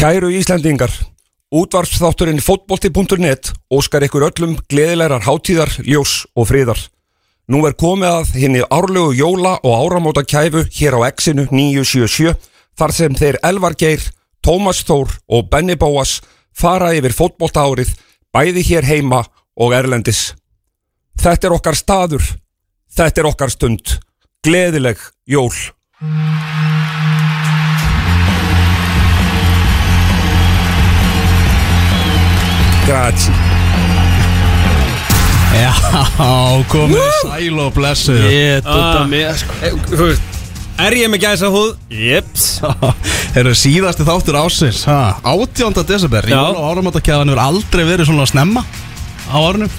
Kæru Íslendingar, útvarpsþátturinn fótbolti.net óskar ykkur öllum gleðilegar hátíðar, ljós og friðar. Nú er komið að henni árlegu jóla og áramóta kæfu hér á Exinu 977 þar sem þeir Elvar Geir, Tómas Þór og Benny Bóas fara yfir fótbolta árið bæði hér heima og erlendis. Þetta er okkar staður, þetta er okkar stund, gleðileg jól. Grazie. Já, komið sæl og blessu Ég dutta með sko Þú veist, er ég með gæsa húð? Jeps Þeir eru síðasti þáttur ásins ha, 18. desember. Jól og áramáttakjæðan hefur aldrei verið svona snemma á árunum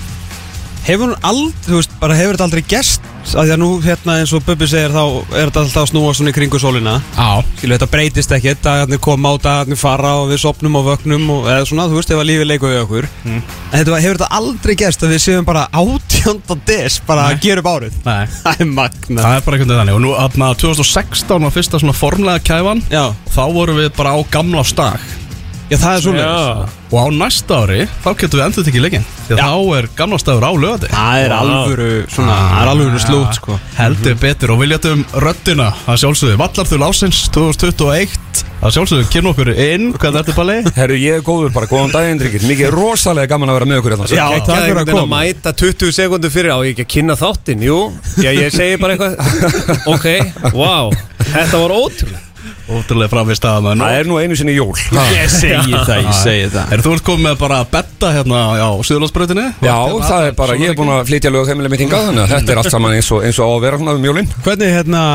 Hefur hún aldrei, þú veist, bara hefur þetta aldrei gest að Því að nú, hérna, eins og Bubbi segir Þá er þetta alltaf að snúa svona í kringu sólina. Já, Skilu, þetta breytist ekkert Dagarnir koma á, dagarnir fara Og við sopnum og vöknum og, Eða svona, þú veist, ef að lífið leikur við okkur. En þetta var- hefur þetta aldrei gest Að við séum bara átjönda des Bara að gera upp árið? Nei. Það er magna Það er bara einhvern veginn þannig. Og nú, aðna, 2016 var fyrsta svona formlega kæfan. Já, Þá vorum við bara á gamla stag já, það er svona Og á næsta ári, þá getum við endur tekið leikinn. Því að Já. þá er gamla stagur á lögati Það er alvöru, svona, það er alvöru slút, sko. Heldur betur. Og viljatum röddina að sjálfsögðu. Vallarþul ásins 2021 að sjálfsögðu kynna okkur inn. Hvað er þetta balli? Herru, ég er góður bara, góðan daginn, Ríkir. Mikið rosalega gaman að vera með okkur hérna. Já, Ekki takk að fyrir að einhvern veginn að koma. Mæta 20 sekundur fyrir. Á ég ekki að kynna þáttinn, ótrúlega framvist að maður Það er nú einu sinni jól. Ég segi það, ég segi það Er þú ert komið með bara að betta hérna á Suðurlandsbrautinni? Já, það er bara, ég er búin að flytja lög heimileg mitt hingað, þannig að þetta er allt saman eins og, eins og á að vera um jólinn. Hvernig hérna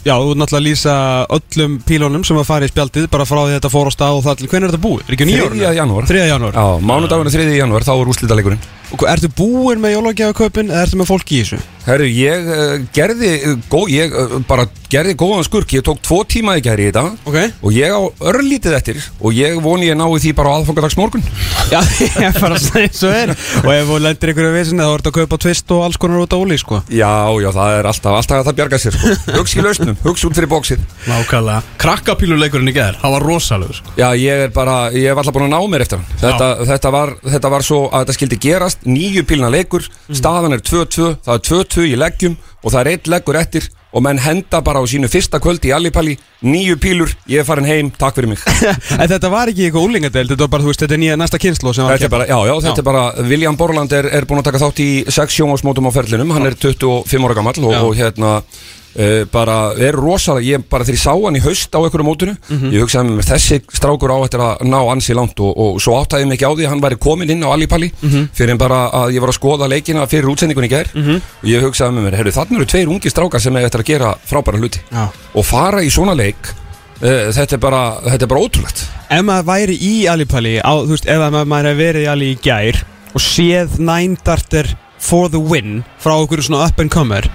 Já, þú ert náttúrulega að lýsa öllum pílónum sem að fara í spjaldið bara frá því þetta fór á stað og það til hvernig er þetta búið? Er ekki nýjórn? 3. janúar. 3. janúar Já, mánudagur er 3. janúar, þá er úrslitaleikurinn. Og ertu búinn með jólagjafaköpin eða ertu með fólk í þessu? Herru, ég uh, gerði, uh, gó, ég uh, bara gerði góðan skurk, ég tók tvo tíma í gæri í þetta Ok og ég á örlítið eftir og ég voni ég nái því bara á aðfangadags morgun. Já, ég er bara að segja og er Og ef þú lendir ykkur í vissinni þá ertu að kaupa tvist og alls konar út á óli, sko Já, já, það er alltaf, alltaf að það bjarga sér, sko. Hugsi í lausnum, hugsi út fyrir bóksið. Nákvæmlega Krakkapíluleikurinn í gær, það var rosalegur sko. Já, ég er bara, ég hef alltaf búin að ná mér eftir hann þetta, þetta, var, þetta var svo að þetta skildi gerast Nýju pílna leikur, staðan er 2-2 Það er 2-2 í leggjum Og það er eitt leggur eftir Og menn henda bara á sínu fyrsta kvöldi í Allipalli Nýju pílur, ég er farin heim, takk fyrir mig. En þetta var ekki eitthvað úlingadeild Þetta var bara, þú veist, þetta er nýja næsta kynslu sem var Þetta er bara, já, já, þetta er bara William Borland er, er búin að taka þátt í sex sjónvarsmótum á ferlinum Hann er 25 ára gammal og, og hérna uh, bara er rosalega, ég bara þegar ég sá hann í haust á einhverju mótinu, ég hugsaði með þessi strákur á eftir að ná ansi langt og, og svo áttaði ég mig ekki á því að hann væri komin inn á Alipalli fyrir en bara að ég var að skoða leikina fyrir útsendingunni í gær. Og ég hugsaði með mér, herru þannig eru tveir ungi strákar sem er eftir að gera frábæra hluti Já. og fara í svona leik uh, þetta er bara, þetta er bara ótrúlegt. Ef maður væri í Alipalli á, veist, ef maður hefði verið í Ali í gær Og séð Nine Darter for the win Frá okkur svona up and comer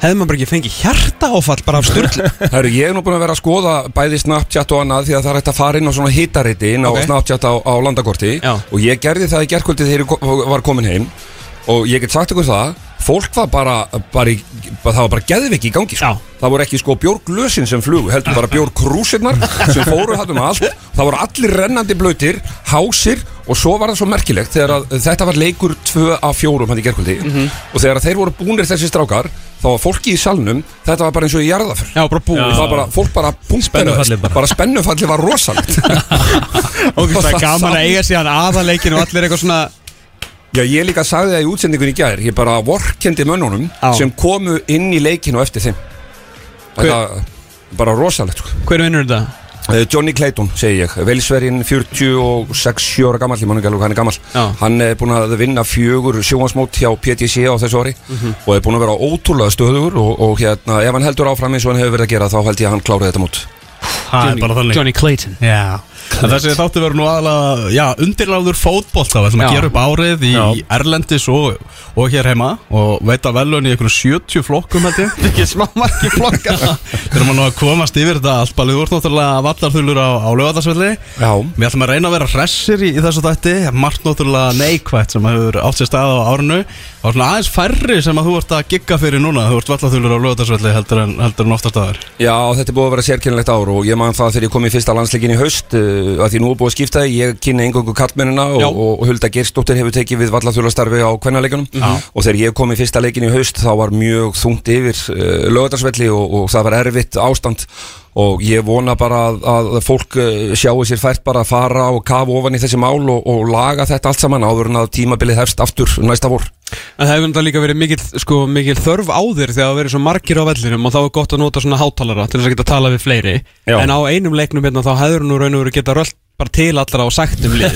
Hefði maður bara ekki fengið hjarta áfall bara af styrla Herru, ég er nú búin að vera að skoða bæði Snapchat og annað því að það er hægt að fara inn á svona hitariti inn á Ok. Snapchat á, á landakorti Já. og ég gerði það í gerkvöldi þegar ég ko- var komin heim og ég get sagt ykkur það fólk var bara, bara, í, bara það var bara geðviki í gangi sko. Já. það voru ekki sko bjórglösin sem flugu heldur bara bjórkrúsirnar sem fóru hann um allt það voru allir rennandi blöytir hásir og svo var það svo merkilegt þegar að, þetta var leikur 2 af 4 hann í gerkvöldi og þegar að þeir voru búnir þessi strákar þá var fólki í salnum þetta var bara eins og í jarðaför Já, bara búið það var bara, fólk bara Spennufallið bara. bara spennufalli var rosalegt Og það er gaman að eiga síðan aðaleikin og allir eitthvað svona Já, ég líka sagði það í útsendingun í gær Ég bara vorkendi mönnunum Já. sem komu inn í leikinu eftir þeim Þetta bara rosalegt sko. Hver vinnur þetta? Eh, Johnny Clayton, segi ég. Velsverinn 46 ára gammal Ég man ekki alveg hann er gammal Já. Hann er búin að vinna fjögur sjónvarsmót hjá PTC á þessu ári Mhm. og er búin að vera ótrúlega stöðugur og, og hérna, ef hann heldur áfram eins og hann hefur verið að gera þá held ég að hann klári þetta mót. Er þannig. Johnny Clayton. Já Þessi þáttu verður nú aðalega, undirláður fótbolta Við ætlum að gera upp árið í Já. Erlendis og, og hér heima Og veita velun í einhverjum 70 flokkum held ég. Ekki smá marki flokkar. Við erum að nú að komast yfir þetta allt Balið úr náttúrulega vallarþulur á, á lögatarsvelli Já, Við ætlum að reyna að vera hressir í, í þessu þætti. Margt náttúrulega neikvætt sem hefur átt sér stað á árinu. Og svona aðeins færri sem að þú ert að gigga fyrir núna. Þú ert vallarþulur á lögatarsvelli heldur en, heldur en oftast aðar Já, þetta er búið að vera sérkynlegt ár og ég man það þegar ég kom í fyrsta landsleikin í haust uh, að því nú er búið að skipta ég kynna engangu kallmennina og, og, Hulda Gerstóttir hefur tekið við vallaþjólastarfi á kvennaleikjunum. Og þegar ég kom í fyrsta leikin í haust þá var mjög þungt yfir uh, lögadarsvelli og, og það var erfitt ástand og ég vona bara að, að fólk uh, sjáu sér fært bara að fara og kafa ofan í þessi mál og, og laga þetta allt saman áður en að tímabilið hefst aftur næsta vor En það hefur náttúrulega líka verið mikil, sko, mikil þörf á þér þegar það verið svo margir á vellinum og þá er gott að nota svona hátalara til þess að geta að tala við fleiri Já. En á einum leiknum hérna þá hefur nú raun og verið geta rölt bara til allra og sagt um lið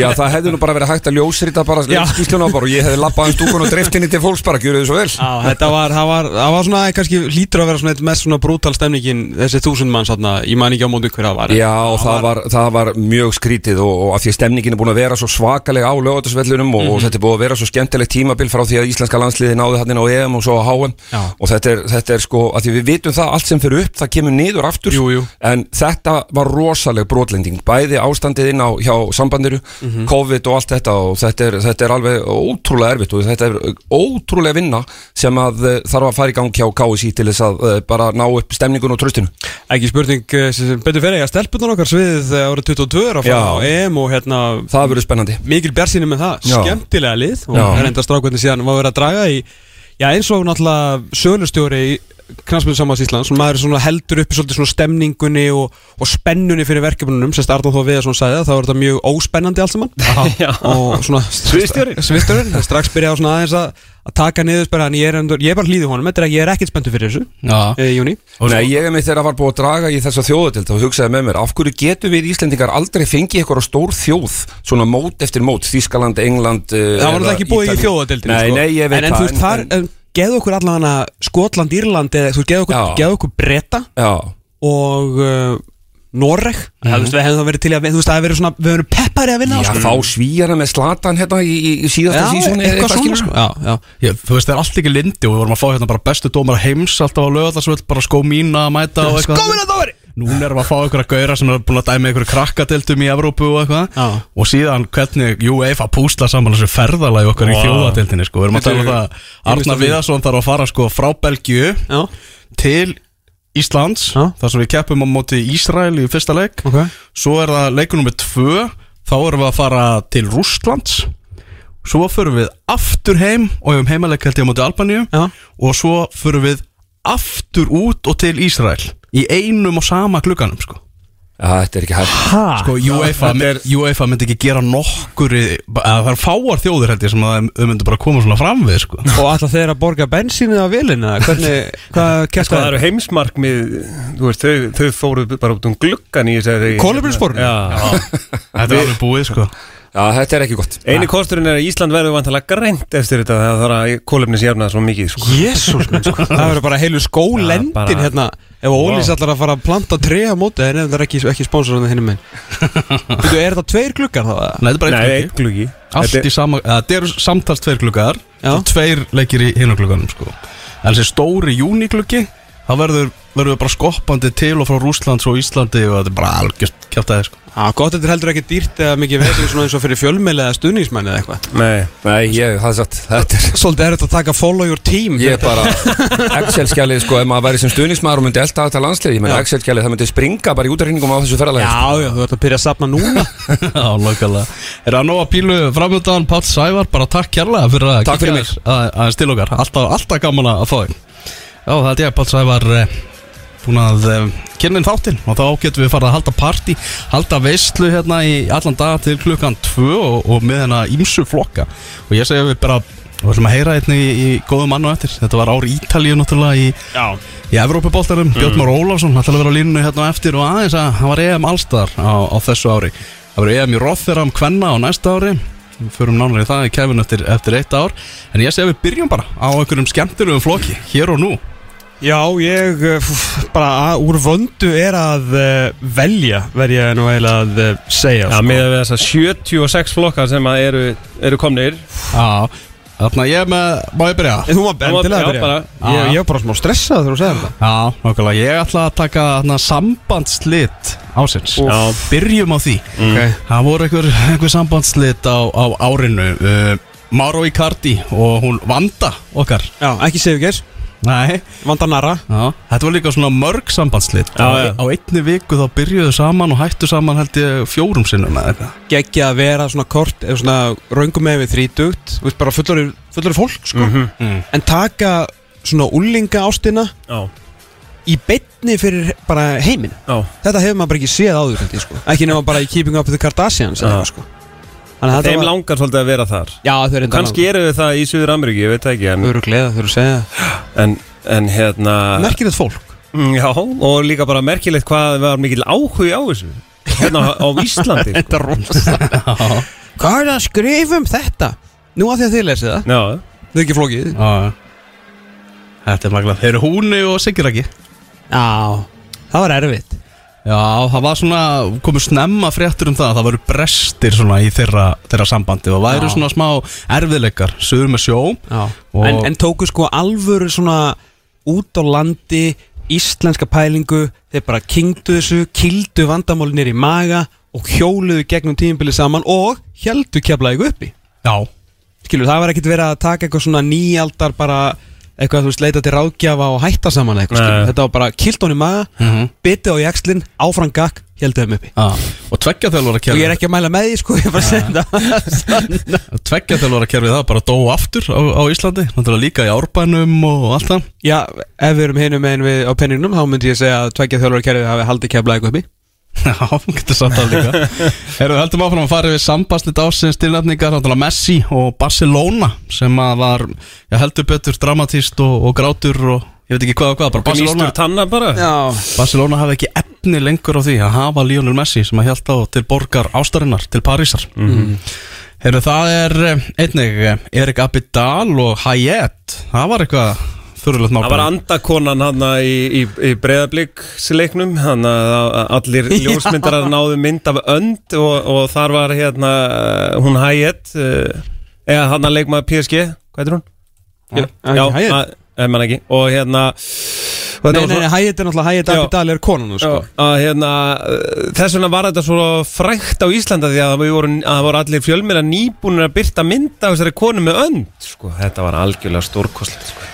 Já, það hefði nú bara verið hægt að ljósrita bara Já. skýsluna bara og ég hefði labbað um stúkun og dreift inn í til fólks bara, gjöru þið svo vel. Já, þetta var, það var, það var svona, kannski lítur að vera svona mest svona brútal stemningin þessi þúsund mann svona, ég man ekki á móti hver það var Já, og það var, það var mjög skrítið og, og af því að stemningin er búin að vera svo svakalega á lögatarsvellunum og, og þetta er búin að vera svo skemmtilegt tímabil frá því að íslenska landsliði það það bæði ástandið inn á hjá sambandiru, Mhm. COVID og allt þetta og þetta er, þetta er alveg ótrúlega erfitt og þetta er ótrúlega vinna sem að uh, þarf að fara í gang hjá KSI til þess að uh, bara ná upp stemningun og tröstinu Ekki spurning, eh, sem betur fyrir að stelpunar okkar sviðið eh, árið 22 er að fara á EM og hérna Það verður spennandi mikil björnsýni með það, Já. skemmtilega lið og Já. er enda strákvæðin síðan var verið að draga í Já eins og náttúrulega sölustjóri í knastmjönd samans Íslands. Og maður er heldur uppi svolítið svona stemningunni og, og spennunni fyrir verkefnunum. Sem Arnóð þó við að svona sagði það, þá er þetta mjög óspennandi allt saman. Og svona. Sviðstjórin, strax byrja á svona aðeins að, að taka niður spara, en ég er, endur, ég er bara hlýði honum, þetta er að ég er ekkert spenntur fyrir þessu. E, í júni Nei, ég er með þegar að var búið að draga í þessa þjóðatild og hugsaði með mér, af hverju getum við Íslendingar aldrei fengið eitthvað stór þjóð svona mót eftir mót, Þískaland, England uh, Það var það ekki búið í þjóðadeildinni Nei, sko. nei, ég veit En, en þú það, veist, þar, en, geðu okkur allavega Skotland, Írland eða þú geðu okkur, geðu okkur Breta Já, og uh, Noreg. Mm -hmm. við hefðum þá verið til að, þú veist, það hefur verið svona við hefum verið peppari að vinna á, já sko. fá svíjana með slatan hérna í, í, í síðasta Já, sísóni eða eitthvað svona. sko. Já, já. Ég, þú veist, það er allt ekki lindi og við vorum að fá hérna bara bestu dómar heims alltaf á lögðarsvöld, bara skó mína að mæta og eitthvað. Góðina dóri Núna erum við að fá einhverja gauðra sem er búin að dæma einhverju krakkadeildum í Evrópu og eitthvað Já. Og síðan hvernig UEFA púsla saman þessu ferðalagi okkar í Vá. þjóðadeildinni sko. Við erum að Þetta tala um er- það Arna Viðarsson þarf að fara sko frá Belgíu Já, til Íslands Já. þar sem við keppum á móti Ísrael í fyrsta leik ok Svo er það leikur nummer tvö Þá erum við að fara til Rússlands Svo förum við aftur heim Og hefum heimaleik held ég á móti Albaníu Já, Og svo förum við aftur út og til Ísrael Í einum og sama glugganum sko. Já, þetta er ekki hægt. Ha? Sko UEFA, er- UEFA myndi ekki gera nokkur í- að Það er fáar þjóðir held ég sem að þau myndi bara koma svona fram við sko. Og alltaf þeir að borga bensínu á vilina Hvernig, hvað Sko kæft það eru heimsmarkmið Þú veist, þau, þau fóru bara út um gluggan í þessari Kolefnissporinu? Já. Þetta er alveg búið sko Já, þetta er ekki gott Einu kosturinn er að Ísland verður vantalega grænt eftir þetta Það þarf að kólefnisjafna svo mikið sko. Jésús sko Það verður bara heilu skólendin bara- hérna Ef Ólís Vá. ætlar að fara að planta tré á móti En það er ekki, ekki sponsorinn hinn minn Þú, er þetta tveir gluggar þá? eða? Nei, þetta er bara einn eða, þetta eru samtals tveir og tveir leikir í hinu glugganum sko. en þessi stóri júnigluggi það verður, verður bara skoppandi til og frá Rússlands og Íslandi og þetta er bara algjörst kjátt aðeins sko. Já, gott þetta er heldur ekki dýrt eða mikið vesið svona eins og fyrir fjölmeili eða stuðningsmenn eða eitthvað. Nei, Nei, ég, það er satt, þetta er Svolítið er þetta að taka follow your team Ég er bara Excel-skjalið, sko, ef maður væri sem stuðnismæður og myndi elda þetta landslið, ég menn. Excel-skjalið, það myndi springa bara í útarreyningum á þessu ferðalagi Já, já, þú ert að byrja að sapna núna. Já, lókala Er það nóg að pílu framöndan Páll Sævar bara takk kærlega fyrir að að- aðeins til okkar. Alltaf, alltaf gaman að fá þig Já, það er ég Páll Sævar eh, búin að eh, kynna inn þáttinn. Og þá getum við farið að halda partí halda veistlu hérna í allan dag til klukkan 2 og, og með hérna ímsu flokka. Og ég segi að við bara við ætlum að heyra einnig í, í góðum mann og eftir. Þetta var ári Ítalíu náttúrulega í, Já. í Evrópuboltarum, Björn Már Ólafsson ætlaði að vera á línunni hérna eftir og aðeins að hann var EM allstar á, á þessu ári. Það verður EM í Rotherham Kvenna á næsta ári. Við förum í það í kefin eftir, eftir eitt ár. En ég segi að við byrjum bara á einhverjum skemmtilegum flokki, hér og nú Já, ég f- bara að- úr vöndu er að uh, velja verð ég nú eiginlega að uh, segja Já, með þess að 76 flokkar sem að eru, eru komnir. Já, þarna ég er með, má ég byrja? Þú maður bendilega Já, að byrja. bara. Ég, ég var bara smá stressað þegar þú segir þetta. Já, nákvæmlega, ég ætla að taka þarna sambandslit ásins Já. Byrjum á því. Okay. Það voru einhver, einhver sambandslit á, á árinu. Uh, Mauro Icardi og hún Vanda okkar. Já, ekki Sigurgeirs Nei, Vanda Nara já Þetta var líka svona mörg sambandslit Já, já. Á einni viku þá byrjuðu saman og hættu saman held ég fjórum sinnum eða eitthvað Geggja að vera svona kort Eða svona raungum með við þrítugt Þú veist bara fullori fólk sko mm. En taka svona úlinga ástina Já, Í beinni fyrir bara heiminn já Þetta hefur maður bara ekki séð áður held ég, sko. Ekki nema bara í Keeping Up with the Kardashians eða Já. eitthvað, sko. Þannig að Þeim var langar svolítið að vera þar. Já þau eru Kannski eru við það í Suður Ameríku, ég veit ekki en, Þau eru gleða, þau eru segja en, en hérna Merkilegt fólk. Mm, Já, og líka bara merkilegt hvað var mikil áhugi á þessu. Hérna á Íslandi sko. Þetta er rosa Hvað er það að skrifa um þetta? Nú að því að þið lesið það. Já, Þau er ekki flókið. Já, já. Þetta er maglað Þeir eru húni og Siguraki Já Það var erfitt Já, það var svona, komið snemma fréttur um það að það voru brestir svona í þeirra, þeirra sambandi og væru Já. svona smá erfiðleikar, sögur með sjó en, en tóku sko alvöru svona út á landi íslenska pælingu þeir bara kingdu þessu, kildu vandamálinir í maga og hjóluðu gegnum tímbilið saman og heldu keflaði uppi. Já, skilur, það var ekkert verið að taka eitthvað svona nýjaldar bara eitthvað þú veist leita til ráðgjafa og hætta saman eitthvað skilur, þetta var bara kilt hún í maga Mhm. bitið á jakslinn, áfram gakk heldu þeim uppi. Já, og tveggja þjálfara og ég er ekki að mæla með því sko, ég bara að segja þetta. Tveggja þjálfara kerfið það bara dó aftur á, á Íslandi. Náttúrulega líka í árbænum og allt það. Já, ef við erum hinum megin við á penningnum þá myndi ég segja að tveggja þjálfur kerfið hafi haldið keflaði uppi Já, getur sagt það líka. Erum við heldum áfram að fara við sambaslit ásins tilnefningar Náttúrulega Messi og Barcelona sem að var já, heldur betur dramatíst og, og grátur og ég veit ekki hvað og hvað bara Barcelona, Gnístur tanna bara. Já. Barcelona hafði ekki efni lengur á því að hafa Lionel Messi sem að held á til borgar ástarinnar, til Parísar. Mm. Heru, það er eh, einnig eh, Erik Abidal og Hayet. Það var eitthvað fyrirlegt mál Það var andakonan hann í, í, í breyðabliksleiknum hann að allir ljósmyndarar náðu mynd af önd og, og þar var hérna uh, hún Hayet uh, eða hann að leikmaður PSG hvað er hún? Já, Já, Hayet. að- ef mann ekki og hérna Nei, nei, nei, Hayet er náttúrulega Já. Abidal er konan sko. Já, að hérna uh, þess vegna var þetta svo frækt á Íslanda því að það voru, að voru allir fjölmjöla nýbúnir að byrta mynda af þessari konu með önd sko, þetta var algjörlega stórkostlegt sko.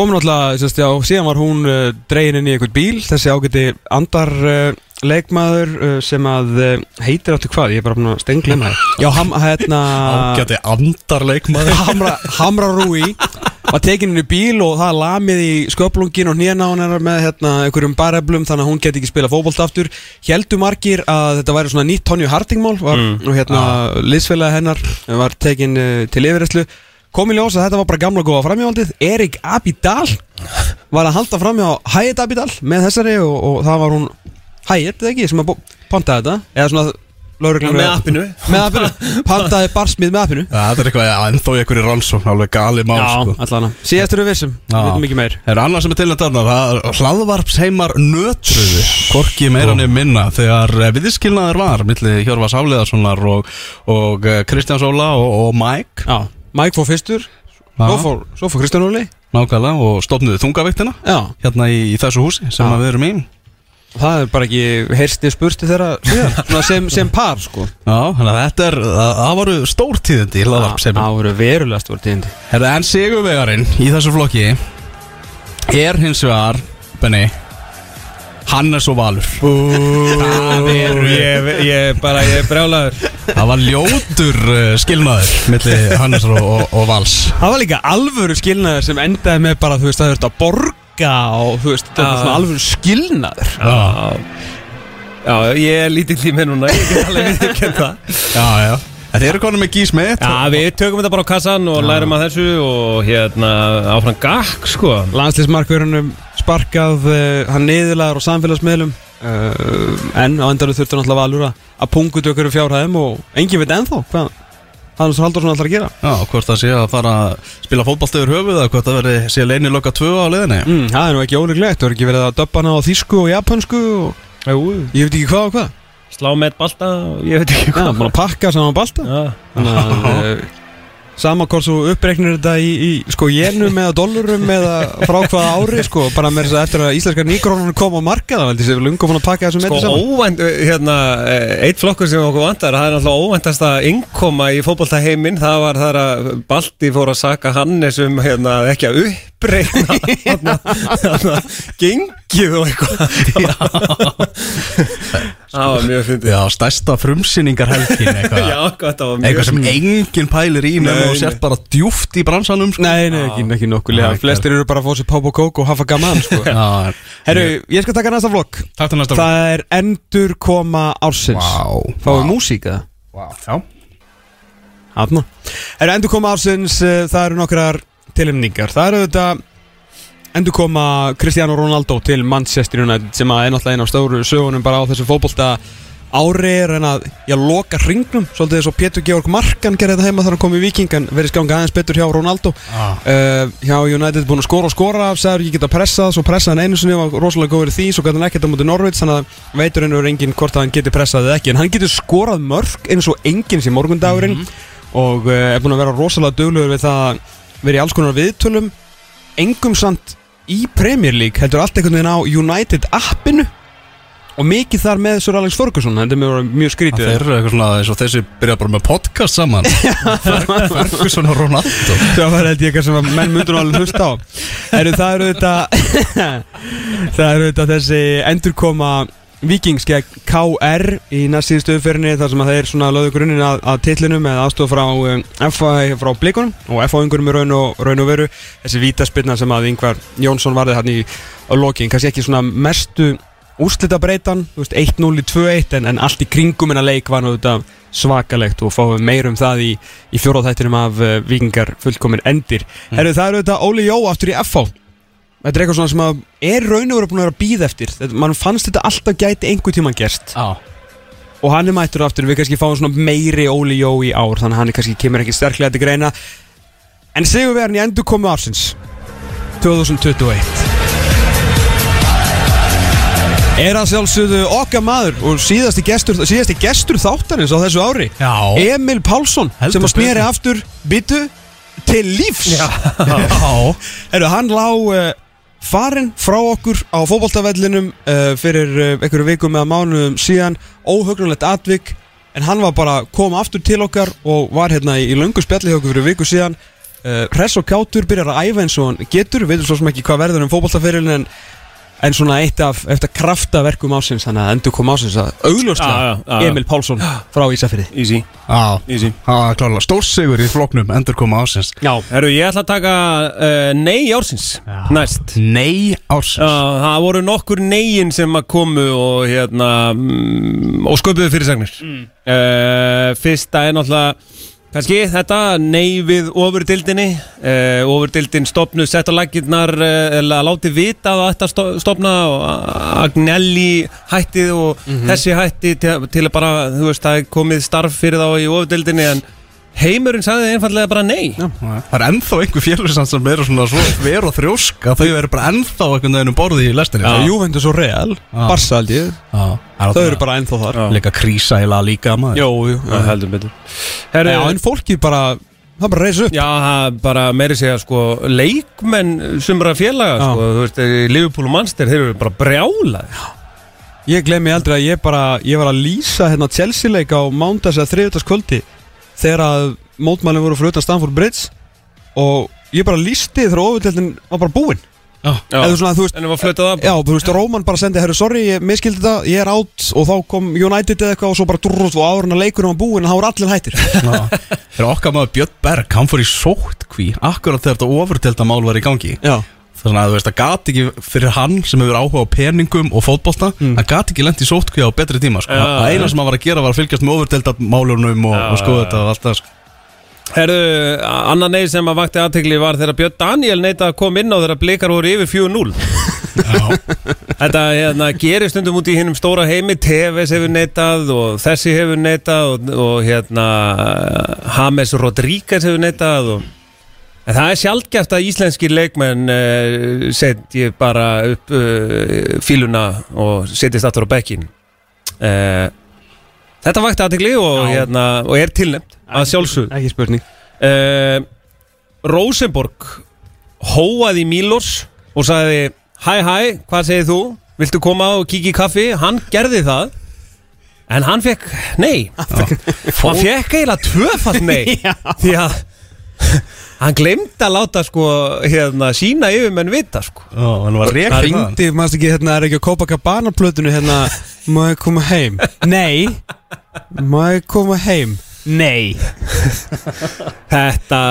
Kom náttúrulega, sérst, já, síðan var hún uh, dregin inn í einhvern bíl. Þessi ágæti andar uh, leikmaður uh, sem að uh, heitir áttu hvað, ég er bara búin að stengla Já, ham, hérna ágæti andarleikmaður Hamra, Hamra Rúi var tekin inn í bíl og það lamið í sköplungin og hnjana á hennar með hérna, einhverjum bareflum þannig að hún geti ekki spila fótbolt aftur. Heldu margir að þetta væri svona nýtt Tonju Hardingmál var, og hérna liðsfélagi hennar var tekin til yfirreyslu kom í ljós að þetta var bara gamla góða framhjóðaldið Erik Abidal var að halda framhjá Hayet Abidal með þessari og, og það var hún Hayet, eða ekki, sem að pantaði þetta. Eða svona lögreglan með appinu. Með appinu. Pantaði barsmið með appinu. Já, þetta er eitthvað, já, ennþá í einhverju rannsókn alveg gali mál, sko. allan Síðastur við vissum, Já. við veitum ekki meir. Það er annað sem er til að þarna, það er hlaðvarpsheimar nötruðu, hvorki meira niður minna þegar eh, viðskilnaður var milli Hjörvas Hafleðarssonar og, og eh, Kristján Sóla og, og Mike. Já, Mike fór fyrstur. Svo fór, svo fór Kristján Óli. Nákvæmlega og stopnuðu þungaviktina Já, hérna í, í þessu húsi sem Já. við erum í. Það er bara ekki heyrsti spursti þeirra sem, sem par sko. Já, þannig að þetta er, það, það voru stórtíðindi í hlaðvarpsheimar Það voru verulega stór tíðindi. Herra, en sigurvegarinn í þessu flokki er hins vegar Benny Hannes og Valur. Það eru ég, ég, bara, ég er brjálaður. Það var ljótur uh, skilnaður milli Hannes og, og, og Vals. Það var líka alvöru skilnaður sem endaði með bara, þú veist, það þurfti að borga og þú veist, þetta var Já. svona alvöru skilnaður. Já, já ég er lítill í mig núna Ég get alveg við ekki það. Já, já Þetta eru konum með gís með Já, við tökum þetta bara á kassan og lærum að þessu og hérna áfram gakk sko. Landslismarkverunum sparkað uh, hann niðurlaður á samfélagsmiðlum uh, en á endanum þurfti náttúrulega valur að, að pungut okkur fjárhæðum og engin veit ennþá hvað hann svona alltaf að gera. Já, hvort það sé að fara að spila fótbollt yfir höfuð eða hvort það verði sé leini loka tvö á liðinni mm, Það er nú ekki ólíklegt, það er ekki verið að döbba hana á þýsku og japansku og Jú, ég veit ekki hvað og hvað Slá með balta og ég veit ekki Já, hvað. búin að pakka saman balta. Já, Þannig að uh, Sama hvort þú uppreiknir þetta í, í sko jenum eða dollurum eða frá hvaða ári sko Bara með þess að eftir að íslenskar nýgrónunum kom á markað Það veldi sér lungum að pakka þessum Sko meiti saman. óvænt, hérna, eh, eitt flokkur sem okkur vantar, það er náttúrulega óvæntasta innkoma í fótboltaheiminn, það var þar að Balti fór að saka Hannes um, hérna, ekki að uppreikna, hérna, hérna, gengið og eitthvað. Það var mjög fyndið. Já, stærsta frumsýningar helgin eitthvað. Já, hvað það var mjög Eitthvað sem enginn pælir í nema Nei, og nei. sért bara djúft í bransanum sko. Nei, nei, ekki, ekki nokkulega Já, Flestir eru bara að fá sér pop og kók og hafa gaman sko. Já, Herru, ég skal taka næsta flokk takk til næsta Það er endur koma ársins. Vá, Fáum við músík eða? Já, Hafna Herru, endur koma ársins, uh, það eru nokkrar tilhemningar Það eru þetta endur koma Cristiano Ronaldo til Manchester United sem að er náttúrulega einn af stóru sögunum bara á þessu fótbolta ári er en að já, loka hringnum svolítið eins og Pétur Georg Markan gerði þetta heima þar hann kom í Viking en verið skanga aðeins betur hjá Ronaldo. Ah. uh, hjá United búin að skora og skora sagður ekki geta pressað, svo pressaði hann einu sinni var rosalega góður því, svo gæti hann ekkert á mútið Norvits þannig að veitur henni verið enginn hvort að hann geti pressað eða ekki, en hann getur skorað mörg eins og enginn sem morgundagurinn og uh, er búin að vera rosalega duglegur við það að vera í alls konar viðtölum. Engum samt í Premier League heldur allt einhvern veginn á United appinu. Og mikið þar með Sir Alex Ferguson þetta er mjög, mjög Það skrítið. þeir eru eitthvað svona eins og þessi byrja bara með podcast saman. Ferguson og Ronaldo. Það var ég eitthvað sem menn myndur nú alveg hlusta á. Það eru þetta Það eru þetta þessi endurkoma Vikings gegn KR í næst síðustu uppferinni þar sem að þeir svona lögðu grunninn að, að titlinum með aðstof frá um, FA frá blikunum og FA yngurum í raun og, raun og veru. Þessi vítaspilna sem að yngvar Jónsson varði hann í lokin, kannski ekki svona mestu úrslita breytan 1-0 í 2-1 en, en allt í kringum en að leik var þetta svakalegt og fáum meir um það í, í fjóraðþættinum af uh, vikingar fullkomin endir. Mm. Herru, það eru þetta Óli Jó aftur í FH Þetta er eitthvað svona sem að er raun og verið búin að vera að býða eftir. Þetta, mann fannst þetta alltaf gæti einhver tíman gerst. Já, og hann er mættur aftur, við kannski fáum svona meiri Óli Jó í ár, þannig að hann er kannski kemur ekki sterklega til greina. En segjum við hann í endur komu ársins 2021 Er að sjálfsögðu okkar maður og síðasti gestur, síðasti gestur þáttarins á þessu ári Já. Emil Pálsson Heldur sem að sneri betur. aftur byttu til lífs. Já. Heru, Hann lá uh, farinn frá okkur á fótboltavellinum uh, fyrir uh, einhverju vikum eða mánuðum síðan. Óhugnulegt atvik en hann var bara koma aftur til okkar og var hérna í, í löngu spjalli okkur fyrir viku síðan. Uh, Hress og Kjátur byrjar að æfa eins og hann getur. Við veitum svo sem ekki hvað verður um fótboltaferilin en, en svona eitt af eftir kraftaverkum ásins þannig að endur kom ásins að augljóslega já, já. Emil Pálsson frá Ísafirði Easy, Já, easy. stórsigur í floknum endur koma ásins Já, Herru, ég ætla að taka uh, nei ársins Já. næst. Nei ársins Já, það voru nokkur negin sem að komu og hérna mm, og sköpuðu fyrirsagnir mm. Fyrsta er náttúrulega kannski þetta nei við ofurdildinni uh, Ofurdildin stopnu sett á laginnar uh, eða láti vita að þetta sto- stofna og Agnelli hættið og þessi hætti til, til að bara, þú veist, það er komið starf fyrir þá í ofurdildinni en heimurinn sagði einfallega bara nei. Já, Það er ennþá einhver félagsand sem eru svona svo ver og þrjósk að þau eru bara ennþá einhvern veginn um borði í lestinni. Já. Juventus og Real. Barca held ég. Þau eru bara ennþá þar. Já. Líka krísa í líka maður. Jú, jú Já, heldur betur. Herru, Já, en fólki bara, það bara reysa upp. Já, það er bara meiri segja sko leikmenn sumra félaga sko, þú veist, í Liverpool og Manchester þeir eru bara brjálað Ég glemmi aldrei að ég bara, ég var að lýsa hérna Chelsea leik á mándags eða þriðutaskvöldi Þegar að mótmælinn voru fyrir utan Stamford Bridge Og ég bara lýsti þegar ofurdeldin var bara búinn Já. Eða svona, þú veist, En það var flötað af Já, þú veist, Róman bara sendi, herru, sorry, ég miskildi þetta, ég er átt og þá kom United eða eitthvað og svo bara drúrst og áður en að leikurinn var búinn og þá voru allir hættir. Þegar okkar maður Björn Berg, hann fór í sótkví Akkurat þegar þetta ofurtelda mál var í gangi Já. Þannig að þú veist, það gati ekki fyrir hann sem hefur áhuga á peningum og fótbolta Mm. Hann gati ekki lent í sótkví á betri tíma sko. Það eina já. sem hann var að gera var að fylgjast með ofurtelda málunum og, Já, og skoða þetta og allt það sko. Herru, annar neyð sem að vakti aðtegli var þegar Björn Daniel neita að koma inn á þegar blikar voru yfir 4-0 Þetta hérna, gerir stundum út í hinnum stóra heimi TVS hefur neitað og þessi hefur neitað og, og hérna James Rodríguez hefur neitað og En það er sjálfgeft að íslenskir leikmenn uh, setji bara upp uh, fíluna og setjist aftur á bekkin uh, Þetta vakti aðtegli og, hérna, og er tilnefnt að sjálfsög Ekki spurning. Rosenborg hóaði Mílos og sagði Hæ hæ, hvað segir þú? Viltu koma og kíkja í kaffi? Hann gerði það En hann fekk nei Hann fekk eiginlega tvöfall nei Því að Hann glemdi að láta sko hérna sína yfirmenn vita sko Já, hann var reikir það ringdi, maður ekki, hérna, er ekki að Copacabana plötunu hérna, má ég koma heim? Nei Má ég koma heim? Nei Þetta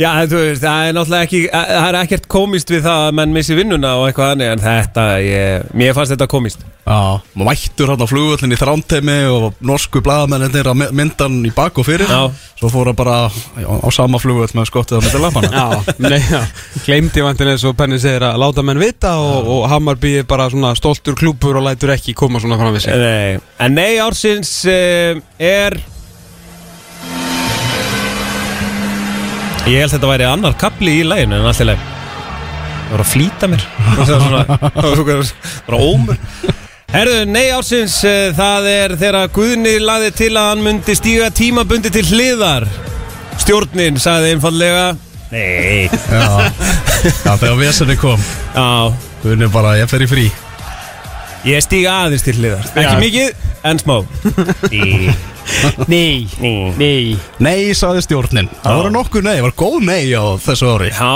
Já, þú veist, það er náttúrulega ekki Það er ekkert komist við það að menn missi vinnuna og eitthvað annir En þetta, ég, mér fannst þetta komist. Já, maður mættur hann á flugvöllin í þrántemi og norsku blaðamennir að mynda hann í bak og fyrir. Já. Svo fór hann bara á, á sama flugvöll með skottið á myndi lappana Já, nei, já. Gleimdi vantin eins og Penny segir að láta menn vita og, og Hammarby er bara svona stoltur klúpur og lætur ekki koma svona fram við sig. Nei, en nei ársins uh, er Ég held þetta væri annar kapli í læginu en allt í læg Það var að flýta mér. Það Bara ómur. Herðu, nei ársins uh, Það er þegar Guðni lagði til að hann myndi stíga tímabundi til hliðar. Stjórnin sagði einfallega Nei. Já, Já þegar vesenni kom. Já. Guðni bara, ég fer í frí Ég stíga aðeins til hliðar. Ekki mikið, en smá. Nei, nei Nei, saði stjórnin. Það voru nokkur nei, það var góð nei á þessu ári. Já.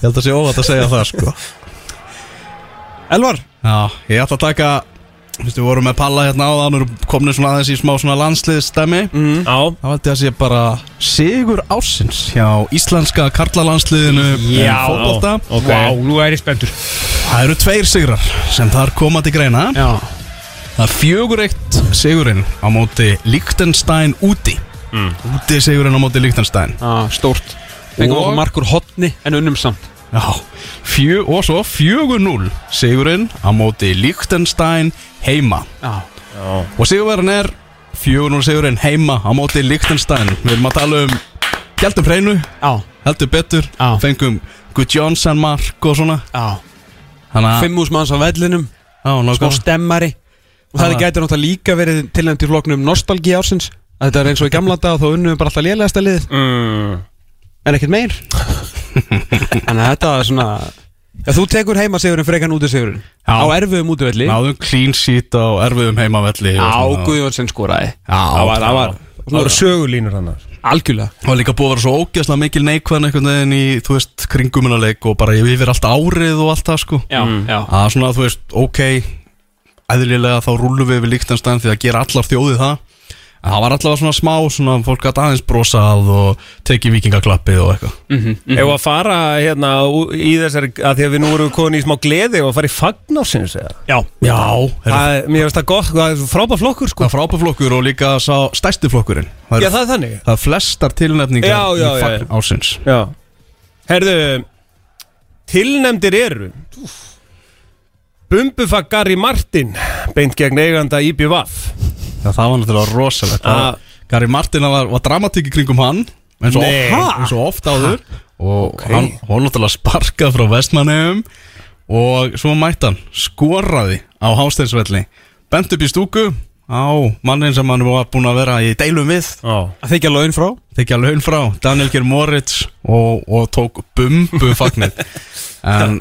Ég held að sé óvægt að segja það sko. Elvar? Já, ég ætla að taka við vorum með Palla hérna á það Komnið svona aðeins í smá svona landsliðsstæmi mm. Já. Það var þetta að sé bara Sigur ásins hjá íslenska karlalandsliðinu Já. Fótbolta. Ok. Vá, nú er ég spenntur. Það eru tveir sigrar sem þar koma til greina. Já. Það er fjögur eitt sigurinn á móti Liechtenstein úti. Úti sigurinn á móti Liechtenstein. Já, stórt. Fengum Og- okkur markur hotni en unnum samt Já, fjö, og svo fjögur núl sigurinn á móti Liechtenstein heima. Já. Og sigurverðin er fjögur núl sigurinn heima á móti Liechtenstein. Við erum að tala um Gjaldum hreinu, heldur betur. Já. Fengum Good Johnson mark og svona. Já. Þannig að Fimm ús manns á vellinum. Smá stemmari. Og það gæti náttúrulega líka verið tilnæmt í floknum Nostalgi ársins. Að Þetta er eins og í gamla dag og þá unnum við bara alltaf lélegasta liðið. Mm. En ekkert meir. Að þetta er svona Já, þú tekur heima sigurinn frekan út í sigurinn Já. Á erfiðum útivelli. Náðum clean sheet á erfiðum heimavelli og Á. Guðjónsson skoraði. Já, Það var, það var, var sögulínur hann Algjörlega. Það var líka búið að vera svo ógeðslega mikil neikvæðan einhvern veginn í, þú veist, kringumunarleik og bara yfir allt árið og allt það sko. Já, já. Að svona, þú veist, ok eðlilega þá rúlum við við líktanstæðan því að gera allar þjóðið það. en það var allavega svona smá, svona fólk gæti aðeins brosað og tekið vikingaklappið og eitthvað. Mhm, Ef að fara hérna í þessari að því að við nú erum komin í smá gleði og fara í fagnársins eða Já. Já, það Það er, mér finnst það gott, það er frábær flokkur sko. Er frábaflokkur og líka sá stærsti flokkurinn. Það Já er, það er þannig. Það er flestar tilnefningar Já, já, í já, fagn já. Já. Herðu, tilnefndir eru Bumbufag Gary Martin beint gegn eiganda IBVF Já, það var náttúrulega rosalegt. Ah. ah. Gary Martin var, var dramatík í kringum hann eins og, Nei. oft, eins og oft áður. Og Ok. hann var náttúrulega sparkað frá vestmannegum og svo mætti hann skoraði á hásteinsvelli bent upp í stúku á mannin sem hann var búin að vera í deilum við. Já. Að þykja laun frá? Tekja laun frá, Daniel Geir Moritz og, og tók bumbu fagnir en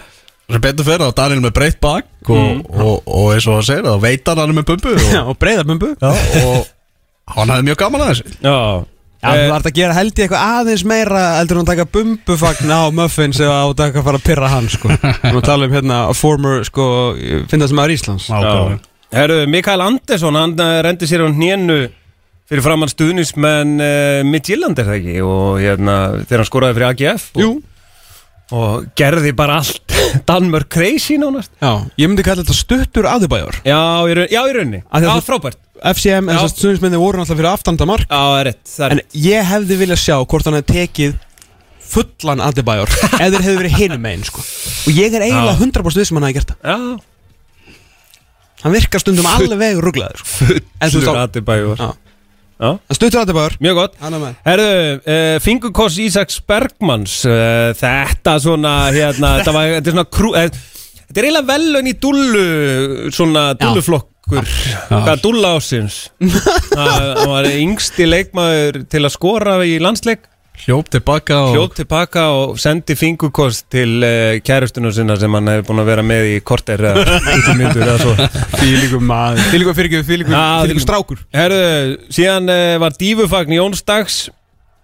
sem betur fyrir þá Daniel með breytt bak og, og, og, eins og að segja það veit hann hann er með bumbu og, Já, og breyðabumbu Já, og hann hafði mjög gaman að þessu. Já. Já, þú þarf að gera held ég eitthvað aðeins meira heldur en að taka bumbufagn á muffins eða á að fara að pyrra hann sko. Nú tala um hérna former sko finnast maður Íslands. Herðu, Mikael Andersson, hann uh, rendi sér á hnénu fyrir framann stuðnismenn uh, Midtjylland er það ekki? Og hérna þegar hann skoraði fyrir AGF og, Jú og gerði bara allt Danmörk crazy nánast. Já, ég myndi kalla þetta stuttur aðubæjar. Já, í, raun, já, í rauninni. Af því Já, að þú- frábært. FCM, Já. þess að stuðnismenni voru náttúrulega fyrir aftanda mark Já, það er rétt, það er En ég hefði viljað sjá hvort hann hefði tekið fullan aðubæjar eða þeir hefði verið hinum megin sko. Og ég er eiginlega Já. 100% vissum hann hefði gert það. Já, Hann virkar stundum alveg rugglaður sko. En þú fullur veist aðtibæjur Já. Já, En stuttur aðubæjar mjög gott. Er Herðu, uh, Fingurkoss Ísaks Bergmanns uh, Þetta svona, hérna Þetta, var, þetta er svona krú uh, Þetta er eiginlega velun í dullu Svona dulluflokkur Hvað dulla ásins Það var yngsti leikmaður Til að skora í landsleik Hljóp tilbaka og hljótt tilbaka og sendi fingurkost til uh, kærustunum sinna sem hann hefur búin að vera með í korter eða 20 myndur eða svo Fílíkum maður Fílíkum fyrirgjöf, fílíkum fílíkum- strákur Herðu, síðan uh, var dífufagn Jónsdags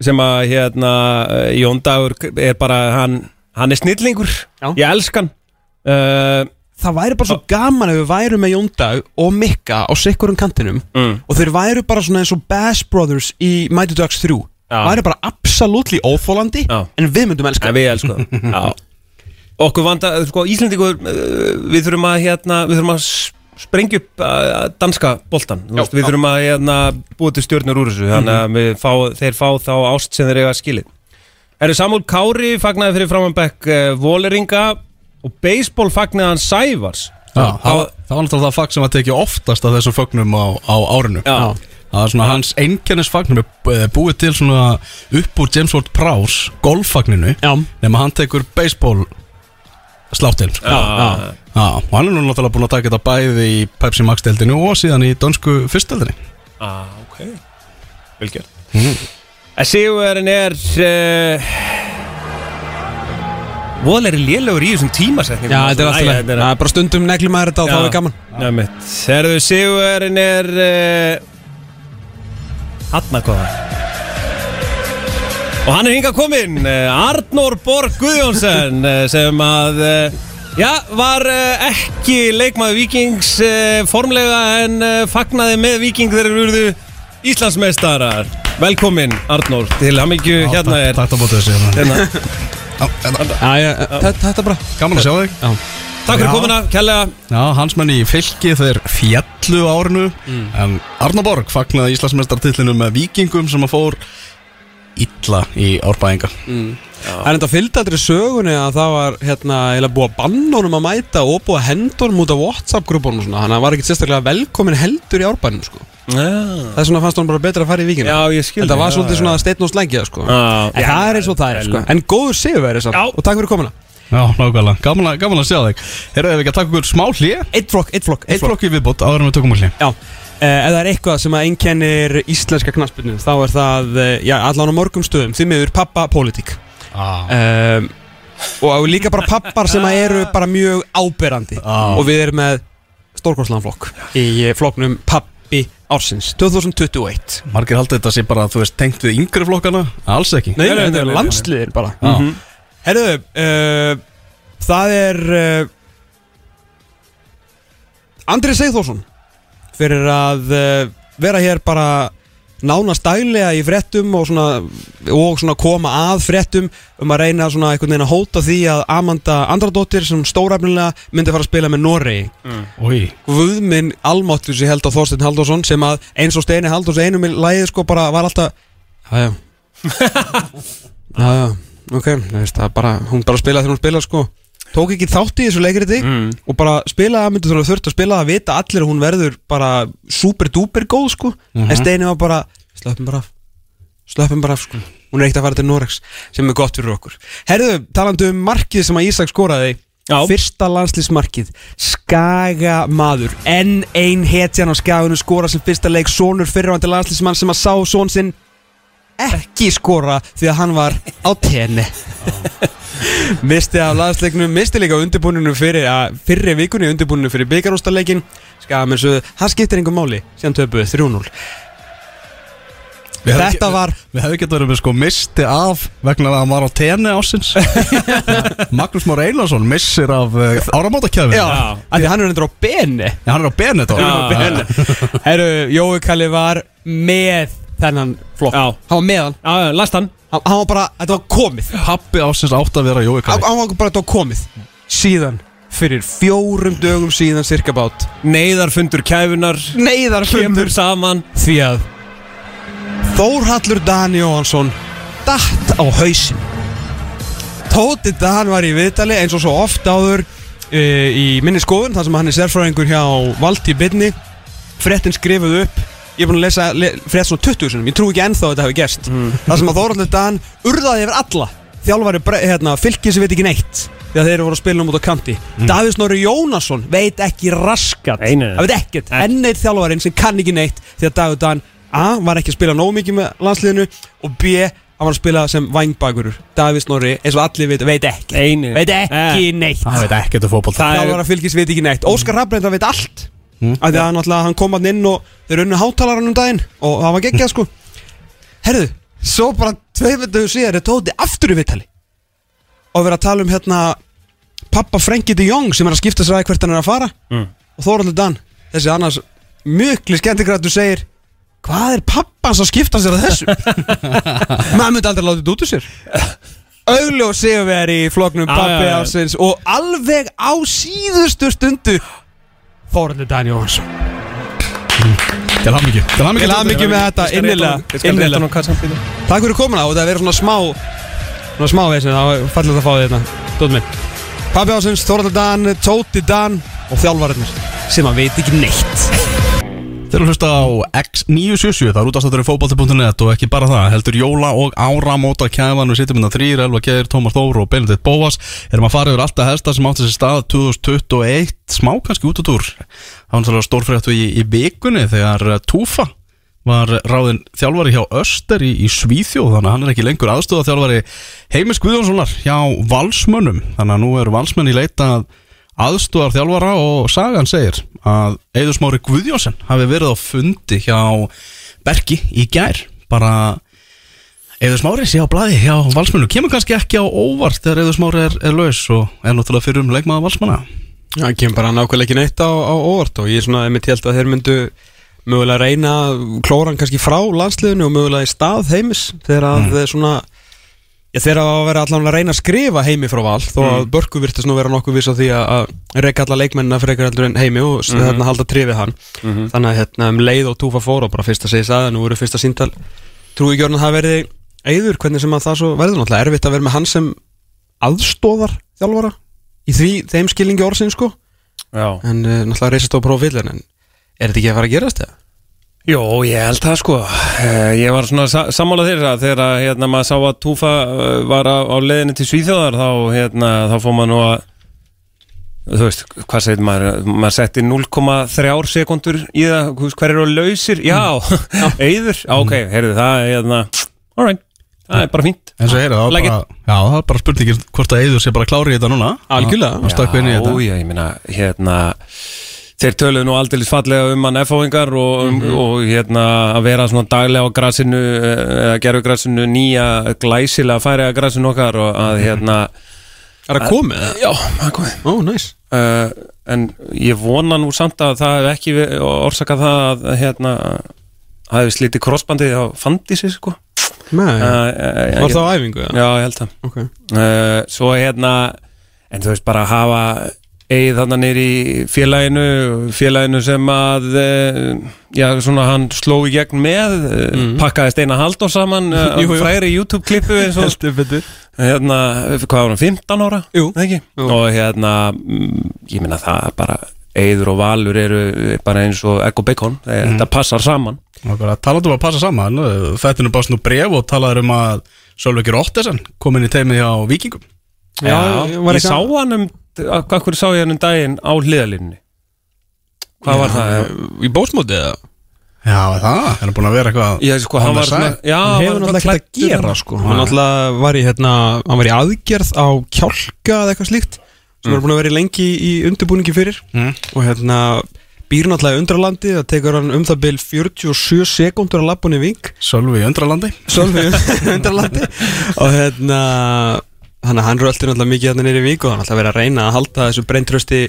sem að hérna uh, Jóndagur er bara hann, hann er snillingur, Já. ég elsk hann uh, Það væri bara svo gaman ef við værum með Jóndag og Mikka á sikkurum kantinum mm. og þeir væru bara svona eins og Bass Brothers í Mighty Ducks 3 Já. Væri bara absolutely óþólandi Já. en við myndum elska En við elskum það. Já. Okkur vanda, sko, Íslendingur uh, Við þurfum að, hérna, við þurfum að sprengja upp uh, danska boltan Þú veist, Við þurfum að hérna, búa til stjórnur úr þessu. Þannig að við fá, þeir fá þá ást sem þeir eiga skilið. Eru Samúl Kári fagnaði fyrir framanbekk uh, Voleringa og baseball fagnaði hann Sævars. Já, það, var- það var náttúrulega það fag sem var tekið oftast af þessum fögnum á, á árinu. Já. Það var svona hans einkennisfagnum er búið til svona upp úr James Ward Prowse golffagninu nema hann tekur baseball sláttil sko. Já, Já, og hann er nú náttúrulega búin að taka þetta bæði í Pepsi Max deildinu og síðan í dönsku fyrstdeildinni ah, ok. Vilgjörn mm. Sigurinn er uh, Voðlega er lélegur í þessum tímasetningum. Já þetta er alltaf bara stundum neglum að þetta og þá er gaman. Já, mitt Serðu Sigurinn er uh, Hanna hvað Og hann er hingað kominn uh, Arnór Borg Guðjónsson uh, sem að uh, Já, var ekki leikmaður Víkings uh, formlega en fagnaði með Víking þegar þeir urðu Íslandsmeistarar Velkominn Arnór til hamingju hérna er Takk á bótið þessi hérna. hérna. Hérna. Þetta er bara Gaman að sjá þig Takk fyrir komuna, kærlega Já, hans menn í fylki þeir fjallu árinu. En Arna Borg fagnaði Íslandsmeistartillinu með vikingum sem að fór illa í árbæðinga Það er enda fylgd aldrei sögunni að það var hérna eða búið að banna honum að mæta og búið að henda honum út af Whatsapp-grúpunum og svona. Þannig að hann var ekkert sérstaklega velkomin heldur í árbænum sko. Já, Það er svona fannst honum bara betra að fara í vikina já ég skil Þetta var já, svolítið já. svona steinn og slengið sko. Já. En það er eins og það er sko. En góður sigurveri Já. samt. Og takk fyrir komuna Já, nákvæmlega, gaman, að- gaman að sjá þig. Herru, ef við ekki að taka okkur smá hlið Eitt flokk, eitt flokk, Eitt flokk í viðbót áður en við tökum úr hlið Já, eh, ef það er eitthvað sem að einkennir íslenska knaspinu þá er það, eh, já, allan á mörgum stöðum. Því miður pappa-pólitík ah. um, og líka bara pappar sem að eru bara mjög áberandi. Ah. og við erum með stórkostlanflokk í eh, flokknum pappi ársins 2021 Margir haldið þetta sé bara, þú veist, tengt við yngri flokkana. Alls ekki. Nei, nei, þetta nei, er nei, landsliðir bara Já. Mhm. Herðu, uh, það er uh, Andri Sigþórsson fyrir að uh, vera hér bara nánast daglega í fréttum og svona, og svona koma að fréttum um að reyna svona einhvern veginn að hóta því að Amanda Andradóttir sem stórafnilega myndi fara að spila með Noregi. Úi, Guðminn Almáttur sem held á Þorstein Halldórsson sem að eins og Steini Halldórs einum í lægið sko bara var alltaf Jájá Jájá, ok, það er bara, hún bara spilaði þegar hún spilaði sko. Tók ekki þátt í þessu leikriti Mm. og bara spilaði að myndi þú þurft að spila að vita allir að hún verður bara super duper góð sko. Mhm. en Steini var bara, slöppum bara af. Slöppum bara af sko. Hún er ekkert að fara til Norex sem er gott fyrir okkur. Herðu, talandi um markið sem að Ísak skoraði. Já. Fyrsta landslísmarkið Skaga maður Enn ein hetjan á skagunum skora sem fyrsta leik Sónur fyrirvandi landslísmann sem að sá són sinn Ekki skora Því að hann var á tenni. Misti af landsleiknum Misti líka undirbúninu fyrir að, Fyrri vikunni undirbúninu fyrir með svo Það skiptir einhver máli Síðan töpuðu 3-0 Við Þetta var Við hefum getað verið með sko misti af vegna að hann var á tenni ásins Magnús Már Einarsson missir af uh, áramótakjöfin Já, af því hann er endur á beni Já, hann er á Benetton Já. Herru, Jói Kalli var með þennan flokk. Já. Hann var með hann Já, já, last hann. Hann, hann var bara, þetta var komið. Pappi ásins átt að vera Jói Hann, Kalli hann var bara, þetta var komið. Síðan, fyrir fjórum dögum síðan cirka bát Neyðarfundur kæfunar Neyðarfundur. Kemur saman. Því að Þórhallur Dan Jóhansson Datt á hausin Tóti Dan var í viðtali eins og svo oft áður uh, Í minni skoðun þar sem hann er sérfræðingur hjá Valdi Byrni Frettin skrifuð upp Ég er búin að lesa le, frétt svona 20 sinum Ég trú ekki ennþá að þetta hefur gerst. Það sem að Þórhallur Dan urðaði yfir alla Þjálfari hérna, fylki sem veit ekki neitt Þegar þeir voru að spila um út á kanti. Mm. Davís Nóri Jónasson veit ekki raskat. Það veit ekkert. Enn eitt þjálfarinn sem kann ekki neitt Því að Davíð Dan A. var ekki að spila nóg mikið með landsliðinu Og B. hann var að spila sem vangbakur Davíð Snorri, eins og allir veit, veit ekki Einu Veit ekki neitt. Það veit ekkert um fótboll Það er- Þjálfara fylgis veit ekki neitt. Óskar Rafnreynda veit allt Mm. af því að hann, náttúrulega- hann kom hann inn og þeir unnu hátalarann um daginn og það var geggjað sko. Herðu, svo bara tvei veitum síðar er Tóti aftur í vittali og verið að tala um hérna pappa Frenkie de Jong sem er að skipta sér að hvert hann er að fara. Mm. og Þóraldur Dan, þessi annars mjögli skemmtikrættu segir hvað er pappans að skipta sér að þessu? Maður myndi aldrei láta þetta út úr sér. Augljó séu við er í floknum pappi ásins og alveg á síðustu stundu Þóraldur Dan Jóhansson Til hamingi Til hamingi Til hamingju með þetta, innilega, innilega. Takk fyrir komuna og það verður svona smá Svona smá veginn, það var fallið að fá því þetta Dóttir minn Pappi ásins, Þóraldur Dan, Tóti Dan og þjálfarinnir sem að veit ekki neitt Þeir eru að hlusta á X977, það er útastáttur í fótbolti.net og ekki bara það, heldur Jóla og Áramóta kæfan, við sittum innan þrýr, Elva Geir, Tómas Þór og Benedikt Bóas. Erum að fara yfir alltaf helsta sem átti sér stað 2021, smá kannski út út úr. Það var náttúrulega stórfréttu í, í vikunni þegar eh, Túfa var ráðinn þjálfari hjá Öster í, í Svíþjóð, þannig að hann er ekki lengur aðstöða þjálfari Heimis Guðjónssonar hjá Valsmönnum, þannig að nú eru Valsmenn í leita að aðstóðar þjálfara og sagan segir að Eður Smári Guðjónsson hafi verið á fundi hjá Berki í gær. Bara Eður Smári sé á blæði hjá valsmennu kemur kannski ekki á óvart þegar Eður Smári er, er laus og er náttúrulega fyrir um leikmaða valsmanna. Já, það kemur bara nákvæmlega ekki neitt á, á óvart og ég er svona, einmitt held að þeir myndu mögulega reyna klóran kannski frá landsliðinu og mögulega í stað heimis þegar að mm. svona Já, þeir hafa að vera allan að reyna að skrifa heimi frá val þó að Börku virtist nú vera nokkuð viss á því að, reyka alla leikmennina fyrir eitthvað en heimi og mm hérna halda trifið hann. Þannig að hérna um leið og túfa fór og bara fyrst að segja það, nú eru fyrsta síntal trúi orðin að það verði eigður hvernig sem að það svo verður. Náttúrulega erfitt að vera með hann sem aðstóðar þjálfara í því, þeim skilningi orðsinn sko. Já. En uh, náttúrulega reysast á prófílin en er þetta ekki að fara að gerast það? Jó, ég held það sko. Eh, Ég var svona sa sammála þeirra þegar að, hérna, maður sá að Túfa eh, var á, á leiðinni til Svíþjóðar þá, hérna, þá fór maður nú að þú veist, hvað segir maður? Maður setti 0,3 sekundur í það, hver eru lausir? Já, eyður, já, ok, heyrðu það hérna, alright það er bara fínt. Eins og heyrðu, það var bara, já, bara spurningin hvort að Eður sé bara klári í þetta núna. Algjörlega. þetta. Já, ég meina, hérna þeir töluðu nú aldrei fallega um hann F-hóingar og, Mhm. og hérna að vera svona daglega á grassinu eða gerðu grassinu nýja glæsilega færi að grassinu okkar og að Mhm. hérna Er það komið? já, það er komið Ó, næs uh, en ég vona nú samt að það hef ekki orsakað það að hérna það hefði slítið krossbandið á Fandisi sko Nei, uh, var það á æfingu? Já, ég held það Ok uh, Svo hérna En þú veist bara að hafa Egið þarna nýr í félaginu Félaginu sem að uh, Já, svona hann sló í gegn með uh, Pakkaði Steina Halldór saman Mhm. Jú, jú. Fræri YouTube-klippu eins og Hérna, hvað var hann, 15 ára? Jú. Ekki? Jú. Og hérna mm, Ég meina það bara Eður og Valur eru bara eins og egg og bacon Mhm. Þetta passar saman og talandu um að passa saman þetta er nú bara svona bref og talaður um að Sölvekir Ottesen kom inn í teimið hjá Víkingum Já, ég, var sá hann um Hvað hverju sá ég hann um daginn á hliðalínni? Hvað var það? Í bósmótið eða? Já, það, hann er búin að vera eitthvað Já, sko, hann var svona. Já, hann hefur náttúrulega ekkert að gera sko hann náttúrulega var í hérna hann var í aðgerð á kjálka eða eitthvað slíkt sem mm. er búin að vera í lengi í undirbúningi fyrir Mm. og hérna býr náttúrulega í undralandi það tekur hann um það bil 47 sekundur að í ving Sölvi í Öndralandi Sölvi undralandi og hérna hann, hann röldi náttúrulega mikið hérna nýri ving og hann alltaf verið að reyna að halda þessu breintrösti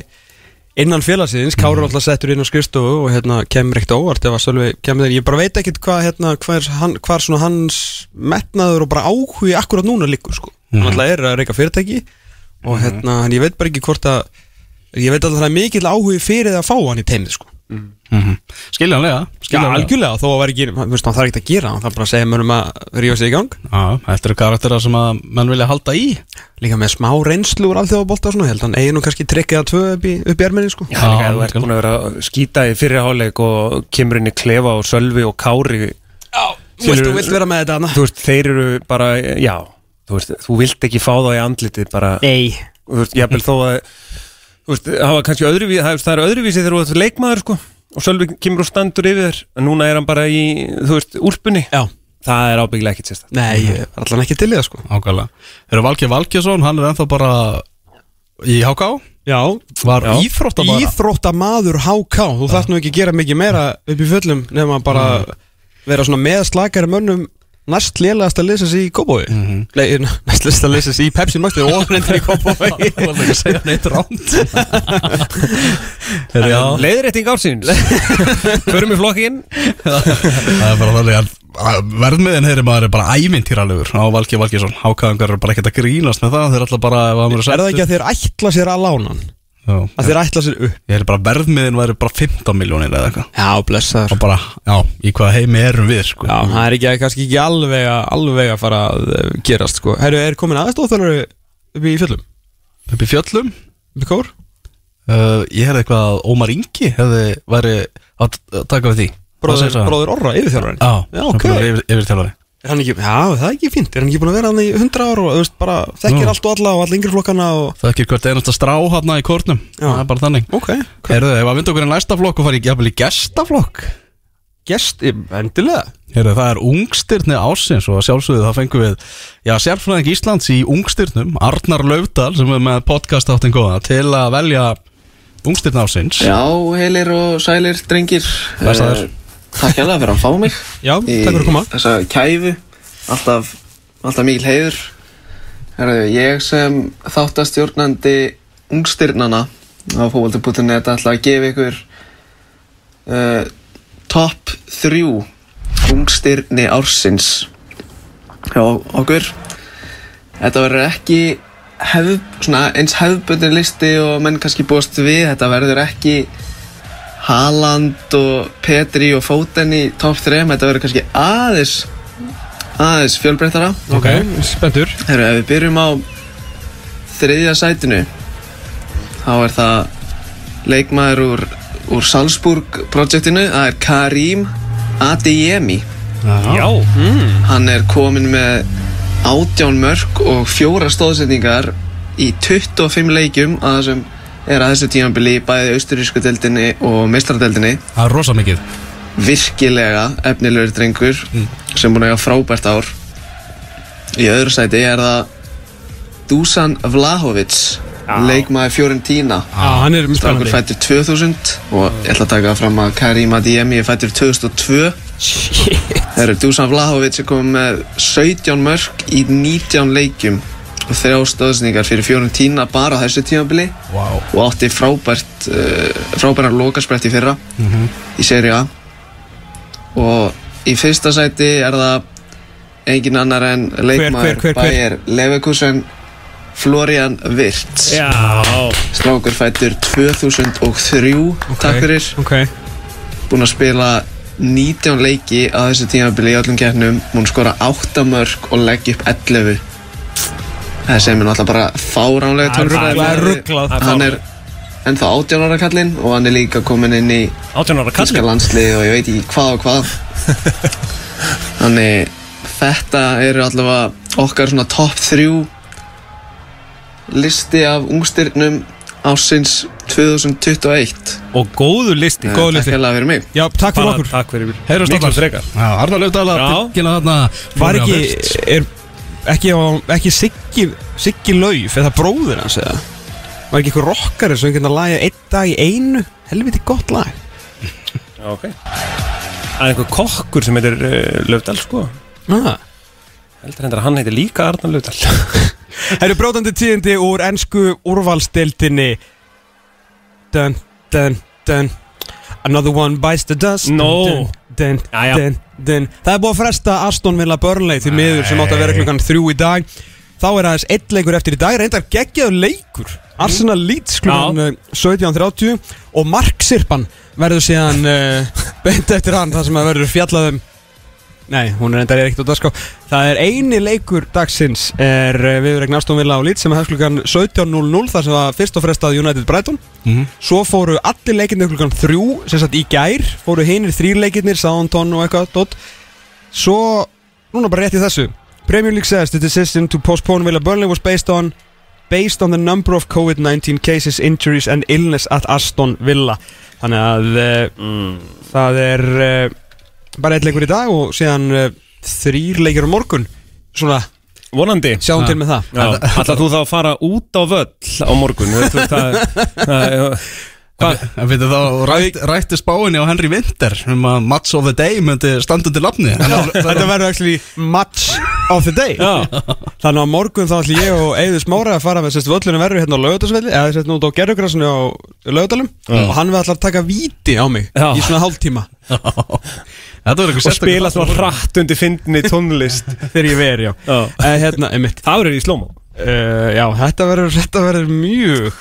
innan félagsins, Kári er alltaf settur inn á skrifstofu og hérna kemur ekkert óvart ef að Sölvi kemur þeir, ég bara veit ekkert hvað hérna, hvað er hann, hvað er svona hans metnaður og bara áhugi akkurat núna líkur sko, hann alltaf er að reyka fyrirtæki og hérna, hann, ég veit bara ekki hvort að ég veit alltaf það er mikill áhugi fyrir að fá hann í teimið sko mm -hmm. Skiljanlega. Já, skiljanlega. algjörlega, þó að ekki, veist, hann þarf ekki að gera hann þarf bara að segja mörgum að rífa sig í gang. Já, þetta eru karakterar sem að menn vilja halda í. Líka með smá reynslu úr alþjóðabólta og svona, ég held að hann eigi nú kannski trekkið að tvö upp í, í erminni sko. Já, líka, þú ert búin að vera að skýta í fyrirháleik og kemur inn í klefa og sölvi og kári. Já, þú vilt, þú vilt vera með þetta Þú veist, þeir eru bara, já Þú veist, þú vilt ekki fá þá í andlitið bara, Nei. Þú veist, jafnvel þó að veist, það var kannski öðruvísi það, það er öðruvísi þegar þú ert leikmaður, sko og sölvi kemur og standur yfir þér en núna er hann bara í, þú veist, úlpunni. Já, það er ábyggilega ekkit sérst Nei, allan ekki til í það sko. Ákvæmlega Eru Valgeir Valgeirsson, hann er ennþá bara í HK Já, Var Já. íþróttabara Íþróttamaður HK Þú þarft nú ekki að gera mikið meira upp í fullum Nefn að bara vera svona með slakari mönnum Næst lélegast að lesa sig í Kópói Mhm. Nei, næst lélegast að lesa sig í Pepsi Max Og ofrendir í Kópói Það var ekki að segja neitt ránt Já. Leiðrétting ársins. Förum í flokkin Það er bara þannig að verðmiðin heyri maður er bara æmintýralegur á Valgeir Valgeirsson Hákaðingar er bara ekkert að grínast með það. Þeir alltaf bara Er það ekki að þeir ætla sér að lána hann? Að þeir ætla sér upp? Ég held bara verðmiðin væri bara 15 miljónir eða eitthvað Já, blessaður Og bara, já, í hvaða heimi erum við sko Já, það er ekki, kannski ekki alveg að, alveg að fara að eh, gerast sko Herru, er komin aðstóðþjónari upp í fjöllum? Upp í fjöllum Upp í kór? uh, Ég hefði eitthvað að Ómar Ingi hefði væri að að taka við því Hvað segir Bróður, það? bróður Orra, yfirþjálfarinn Já, Já, ok. Yfir, yfir þjálfari Er hann ekki, já, það er ekki fínt Er hann ekki búin að vera hann í 100 ár og þú veist, bara þekkir Nú. allt og alla og alla yngri flokkana og Það er ekki hvert einasta strá hann í kórnum Já. Það er bara þannig Ok, okay. Herðu, ef að vinda okkur í næsta flokk og fara í jafnvel í gestaflokk Gest, endilega Herðu, það er ungstirni ásins og að sjálfsögðu það fengum við Já, sérfræðing Íslands í ungstirnum Arnar Laufdal sem er með podcast áttin góða til að velja ungstirni ásins Já, heilir og sælir drengir Blessaður. Takk hérlega fyrir að fá mig. Já, takk fyrir að koma. Þessa kæfu Alltaf, alltaf mikil heiður. Herðu, ég sem þáttastjórnandi ungstyrnana á fókvöldu.net ætla að gefa ykkur uh, top 3 ungstyrni ársins hjá okkur. Þetta verður ekki svona, eins hefðbundin listi og menn kannski búast við. Þetta verður ekki Haaland og Petri og Foden í top 3 Þetta verður kannski aðeins aðeins fjölbreyttara. Ok, spenntur. Herru, ef við byrjum á þriðja sætinu þá er það leikmaður úr, úr Salzburg projektinu, það er Karim Adeyemi. Já. Hann er komin með átján mörg og fjóra stóðsetningar í 25 leikjum að þessum er að þessu tímanbili bæði austurísku deildinni og meistaradeildinni Það er rosa mikið. Virkilega efnilegur drengur sem búin að eiga frábært ár. Í öðru sæti er það Dusan Vlahovic leikmaður Fiorentina. Já, hann er Strákur spennandi fættur 2000 og ég ætla að taka fram að Karim Adiemi er fættur 2002 Shit. Það eru Dusan Vlahovic er komið með 17 mörg í 19 leikjum og þrjá stöðsningar fyrir Fiorentina bara á þessu tímabili wow. og átti frábært uh, frábæra lokarsprett í fyrra í seri A. Og í fyrsta sæti er það engin annar en hver? Bayer Leverkusen Florian Wirtz. Strákur fættur 2003 takk fyrir. Ok. Búinn að spila 19 leiki á þessu tímabili í öllum keppnum múinn skora 8 mörg og leggja upp 11 það sem er náttúrulega bara fáránlega tölfræði. það er ruglað. hann er ennþá 18 ára kallinn og hann er líka komin inn í 18 ára Þíska kallið landslið og ég veit ekki hvað og hvað. Þannig þetta eru allavega okkar svona top 3 listi af ungstyrnum ásins 2021 Og góður listi Góður Takk listi. hérlega fyrir mig. Já, takk fyrir okkur. Takk frekar. Já, Arnar þarna Var ekki, er ekki, ekki Siggi, Siggi Lauf eða bróðir hans eða? Var ekki eitthvað rockari sem geta lagið einn dag í einu? Helviti gott lag. Ok. Það er einhver kokkur sem heitir uh, Löfdal sko. Ah. Heldur hendur að hann heitir líka Arnar Löfdal Það eru brótandi tíðindi úr ennsku úrvalsdeildinni. Dun, dun, dun. Another one bites the dust. No. dun, dun, Jæja. dun, dun. Það er búið að fresta Aston Villa Burnley til miður sem átt að vera klukkan þrjú í dag. Þá er aðeins einn leikur eftir í dag Reyndar geggjaður leikur. Arsenal Leeds klukkan eh, 17.30 Og Mark Sirpan verður síðan uh, beint eftir hann Það sem að verður fjallaðum Nei, hún er endar ekkert út að ská Það er eini leikur dagsins er uh, viðregn Aston Villa á Leeds sem hefst klukkan 17.00 þar sem var fyrst og frestað United Brighton Mhm. Svo fóru allir leikirnir klukkan þrjú sem sagt í gær fóru hinir þrýr leikirnir Southampton og eitthvað dot. Svo, núna bara rétt í þessu Premier League says the decision to postpone Villa Burnley was based on based on the number of COVID-19 cases, injuries and illness at Aston Villa Þannig að uh, það er uh, bara eitt leikur í dag og síðan uh, þrýr leikir á morgun. Svona, Vonandi. sjáum til með það. Já, Ætlar þú þá að fara út á völl á morgun? Þú veist, það, það, Hvað? En fyrir þá rætt, rætti spáinni á Henry Winter um að Match of the Day myndi standa undir lafni. Þetta verður actually match of the day. Já, Þannig að á morgun þá ætlum ég og Eður Smára að fara með sérst völlunum verður hérna á laugardagsvelli eða sérst nút á gerðugrassinu á laugadalum og hann við ætlar að taka víti á mig Já. í svona hálftíma. Verður og spila svona hratt undir fyndinni tónlist. Þegar ég veri, já. Já. uh, Hérna, einmitt. Það verður í slóma uh, Já, þetta verður, þetta verður mjög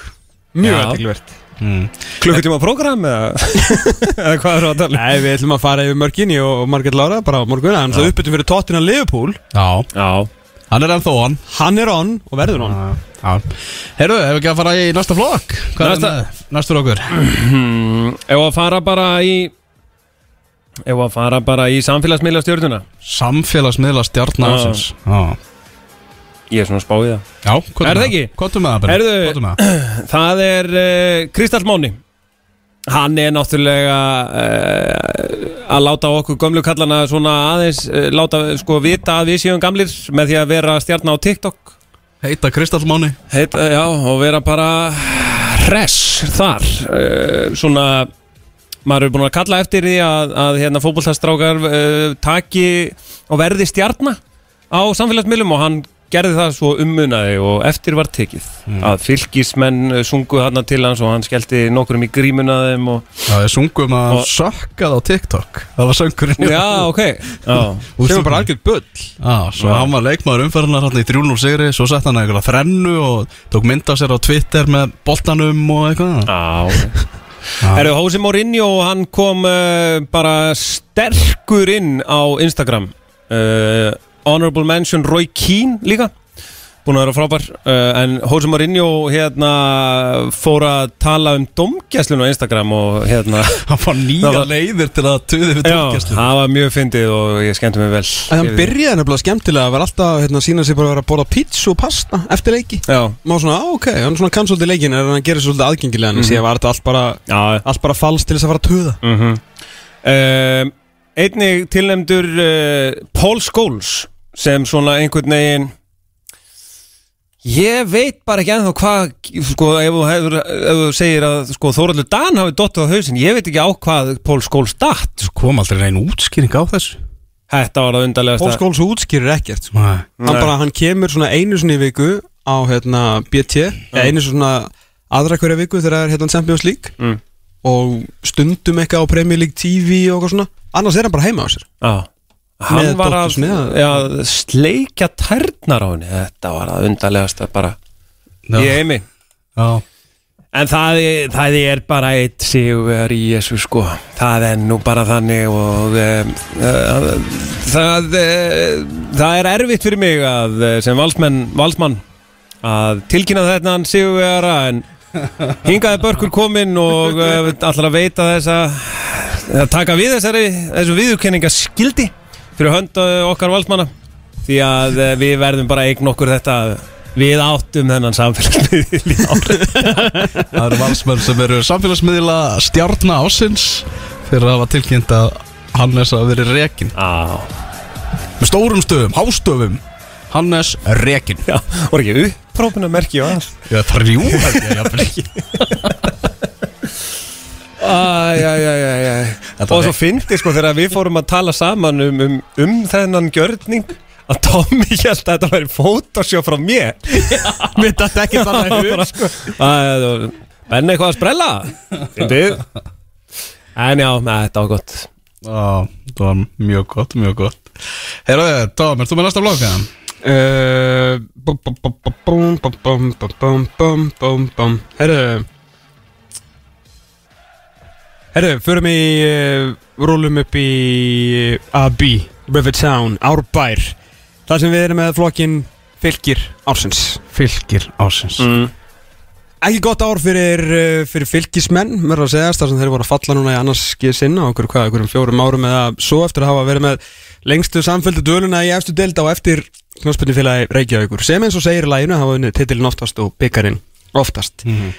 mjög Já. aðtilvært mm. Klukkutíma program eða? Eða hvað er það að tala? Nei, við ætlum að fara yfir mörginni og Margrét Lára bara á morgun. En það uppbyttum fyrir tóttina Liverpool. Já, Já. Hann er ennþá hann Hann er on og verður on. Já. Heyrðu, ef við ekki að fara í næsta flokk? Hvað Næsta- er næstur okkur? hmm, Ef að fara bara í Ef að fara bara í samfélagsmiðla stjórnuna Samfélagsmiðla stjarnar Já. ásins Já, Ég er svona að spá í það. Já hvað Er það ekki? Hvað með það, Benni? Heyrðu- Komdu með það. Það er uh, Kristall Máni Hann er náttúrulega uh, að láta okkur gömlu kallana svona aðeins uh, láta sko vita að við séum gamlir með því að vera stjarnar á TikTok. Heita Kristallmáni Heit, uh, Já, og vera bara hress þar uh, Svona maður er búin að kalla eftir því að, að hérna, fótbolltastrákar uh, taki og verði stjarnar á samfélagsmiðlum og hann gerði það svo ummunaði og eftir var tekið. Að fylgismenn uh, sungu hann til hans og hann skellti nokkurum í grímuna þeim og Já, ég sungum að Og- sökkað á TikTok. Það var söngurinn. Já, ok. Já. Kemur bara algjör bull. Já, svo Já. hann var leikmaður umferðunar hann í 3-0 sigri Svo sett hann eitthvað þrennu og tók mynd af sér á Twitter með boltanum og eitthvað. Já, Já. Erðu Hósi Mourinho, hann kom uh, bara sterkur inn á Instagram. Uh, Honorable Mention Roy Keane líka Búin að vera frábær uh, En Hósi Mourinho hérna fór að tala um domgæslun á Instagram og hérna Hann fann nýja var- leiðir til að tuði við Já, tókjæslu það var mjög fyndið og ég skemmti mig vel. En hann byrjaði nefnilega skemmtilega að vera alltaf hérna, sína sig bara að vera að borða pizza og pasta eftir leiki. Já, Má svona, á, ok, hann svona kann svolítið leikin en hann gerir svolítið aðgengilega en mm -hmm. var þetta allt bara, já. allt bara falskt til þess að fara að tuða. Mm um, Einnig tilnefndur uh, Paul Scholes sem svona einhvern veginn Ég veit bara ekki ennþá hvað sko, ef þú, hefur, ef þú segir að sko, Þóraldur Dan hafi dottið á hausinn ég veit ekki á hvað Paul Scholes datt Kom aldrei neina útskýring á þessu? Þetta var það undarlegast Pól Skóls útskýrir ekkert sko. Nei. hann, bara, hann kemur svona einu svona í viku á hérna, BT eða einu svona aðra hverja viku þegar er hérna Champions League. Mm. og stundum eitthvað á Premier League TV og eitthvað svona. Annars er hann bara heima á sér. Já Hann var að já, sleikja tærnar á henni. Þetta var það undarlegast bara Já. Ég heimi. Já. En það það er bara eitt sigur í þessu sko. Það er nú bara þannig og um, uh, það, uh, það er erfitt fyrir mig að eh, sem valsmenn, valsmann að tilkynna þetta hann sigur en hingaði börkur kominn og uh, allar að veita þess að að taka við þessari þessu viðurkenninga skildi fyrir hönd eh, okkar valdmanna. Því að eh, við verðum bara eign okkur þetta. Við áttum þennan samfélagsmiðil Það eru valsmenn sem eru samfélagsmiðila stjárna ásins fyrir að hafa tilkynnt að Hannes að veri rekin ah. með stórum stöfum, hástöfum Hannes rekin Já, voru ekki upprópun að merkja Já, það er jú Það er ekki Æj, æj, æj, æj Og var- svo fyndi sko þegar við fórum að tala saman um, um, um þennan gjörning að Tommy held að þetta væri fótosjó frá mér. Mér dætti ekki þannig að hug sko. Benni eitthvað að sprella? Fyndið. En já, með, þetta var gott. Já, það var mjög gott, mjög gott. Herðu, Tom, er þú með næsta blokka? Uh, Herru förum í uh, Rúlum upp í uh, AB Rivertown, Árbær. Það sem við erum með flokkin Fylgir ársins. Fylgir ásins mm. Ekki gott ár fyrir, uh, fyrir fylgismenn verður að segja, þar sem þeir voru að falla núna í annars skið sinna á okkur, hvað, okkur um fjórum árum eða svo eftir að hafa verið með lengstu samfelldu döluna í efstu deild á eftir knóspinni félagi Reykjavíkur. Sem eins og segir læginu hafa unnið titilin oftast og byggarinn oftast. Mhm.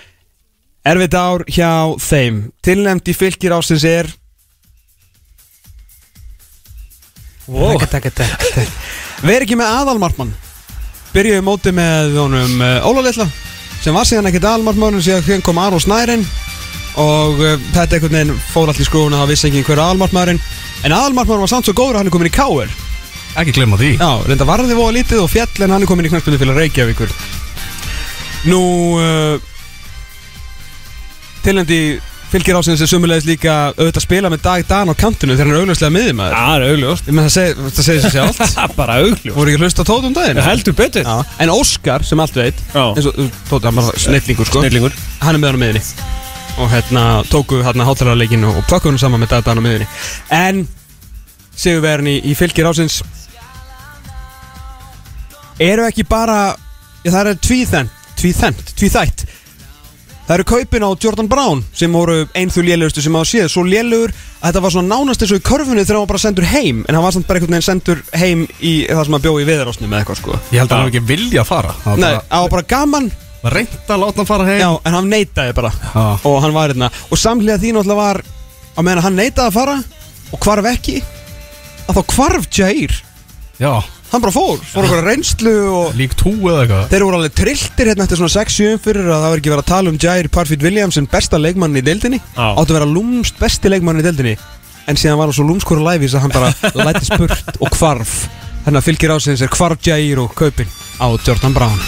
Erfitt ár hjá þeim. Tilnæmt í fylgir ásins er wow. Veri ekki með aðalmarkmann. Byrjuðu móti með honum uh, Óla Lilla sem var síðan ekkert aðalmarkmann síðan hérna kom Aron Snærin og þetta einhvern veginn fór allir skrúna það vissi ekki hver aðalmarkmann en aðalmarkmann var samt svo góður að hann er komin í káir Ekki glemma því. Já, reynda varði voða lítið og fjall en hann er komin í knarspilið fyrir Reykjavíkur. Nú uh, Tilhendi fylgir ásins er sumulegis líka auðvitað að spila með Dag Dan á kantinu þegar hann er augljóslega miðjumæður Það er augljóst. Það seg- það segir sér sjálf Bara augljóst. Voru ekki að hlusta á Tóta um daginn? Heldur betur. Já, en Óskar sem allt veit eins og Tóta, hann var snillingur sko. Snillingur. Hann er með hann á miðinni Og hérna tóku hérna hátalarleikin og plökkuðu hann saman með Dag Dan á miðinni En Sigurverðin í, í fylgir ásins Eru ekki bara það er tvíþent Tvíþent, tvíþætt Það eru kaupin á Jordan Brown sem voru þú lélugustu sem hafa séð. Svo lélugur að þetta var svona nánast eins og í körfunni þegar hann var bara sendur heim En hann var samt bara einhvern veginn sendur heim í það sem hann bjóði í viðrásnum eða eitthvað sko. Ég held að hann hef ekki vilja að fara. Nei, var það var bara gaman. Bara reynt að láta hann fara heim. Já, en hann neitaði bara. Já. Og hann var hérna. Og samhliða því náttúrulega var Á meðan hann neitaði að fara Og hvarf ekki Að þá hvarf Jair. Já, Hann bara fór Fór okkur reynslu og lík tú eða eitthvað? Þeir voru alveg trilltir hérna eftir svona 6-7 fyrir að það var ekki verið að tala um Jair Parfit Williamson besta leikmann í deildinni. Já. Áttu að vera lúmst besti leikmann í deildinni En síðan var hann svo lúmskur og læfis að hann bara læti spurt og hvarf. Þannig að fylgir ásins er hvarf Jair og kaupin á Jordan Brown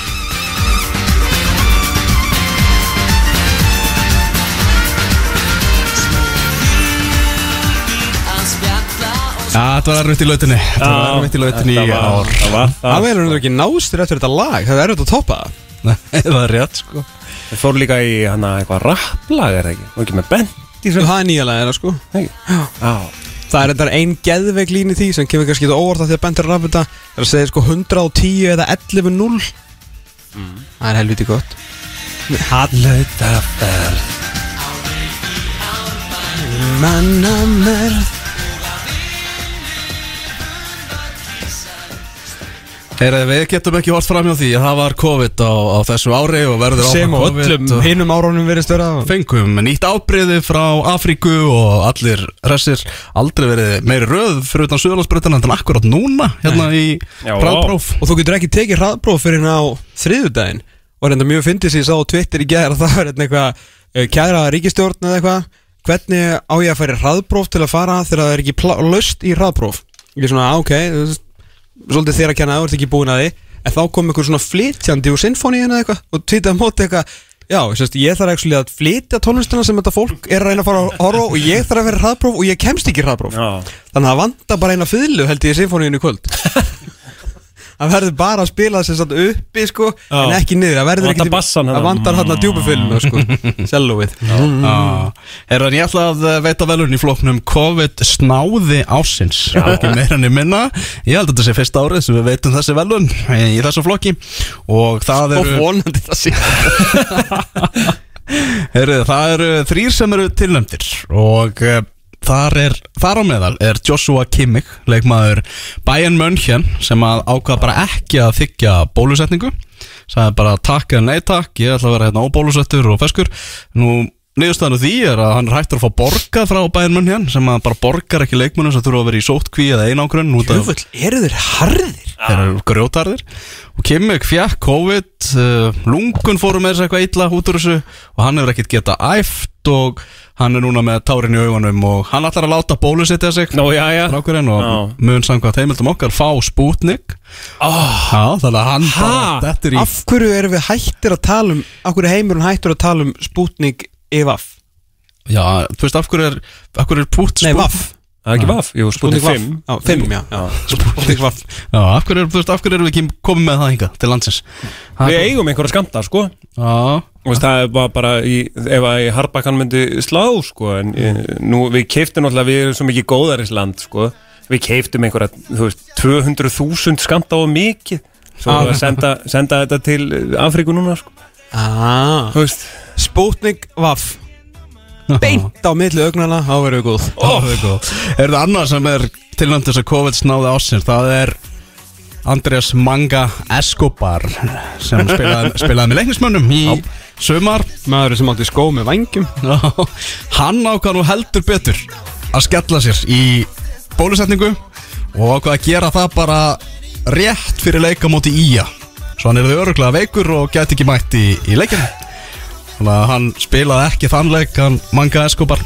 þetta var erfitt í lautinni. Þetta var erfitt í lautinni í ár. Það var Það það verður ekki nástur eftir þetta lag? Það er auðvitað að toppa það. Nei, það er rétt sko. Við fórum líka í hana eitthvað rapplag er það ekki? Og ekki með bent í Það er nýja lagina sko. Já. Það er þetta ein geðveik lín í því sem kemur kannski þetta óvart að því að bendur rafið þetta. Það er að segja sko 110 eða 11-0 Það er helviti gott. Hallutaferð Heyrðu, við getum ekki hort fram hjá því að það var COVID á, á þessu ári og verður Sem áfram COVID öllum og hinnum árunum verið störa Fengum nýtt ábreyði frá Afríku og allir hressir. Aldrei verið meiri röð fyrir utan Suðurlandsbreytan en akkurat núna hérna í Já, bráðpróf Og þú getur ekki tekið hraðbróf fyrir hérna á þriðudaginn Og reynda mjög fyndið sér sá á Twitter í gæðar að það er hérna eitthvað eh, kæra ríkistjórn eða eitthvað. Hvernig á ég að færi hraðbróf til að fara þegar það er ekki laust í hraðbróf Ég er svona, "Ah, ok, þú veist, svolítið þér að kenna, þú ert ekki búin að því En þá kom eitthvað svona flytjandi úr sinfóníinu eða eitthvað Og tvítið á móti eitthvað Já, sérst, ég þarf ekki að flytja tónlistina sem þetta fólk er að reyna að fara að horfa Og ég þarf að vera hraðbróf og ég kemst ekki Já. Þannig að það vantar bara eina fyllu held ég í sinfóníinu í kvöld Það verður bara að spila þess að uppi sko Já. En ekki niður, það verður ekki þarna. vantar hann að djúpa fyllinu sko Sellóið. Herran, ég ætla að eh, veita velurinn í flóknum COVID snáði ásins Ekki meira enn minna. Ég held að þetta sé fyrst árið sem við veitum þessi velun í þessu flokki. Og það Og eru vonandi það sé. Heyrðu, það eru þrýr sem eru tilnæmdir og uh, þar, er, þar á meðal er Joshua Kimmich, leikmaður Bayern München sem að ákvaða bara ekki að þykja bólusetningu. Sagði bara takk eða nei takk, ég ætla að vera hérna óbólusettur og feskur. Nú niðurstaðan af því er að hann er hættur að fá borgað frá Bayern München sem að bara borgar ekki leikmunum sem þurfa að vera í sóttkví eða einangrun út af Jöfull, eru þeir harðir? þeir eru grjótarðir og Kimmich fjekk COVID uh, lungun fóru með þess eitthvað illa út úr þessu og hann hefur ekkert getað æft og hann er núna með tárin í augunum og hann ætlar að láta bólusetja sig Nó, já, já Strákurinn og Já. mun samkvæmt heimildum okkar fá Sputnik oh. Já, þannig að hann bara Ha? Þetta er í Af hverju erum við hættir að tala um Af hverju er heimurinn hættur að tala um Sputnik EVAF? Já, þú veist, af hverju er, af hverju er Put Nei, Sput- VAF. Það er ekki vaff Jú, Sputnik 5 Já, 5, já. Sputnik VAF. Já, af hverju, er- þú veist, af hverju erum við ekki komið með það hinga til landsins? Við eigum einhverja skamta, sko. Já, Þú veist, það er bara, bara í, ef að í Harbakkan myndi slá, sko En mm. nú, við keiftum náttúrulega, við erum svo mikið góðarisland, sko. Við keiftum einhverja, þú veist, 200.000 skamta og mikið. Svo Ah. að senda, senda þetta til Afríku núna, sko. Ah. Þú veist Sputnik VAF Beint á milli augnana, þá verðum við góð. Oh. Er það annað sem er tilnæmt þess að COVID snáði ásins Það er Andreas Manga Escobar sem spilaði, spilaði með leiknismönnum í sumar. Maður sem átti skó með vangjum Hann ákvað nú heldur betur að skella sér í bólusetningu og ákvað að gera það bara rétt fyrir leika móti Ía. Svo hann er þau öruglega veikur og gæti ekki mætt í, í leikinu þannig að hann spilaði ekki þann leik hann manga Escobar.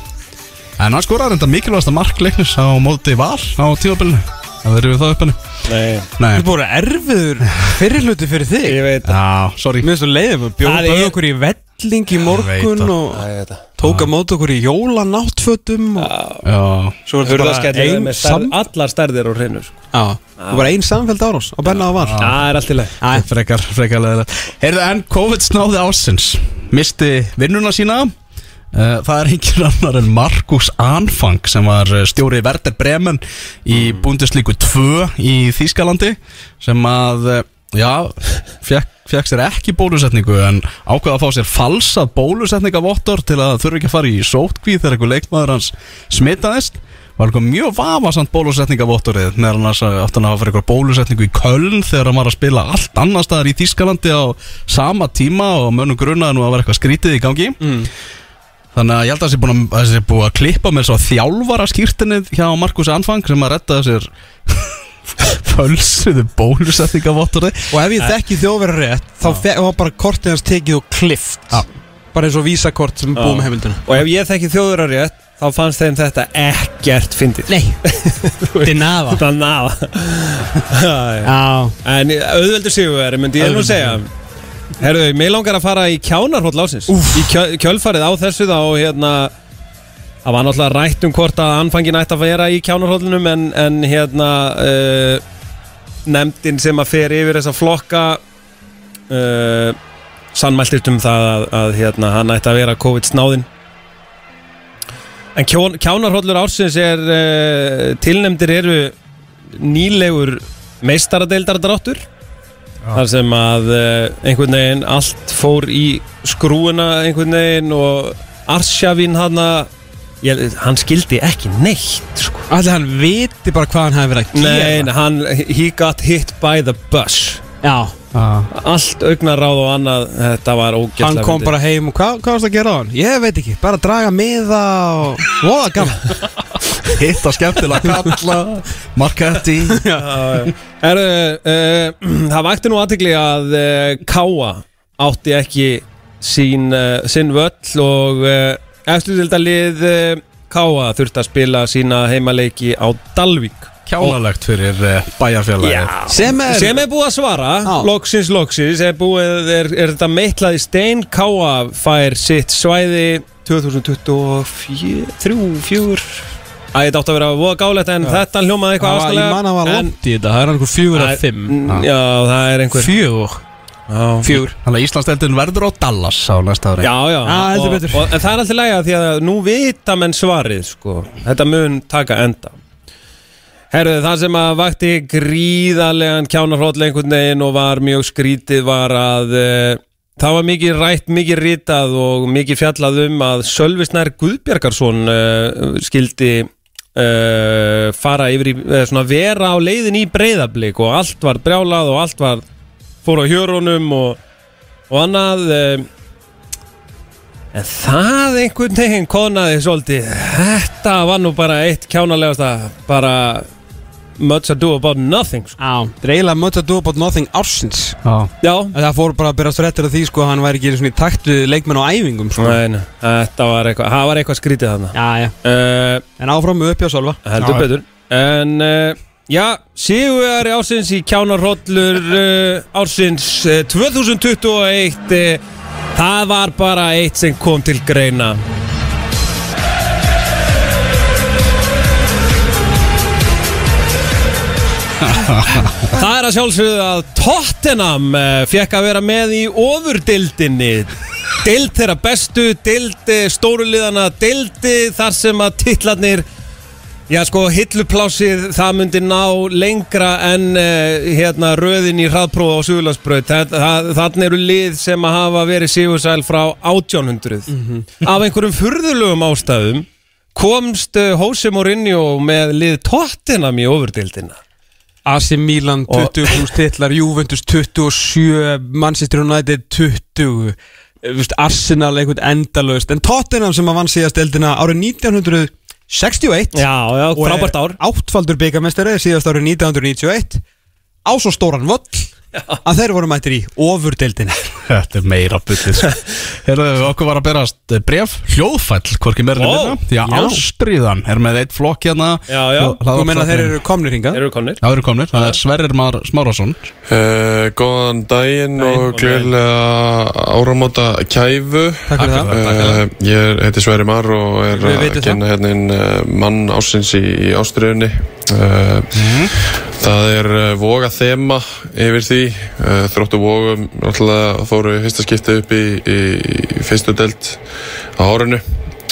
En hann skoraði enda mikilvægasta mark leiknis á móti Val á tíðabilinu það verður við það upp henni Nei, Nei, Þetta voru erfiður fyrirluti fyrir þig. Ég veit já, sorry. Mér finnst þú leiðum að Það bjóða er- okkur í velling í morgun það. og Æ, ég veit það. tók að móta okkur í jólanáttfötum og Já, svo er þetta bara Hurðaskellir ein með stærð, sam... allar stærðir og hreinu sko. Já, það var ein samfeld árás á Benna og Val. Það er allt í leið Æ, frekar, frekar leðilegt Heyrðu, en COVID snáði ásins Misti vinnuna sína. Uh, Það er engin annar en Markus Anfang sem var eh, stjóri Werder Bremen í Bundesliga 2 í Þýskalandi sem að, eh, já, fekk sér ekki bólusetningu en ákveða að fá sér falsað bólusetningavottor til að þurfi ekki að fara í sótkvíð þegar einhver leikmaður hans smitaðist var eitthvað mjög vafasamt bólusetningavottorið meðan annars hann að hafa fyrir eitthvað bólusetningu í Köln þegar hann var að spila allt annar staðar í Þýskalandi á sama tíma og mönnum grunnaði nú að vera eitthvað skrítið í gangi. Mm. Þannig að ég held að það sé búið að klippa með svo þjálfara skýrtinni hjá Markus Anfang sem að redda sér fölsuðu bólusetningavottorið Og ef ég þekki þjóðverðar rétt þá var bara kortið hans tekið og klift. Bara eins og vísakort sem er búið með heimildina. Og ef ég þekki þjóður að rétt Þá fannst þeim þetta ekkert fyndið. Nei, dinnaða Þannig að Já, En auðveldur sigurveri myndi ég nú segja. Herðu, mér langar að fara í kjánarhóll ásins Í kjö, kjölfarið á þessu þá hérna Það var náttúrulega rætt um hvort að anfangin ætti að vera í kjánarhóllinum en, en hérna uh, nefndin sem að fer yfir þessa flokka uh, sannmæltist um það að, að hérna, hann ætti að vera COVID-snáðin En kjón, kjánarhóllur ársins er uh, tilnefndir eru nýlegur meistaradeildardráttur þar sem að uh, einhvern veginn allt fór í skrúuna einhvern veginn og Arshavin hann hann skildi ekki neitt sko. allir hann viti bara hvað hann hefði verið að gera? nei, hann, he got hit by the bus. Já, allt augnaráð og annað þetta var ógætlega hann kom bara heim og hvað, hvað varst að gera á hann? Ég veit ekki, bara draga miða og voða gaman. Hitta skemmtilega kalla Marketti Heru, uh, Það vakti nú aðtegli að uh, Káa átti ekki sín, uh, sinn völl og uh, eftirtildalið uh, Káa þurfti að spila sína heimaleiki á Dalvík Kjánalegt fyrir uh, bæjarfélagi Sem er, sem er búið að svara. Já. loksins loksins er, búið, er, er þetta meitlað í stein Káa fær sitt svæði. 2024 Æ, þetta átti að vera voða gálegt en þetta hljómaði eitthvað Ég áskalega man að var langt í þetta, það er einhver fjögur að fimm. Já, það er einhver Fjögur. Fjögur. Þannig að Íslandsdeildin verður á Dallas á næsta ári. Já, já, Já, heldur og, betur. og, En það er alltaf læga því að nú vita menn svarið sko. Þetta mun taka enda Herðu, það sem að vakti gríðarlegan kjánarhóll einhvern veginn og var mjög skrítið var að uh, það var mikið rætt, mikið ritað og mikið fjallað um að Sölvisnær Guðbjargarsson uh, skildi uh, fara yfir í, svona vera á leiðin í breyðablík og allt var brjálað og allt var fór á hjörunum og, og annað En það einhvern veginn konaði svolítið. Þetta var nú bara eitt kjánalegasta bara much ado about nothing sko. Já, það er eiginlega much ado about nothing ársins. Já. Já, Það fór bara að byrja strættir af því sko að hann væri ekki einu svona í takt við leikmenn á æfingum sko. Nei, nei, þetta var eitthvað, það var eitthvað skrítið þarna. Já, já. Uh, En áfram með uppjá Sölva. Heldur Já. betur. En uh, já, Sigurvegari ársins í kjánarhóllur uh, ársins uh, 2021 uh, Það var bara eitt sem kom til greina Það er að sjálfsögðu að Tottenham uh, fekk að vera með í ofurdildinni Dild þeirra bestu, dild eh, stóruliðana, dildi þar sem að titlarnir Já sko, hilluplásið það myndi ná lengra en uh, hérna röðin í hraðprófa á Suðurlandsbraut. Þannig eru lið sem að hafa verið sigursæl frá 1800 Af einhverjum furðulegum ástæðum komst uh, Jose Mourinho með lið Tottenham í ofurdildina AC Milan 20 pluss titlar Juventus 27 Manchester United 20 eh, Arsenal einhvern endalaust. En Tottenham sem að vann síðast eldina árið 1970 61 Já, já, og er áttfaldur byggamestari síðast árið 1991 á svo stóran völl að þeir voru mættir í ofurdeildinni. Þetta er meira byrðið Herðu, okkur var að berast bref Hljóðfæll, hvorki meira oh, Já, já. Ástriðan er með eitt flokk hérna. Já, já. Þú menna þeir eru komnir hingað? Eru komnir. Já, þeir eru komnir, það er Sverrir Már Smárásson Uh, góðan daginn Daginn og gleðilega áramóta kæfu. Takk fyrir það. Uh, Ég heiti Sverri Mar og er að kenna hérna inn uh, mann ásins í, ástriðunni uh, Það er uh, voga þema yfir því. Uh, Þróttu vogum náttúrulega fóru í fyrsta skipti upp í, í, í fyrstu delt á árinu.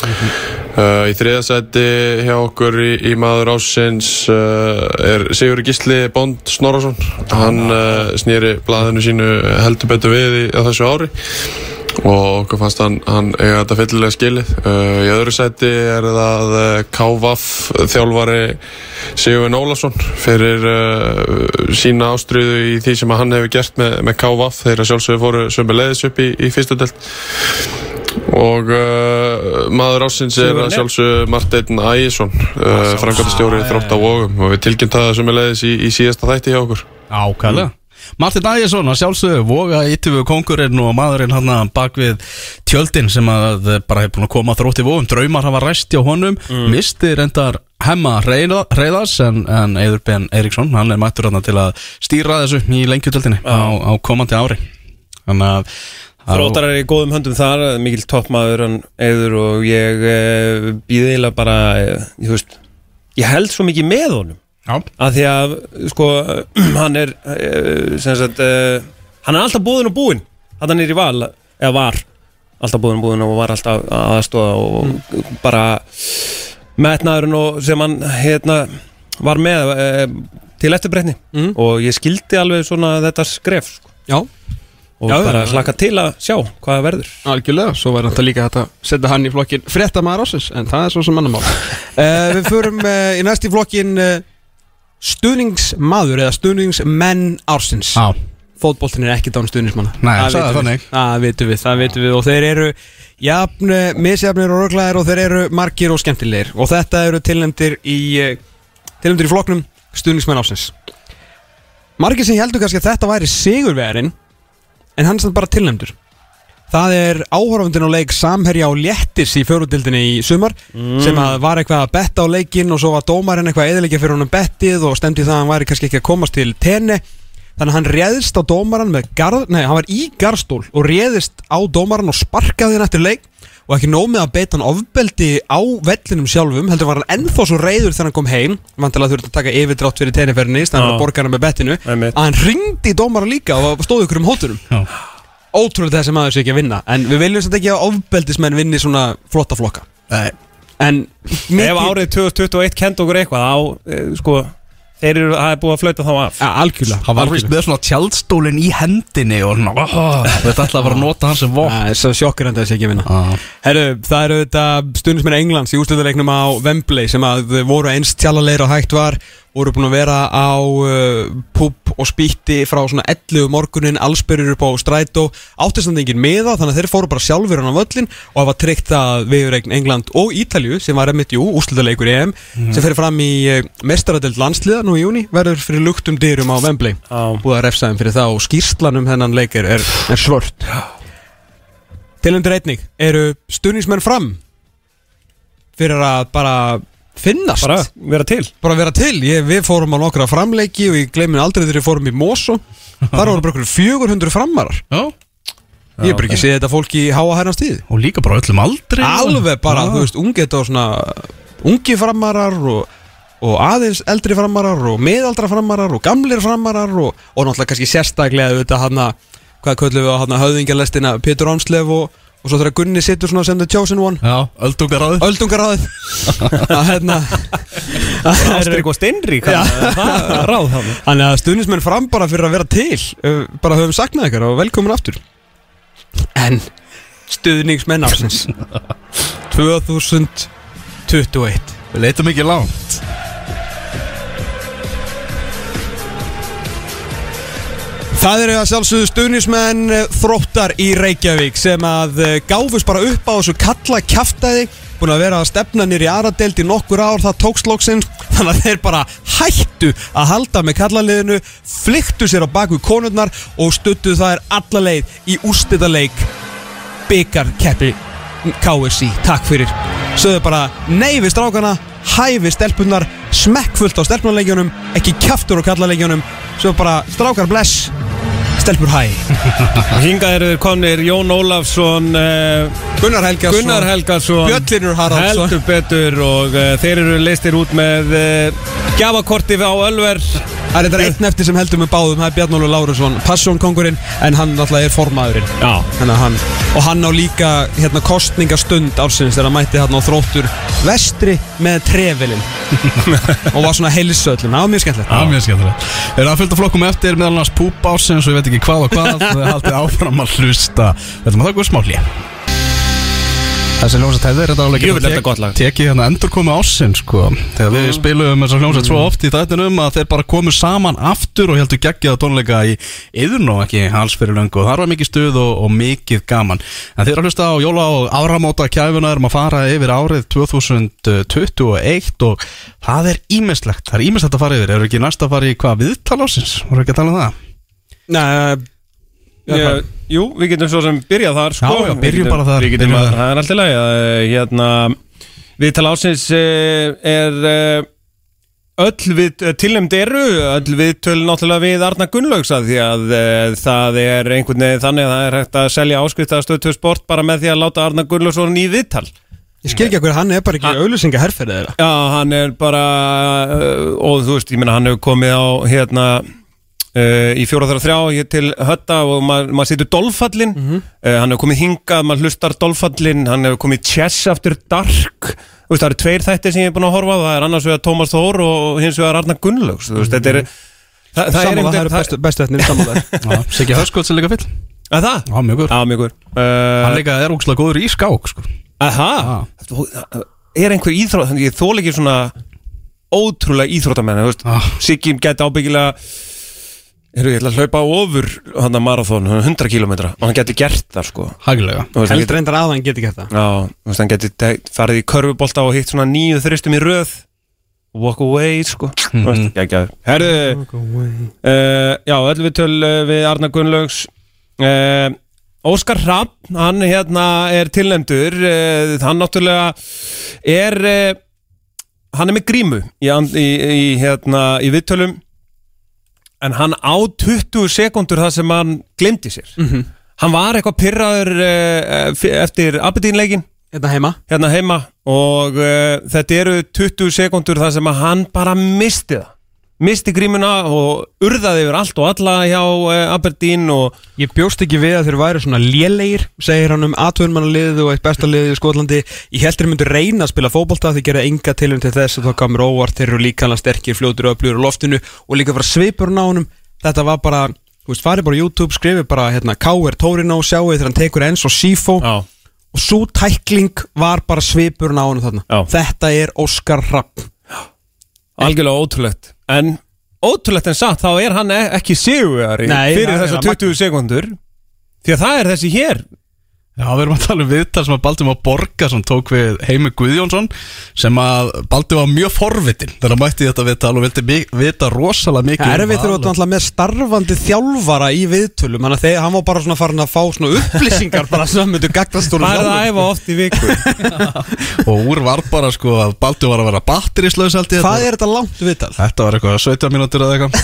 Uh, í þriða sæti hjá okkur í, í maður ásins uh, er Sigur Gísli Bond Snorarsson hann uh, snýri blaðinu sínu heldur betur við í, á þessu ári og okkur fannst hann, hann eiga þetta fyllilega skilið. Uh, í öðru sæti er það uh, KVAF þjálfari Sigurvin Ólafsson fyrir uh, sína ástriðu í því sem hann hefur gert með, með KVAF þeir að sjálfsögðu fóru sömu leiðis upp í, í fyrstu delt og uh, maður ásins er að sjálfsögðu Marteinn Ægjesson uh, framkvæmtastjóri þrótt á vógum og við tilkynnt það sem er leiðis í, í síðasta þætti hjá okkur. Ákvæðlega Martin Ægjesson, að sjálfsögðu, voga ítöfu kongurinn og maðurinn hann bak við tjöldin sem að bara hefur búin að koma þrótti vóum, draumar hafa ræst hjá honum, misti reyndar hemma reyða, reyðas en, en Eður Ben Eriksson, hann er mættur hann til að stýra þessu í lengjutjöldinni á, á komandi ári. Þannig að Þróttar er í góðum höndum þar Mikil toppmaður, hann eður og ég e, býði eiginlega bara ég, veist, ég held svo mikið með honum að því að sko hann er e, sem sagt e, hann er alltaf búinn og búinn. Hann er í val, eða var alltaf búinn og búinn og var alltaf aðstóða og bara metnaðurinn og sem hann hérna var með e, til eftirbreytni. Mm. og ég skildi alveg svona þetta skref sko. Já, og Já, bara já. hlakka til að sjá hvað verður. Algjörlega, svo var þetta líka að setja hann í flokkin fréttamaður ásins, en það er svo sem mannum mál. Uh, Við förum uh, í næst í flokkin uh, stuðningsmaður eða stuðningsmenn ársins. Já. Fótboltin er ekki dán stuðningsmanna. Nei, það sagði þannig. Það vitum við, það vitum við. Og þeir eru jafn, misjafnir og röglæðir og þeir eru margir og skemmtilegir. Og þetta eru tilnæmdir í tilnæmdir í flokknum stuðningsmenn ársins. Margir sem heldur kannski að þetta væri sigurvegarinn en hann er samt bara tilnæmdur Það er áhorfundin á leik Samherja og Léttis í fjórundildinni í sumar sem að var eitthvað að betta á leikin og svo var dómarinn eitthvað eðilegja fyrir honum bettið og stemdi það að hann væri kannski ekki að komast til tenni þannig að hann réðist á dómarann með garð, nei, hann var í garstól og réðist á dómarann og sparkaði hann eftir leik og ekki nóg með að beita hann ofbeldi á vellinum sjálfum heldur var hann ennþá svo reyður þegar hann kom heim. Vantilega þurfti að taka yfirdrátt fyrir staðan Já. að borga hann með bettinu. Að hann ringdi í dómarann líka og stóði ykkur um hóturum Já. Ótrúlega þessi maður sé ekki að vinna. En við viljum þetta ekki að ofbeldismenn vinni svona flotta flokka. Nei. en Ef árið 2021 kent okkur eitthvað á, e, sko, þeir eru, það er búið að flauta þá af. Ja, algjörlega Hann var vist með svona tjaldstólinn í hendinni og svona, oh, þetta ætla að vera að nota hans sem vopn. Það er svo sjokkir en þessi ekki að vinna. Já. Herru, það eru þetta stundismenn Englands í úrslutaleiknum á Wembley sem að voru eins tjálaleir og hægt var voru búin að vera á uh, pub og spýtti frá svona 11 morgunin allsbyrjur upp á strætó. Áttistandingin með það þannig að þeir fóru bara sjálfur hann á völlin og var tryggt að viðurregn England og Ítalju sem var emitt, jú, úrslutaleikur í EM sem fyrir fram í uh, mestaradelt landsliða nú í júni verður fyrir luktum dyrum á Wembley. Já. búið að refsa þeim fyrir það og skýrslanum hennan leikir er, er svört. Tilundir einnig eru stuðningsmenn fram fyrir að bara finnast? Bara vera til. Bara vera til, ég, við fórum á nokkra framleiki og ég gleymi aldrei þegar ég fórum í Mosó þar voru bara okkur 400 framarar. Já. ég hef bara ekki séð þetta fólk í háa hærnast tíð Og líka bara öllum aldrei alveg bara, þú veist, ungið og svona ungi framarar og, og aðeins eldri framarar og miðaldra framarar og gamlir framarar og, og náttúrulega kannski sérstaklega auðvitað hann hvað köllum við á hann höfðingjalestina Pétur Ámslef og, og svo þegar Gunni situr svona sem the chosen one. Já, öldungaráð öldungaráðið. Að hérna Ástrík og er ráð hann Þannig að stuðnismenn fram bara fyrir að vera til. Uh, bara höfum saknað ykkar og velkomin aftur. En stuðningsmenn ársins. 2021 Við leitum ekki langt Það eru að sjálfsögðu stuðnismenn eh, þróttar í Reykjavík sem að eh, gáfust bara upp á þessu kalla kjaftaði búin að vera að stefna nýr í aðradelt í nokkur ár, það tókst loksins. Þannig að þeir bara hættu að halda með kallaliðinu, flyktu sér á baku konurnar og stuttu það er alla leið í úrstæðaleik byggarkeppi KSI, takk fyrir. Sögðu bara nei við strákana hæfi stelpunar, smekkfullt á stelpunarleikjunum, ekki kjaftur á kallaleikjunum svo bara strákar bless stelpur hæ. Hingað eru konir Jón Ólafsson uh, Gunnar Helgason. Gunnar Helgason Bjöllinur Haraldsson. Heldur betur og uh, þeir eru listir út með uh, Gjafakorti á Ölver Það er þetta einn eftir sem heldur með báðum Það er Bjarnólu Lárusson, Passionkongurinn En hann náttúrulega er formaðurinn. Já. Hann Og hann á líka hérna kostningastund ársins Þegar hann mætti hérna á þróttur Vestri með trefilinn. Og var svona heilsöllum Það var mjög skemmtilegt. Það er mjög skemmtilegt. Þeir eru að fylgta flokkum eftir meðal annars púp ársins og ég veit ekki hvað og hvað Það er haldið áfram að hlusta. Við ætlum að taka úr smá hlýja Þessi hljómsett hefði þetta alveg lag. Tekið hérna endur komu ásinn sko. Þegar við spilum þessar hljómsett svo oft í þættinum að þeir bara komu saman aftur og heldur geggjaða tónleika í yðurn og ekki alls fyrir löngu. Og það var mikið stuð og, og mikið gaman. En þeir að hlusta á jóla og áramóta kæfuna erum að fara yfir árið 2021 og það er ímislegt Það er ímislegt að fara yfir, eru ekki næst að fara í hvað viðtal ásins? Voru ekki að tala um það? Nei, Ég, jú, við getum svo sem byrjað þar sko. Já, já, byrjum getum- bara þar. getum, þar. Það er alltaf læg hérna, Við tala ásins eh, er eh, öll við tilnæmd eru öll við tölum náttúrulega við Arna Gunnlaugsa því að það er einhvern veginn þannig að það er hægt að selja áskrift að stöðtöð sport bara með því að láta Arna Gunnlaugsson í viðtal ég skil ekki að hann er bara ekki auðlýsinga herferðið þeirra Já, hann er bara og þú veist, ég meina hann hefur komið á hérna uh, í fjóra þar þrjá hér til hötta og maður mað setur dolfallin Mhm. uh, hann hefur komið hingað, maður hlustar dolfallin hann hefur komið Chess After Dark. Þú veist, það eru tveir þættir sem ég er búin að horfa á það er annars vegar Tómas Þór og hins vegar Arna Gunnlaugs. Þú veist, þetta er það, það er einhvern eru veginn- bestu, bestu efnir saman Siggi Hörskóts er líka fyll Að það? Já, mjög góður. Góður. Hann líka er ógslag góður í skák sko. Aha, er einhver íþrótt þannig ég þól ekki svona ótrúlega íþróttamenn þú veist, Ah. Siggi gæti ábyggilega Heru, ég ætla að hlaupa ofur hann að marathón, 100 km og hann geti gert það sko. Hann Held reyndar að hann geti gert það. Já, þú veist, hann geti te- farið í körfubolta og hitt svona nýju þristum í röð. Walk away sko. Mm -hmm. veist, Herðu, uh, já, öll við töl uh, við Arna Gunnlaugs. Uh, Óskar Rapp hann hérna er tilnæmdur uh, hann náttúrulega er uh, hann er með grímu í, í, í, hérna, í viðtölum en hann á 20 sekundur það sem hann glemdi sér. Hann var eitthvað pyrraður uh, eftir Aberdeen-leikin Hérna heima? Hérna heima. Og uh, þetta eru 20 sekundur þar sem hann bara misti það misti grímuna og urðaði yfir allt og alla hjá uh, Aberdeen og Ég bjóst ekki við að þeir væri svona lélegir segir hann um atvörmannaliðið og eitt besta liðið í Skotlandi. Ég held þeir myndu reyna að spila fótbolta þeir gera enga tilum til þess að það komur óvart þeir eru líka hann sterkir, fljótur og öflugur á loftinu og líka bara svipur á honum. Þetta var bara, þú veist, farið bara á YouTube skrifið bara hérna K.R. Torino sjáu þegar hann tekur eins og Sifo. Já, og svo tækling var bara svipur á honum þarna. Já. Þetta er Óskar Rapp algjörlega ótrúlegt en ótrúlegt en satt þá er hann e- ekki sigurvegari Nei, fyrir þessar það 20 sekundur því að það er þessi hér Já, við erum að tala um viðtal sem að Baldur Borgarsson tók við Heimi Guðjónsson sem að Baldur var mjög forvitin þegar hann mætti í þetta viðtal og vildi vita rosalega mikið Það er um við þurfum alltaf með starfandi þjálfara í viðtölum Þannig að þegar hann var bara svona farin að fá svona upplýsingar bara sem myndu gagnast úr það er að æfa oft í viku. Og úr var bara sko að Baldur var að vera batterislaus held ég. Hvað er þetta langt viðtal? Þetta var eitthvað 17 mínútur eða eitthvað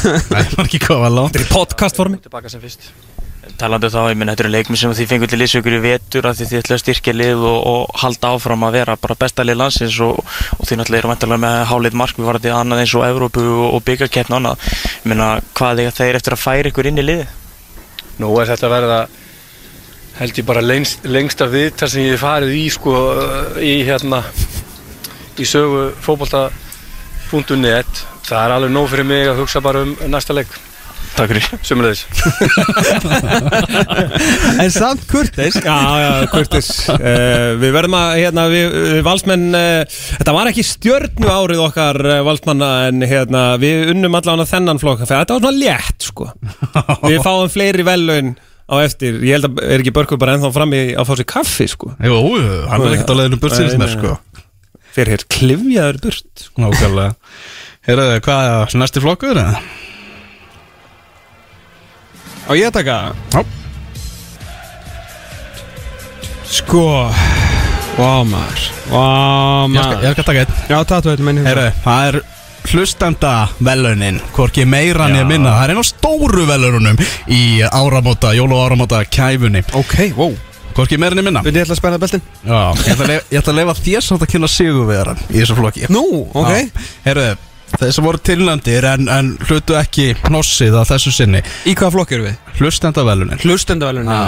Talandi um þá, ég menn þetta eru leikmi sem þið fengur til liðsökur í vetur að þið þið ætla að styrkja lið og, og halda áfram að vera bara besta lið landsins og, og þið náttúrulega eru vantarlega með hálið mark við varum því annað eins og Evrópu og, og byggjarkeppn og annað. Ég menna hvað er þeir eftir að færa ykkur inn í liði Nú er þetta að verða held ég bara lengst, lengsta viðtal sem ég farið í sko í hérna í sögu fótbolta.net það er alveg nóg fyrir mig að hugsa bara um næsta leik Takk fyrir. Sumulegis En samt kurteis. Já, já, Kurtis uh, Við verðum að, hérna, við, við valsmenn uh, Þetta var ekki stjörnu árið okkar uh, valsmanna En hérna, við unnum allan þennan flokk. Fyrir Þetta var svona létt, sko. Við fáum fleiri velun á eftir. Ég held að er ekki Börkur bara ennþá fram í að fá sér kaffi, sko? Jú, hann er ekkert á leiðinu burt síðan mér sko. Fyrir hér klifjaður burt Nákvæmlega. Heyrðu, hvað er næsti flokkur? eða? Á ég að taka Já. Sko Vá maður. Vá Ég skal, ég maður skal taka einn. Já, tatu þetta menn Heyrðu, það er hlustenda velunin Hvorki meira niður minna. Það er einn á stóru velunum Í áramóta, jólu áramóta kæfunni. Ok, wow Hvorki meira niður minna. Við ætla að spenna beltin? Já, ég ætla að leyfa- ég ætla að leifa þér samt að kynna sigurvegaran Í þessu flokki. Nú, ok. Já. Þeir sem voru tilnæmdir en, en hlutu ekki hnossið að þessu sinni. Í hvaða flokk eru við? Hlustenda velunin Hlustendavelun Já.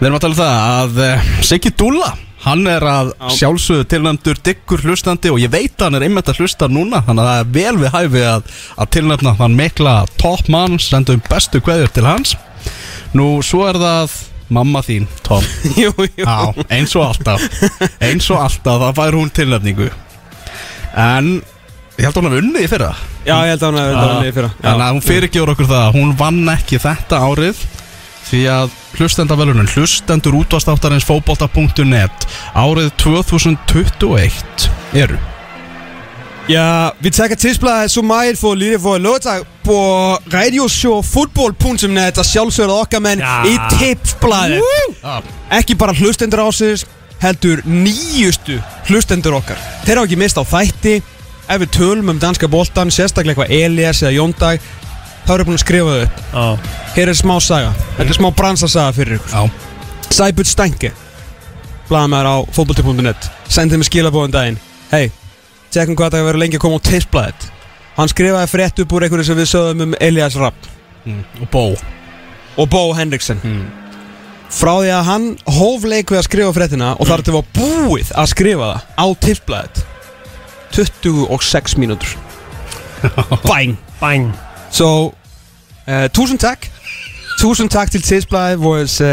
Við erum að tala um það að uh, Siggi Dúlla Hann er að sjálfsögðu tilnæmdur diggur hlustandi og ég veit að hann er einmitt að hlusta núna þannig að það er vel við hæfi að, að tilnæmna þann mikla toppmann sendum bestu kveður til hans. Nú, svo er það mamma þín, Tom. Jú, jú. Já, eins og alltaf. Eins og alltaf, það fær hún tilnæmningu En ég held að hún hafi unnið í fyrra. Já, ég held að hann að þetta var niður fyrra. Þannig að hún fyrirgjör okkur það að Hún vann ekki þetta árið Því að hlustendavelunin Hlustendur útvastáttarins fótbolta.net Árið 2021 Eru. Ja, vi takker tidsbladet så meget for lige for låter på radioshow.fodbold.net og sjálfsögðu okkar menn Ja. í tipsbladet. Ekki bara hlustendur ásins heldur nýjustu hlustendur okkar. Þeir hafa ekki mist á þætti Ef við tölum um danska boltan, sérstaklega eitthvað Elias eða Jóndag þá eru búin að skrifa þau upp. Já, Hér er smá saga, þetta er smá bransasaga fyrir ykkur. Já. Sæbjörn Stænke Blaðamæður á fótbolti.net Sendi mig skilabóðan daginn. Hei, tjekkum hvað það hefur verið lengi að koma á tipsblaðið Hann skrifaði frétt upp úr einhverju sem við sögðum um Elias Rapp. Og Bó. Og Bó Henriksen. Frá því að hann hóf leik við að skrifa fréttina og þar til var búið að skrifa það á tipsblaðið 26 mínútur Bang bang Så, uh, tusind tak. Tusind tak til Tipsbladet, vores uh,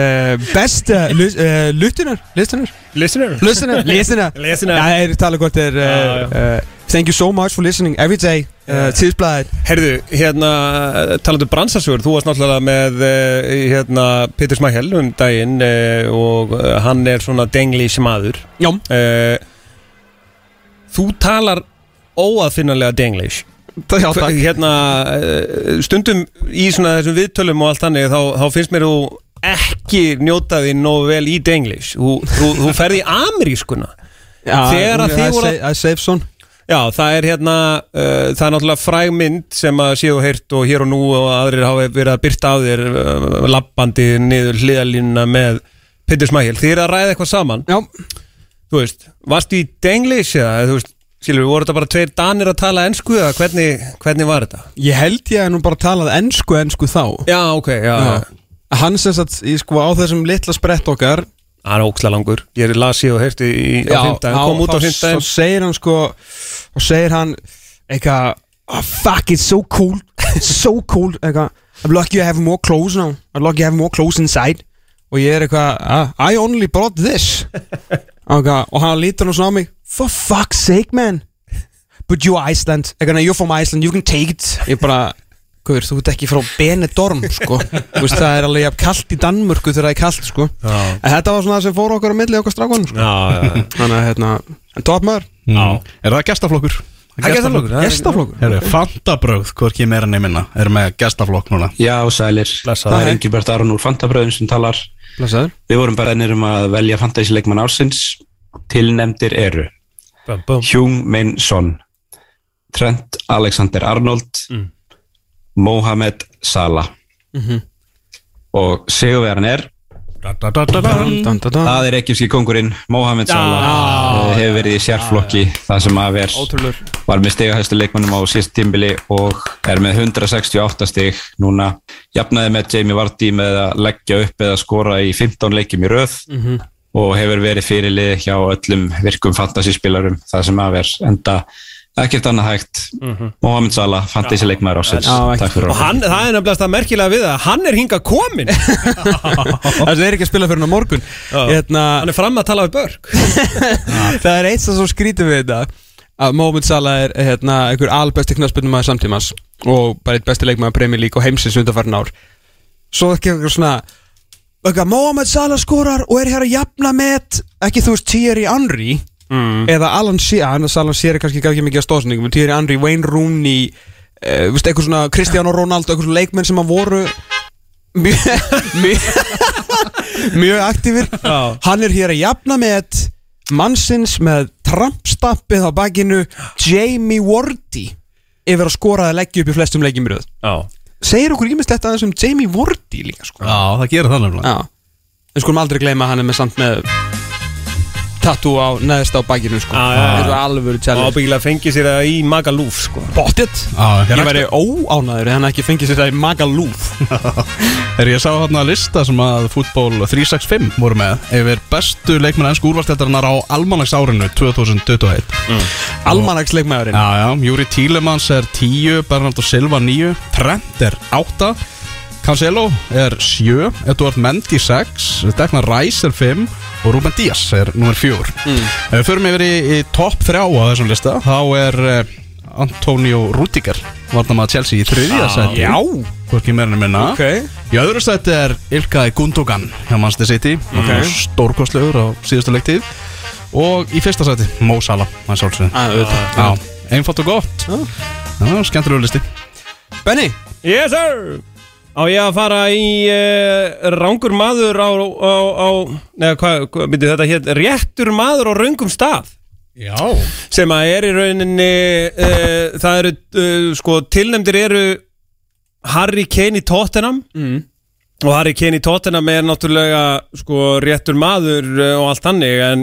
bedste ly- uh, lyttere. Listener? Listener Listener? Listener. Listener. Ja, jeg taler godt der. Ja, Uh, uh, thank you so much for listening every day. Uh, Tipsbladet. Herðu, hérna, talandu bransasögur, þú varst náttúrulega með uh, hérna, Petur Smækjel um daginn uh, og uh, hann er svona denglís maður Já. uh, Þú talar óaðfinnanlega denglís Já, takk. Hérna, uh, stundum í svona þessum viðtölum og allt þannig þá, þá finnst mér þú ekki njóta því nógu vel í denglís Þú, þú, þú ferði í amerískuna Þegar að þið voru- say- I save son. Já, það er hérna, uh, það er náttúrulega fræg mynd sem að séu heyrt og hér og nú og aðrir hafa verið að byrta á þér uh, lappandi niður hliðalínuna með Petur Smækjel. Þið er að ræða eitthvað saman, Já. Þú veist, varstu í Denglish eða, þú veist, skilur, voru þetta bara tveir danir að tala ensku eða hvernig, hvernig var þetta? Ég held ég að nú bara talað ensku ensku þá. Já, ok, já, já. Hann sem sagt, í, sko, á þessum litla sprett okkar Það er óksla langur. Ég er las ég og heyrti í, á fimmtæðin, kom út á þá- fimmtæðin. Þá segir hann sko Og segir hann eitthvað oh, Fuck it's so cool So cool eitthvað I'm lucky I have more clothes now I'm lucky I have more clothes inside Og ég er eitthvað ah, I only brought this okay. Og hann lítur nú svona á mig For fuck's sake man But you're Iceland "Nei, You're from Iceland, you can take it Ég bara Guður, þú ert ekki frá Benidorm sko. Þú veist, það er alveg kalt í Danmörku þegar það er kalt sko. Já, En þetta var svona það sem fór okkur á milli okkar strákunum sko. já, já. Þannig að hérna En toppmaður Já Er það gestaflokkur? Það er gestaflokkur, það er- Gestaflokkur Herru, Fantabröð, hvorki meira nefnina Er með gestaflokk núna Já, sælir. Blessaður. Það er Engilbert Aron úr Fantabröðum sem talar. Blessaður Við vorum bara ennir um að velja fantasy-leikmann ársins. Tilnemdir eru Bum, bum. Hjung Min Son, Trent Alexander Arnold, Mohamed Salah. Og sigurverðan er. Það er ekkjumski kongurinn, Mohamed Salah. Ah, hefur verið í sérflokki, það sem að ver Ótrúlur var með stigahæstu leikmannum á síðast tímbili og er með 168 stig núna. Jafnaði með Jamie Vardy með að leggja upp eða skora í 15 leikjum í röð og hefur verið fyrirlið hjá öllum virkum fantasyspilarum það sem að ver enda ekkert annað hægt. Mohamed Salah, fantasy leikmaður ásins Takk fyrir Og hann, það er nefnilega það merkilega við það Hann er hingað komin Það er ekki að spila fyrir hann á morgun hérna, Hann er fram að tala við börg Það er eitt sem svo skrítið við þetta að Mohamed Salah er hérna, einhver albesti knaspinu maður samtímas og bara eitt besti leikmaður Premier League og heimsins undanfarn ár. Svo ekki eitthvað svona Mohamed Salah skorar og er hér að jafna með ekki þú veist Thierry Henry eða Alan Shearer hann Alan Shearer kannski gaf ekki mikið að stóðsendingum en Thierry Henry, Wayne Rooney uh, veist, eitthvað svona Cristiano Ronaldo eitthvað svona leikmenn sem að voru mjög mjög mjög aktífir. Hann er hér að jafna með mannsins með trampstappið á bakinu Jamie Wardy yfir að skora að leggja upp í flestum leikjum í röð. Já. Segir okkur ímest aðeins um Jamie Wardy líka sko? Já, það gerir það nefnilega. Já. En skulum aldrei gleyma að hann er með samt með tattoo á neðst á bakinu sko. Já. Það er alvöru Og challenge ábyggilega fengið sér það í Magalúf sko. Bóttið Já, Ég væri óánaður ef hann ekki fengið sér það í Magalúf Er ég sá hérna lista sem að fútból 365 voru með yfir bestu leikmenn ennsku úrvalstættarinnar á almanags árinu 2021 Almanagsleikmaðurinn Já, já, Júri Tílemans er 10, Bernardo Silva 9, Trent er 8 Cancelo er 7, Eduard Mendy 6, Declan Rice er 5 og Ruben Díaz er nummer 4 mm. Ef við förum yfir í, í topp 3 á þessum lista. Þá er uh, Antonio Rudiger varnamaður Chelsea í þriðja seti Já. Hvorki meira en minna. Ok. Í öðru seti er Ilkay Gundogan hjá Manchester City. Okay. stórkostlegur á síðustu leiktíð. Og í fyrsta seti Mo Salah Að, auðvitað. Já, einfalt og gott. Já, skemmtilegur listi. Benny? Yes sir Á ég að fara í uh, rángur maður á, á, á neða hvað, hva, byrju þetta hér réttur maður á raungum stað. Já. Sem að er í rauninni uh, það eru, uh, sko, tilnefndir eru Harry Kane í Tottenham. Mm. og Harry Kane í Tottenham er náttúrulega sko réttur maður og allt hannig en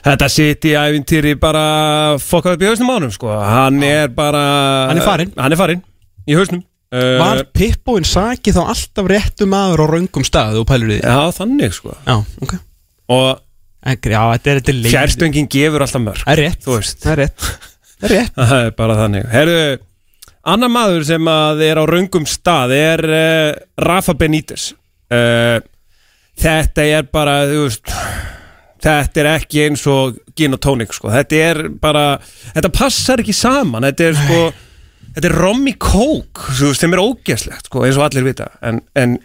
þetta sitt í æfintýri bara fokkað upp í hausnum ánum sko. Hann er bara Hann er farinn. hann er farinn í hausnum Var Pippoinn saki þá alltaf réttu maður á raungum stað og pælur því? já þannig sko. Já, ok. Og Ekri, Já, þetta er þetta leið fjárstöngin gefur alltaf mörg Það er rétt Það er rétt Það er rétt. Það er bara þannig. Herru annar maður sem að er á raungum stað er uh, Rafa Benítez. Uh, þetta er bara þú veist þetta er ekki eins og gin og tónik sko. þetta er bara þetta passar ekki saman. Þetta er sko þetta er rommi kók þú veist, þeim er ógeslegt sko, eins og allir vita. En, en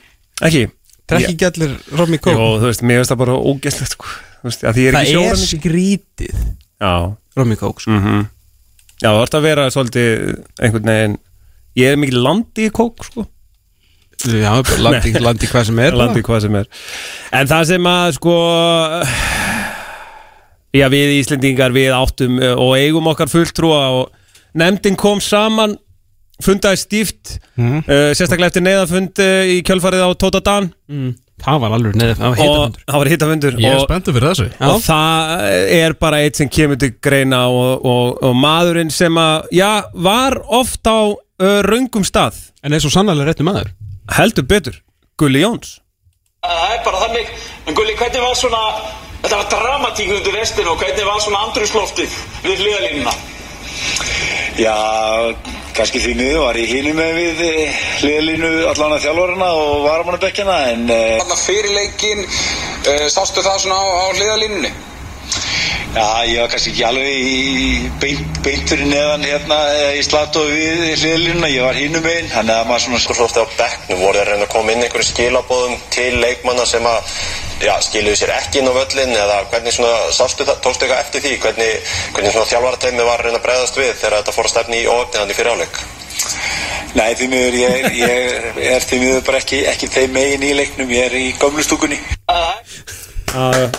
ekki. Trekki ekki allir Romy Jó, Kók? Þú veist, mér finnst það bara ógeslegt sko. þú veist, að því ég er Það ekki er sjóran skrítið já, Romy Kók sko. mm já, það vart að vera svolítið einhvern veginn ég er mikið landi í kók sko. Já, landi, landi hvað sem er landi hvað sem er. En það sem að sko já við Íslendingar við áttum uh, og eigum okkar fulltrúa og nefndin kom saman fundaði stíft Mhm. uh, sérstaklega eftir neyðafund uh, í kjölfarið á Tóta Dan mm. Það var alveg neður Það var og heitafundur það var hittafundur Ég er og, spenntur fyrir þessu Já. og það er bara eitt sem kemur til greina og, og, og maðurinn sem að já, var oft á uh, raungum stað En eins og sannlega réttu maður heldur betur, Gulli Jóns Það er bara þannig, en Gulli, hvernig var svona, þetta var dramatík undir restinu og hvernig var svona andrusloftið við hliðalínuna? Já, kannski því miður var ég hínum með við eh, hliðalínu allan að þjálfarana og varamannabekkjana en uh, Þannig að fyrir leikinn, uh, sástu það svona á, á hliðalínunni? Já, ég var kannski ekki alveg í beint, beint fyrir neðan hérna eh, í slatofi við hliðalínuna, ég var hínum einn, þannig að maður svona Skorflófti á bekknum voru þeir að reyna að koma inn einhverju skilabóðum til leikmanna sem að já, skiluðu sér ekki inn á völlin eða hvernig svona sástu það, tókstu eitthvað eftir því? Hvernig, hvernig svona þjálfarateimi var reyna að bregðast við þegar þetta fór að stefni í óöfni hann í fyrir áleik Nei, því miður, ég, ég er því miður bara ekki, ekki þeim megin í leiknum, ég er í gömlustúkunni.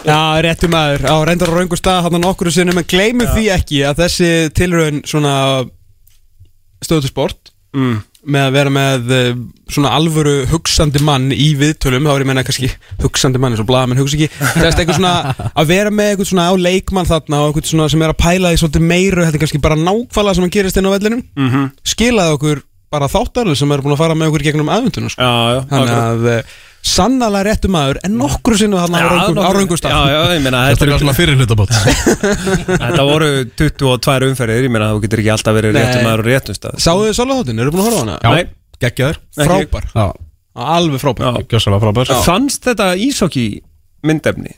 Já, réttu maður. Á reyndar á raungur stað Þannig nokkur sinnum En gleymum því ekki að þessi tilraun Svona Stöðu til sport mm. Með að vera með eh, Svona alvöru hugsandi mann í viðtölum. Þá er ég meina kannski Hugsandi mann eins og blaðamenn hugsa ekki. Þess eitthvað svona Að vera með eitthvað svona á leikmann þarna Og eitthvað svona sem er að pæla því svolítið meiru er kannski bara nákvæmlega sem að gerist inn á vellinum. Mm -hmm. Skilaði okkur bara þáttarlega sem er búin að fara með okkur gegnum aðvendunum sko. Þannig að eh, sannlega réttu maður en nokkru sinnu þarna á meina Þetta er svona fyrir hlutabót. Þetta voru 22 umferðir, ég meina þú getur ekki alltaf verið Nei. réttum maður og réttum stað. Sáðu þið svolítið eru búin að horfa á hana? Já, Nei. geggjaður. Frábær, Já, alveg frábær. Gjössalega frábær. Fannst þetta ísokki myndefni?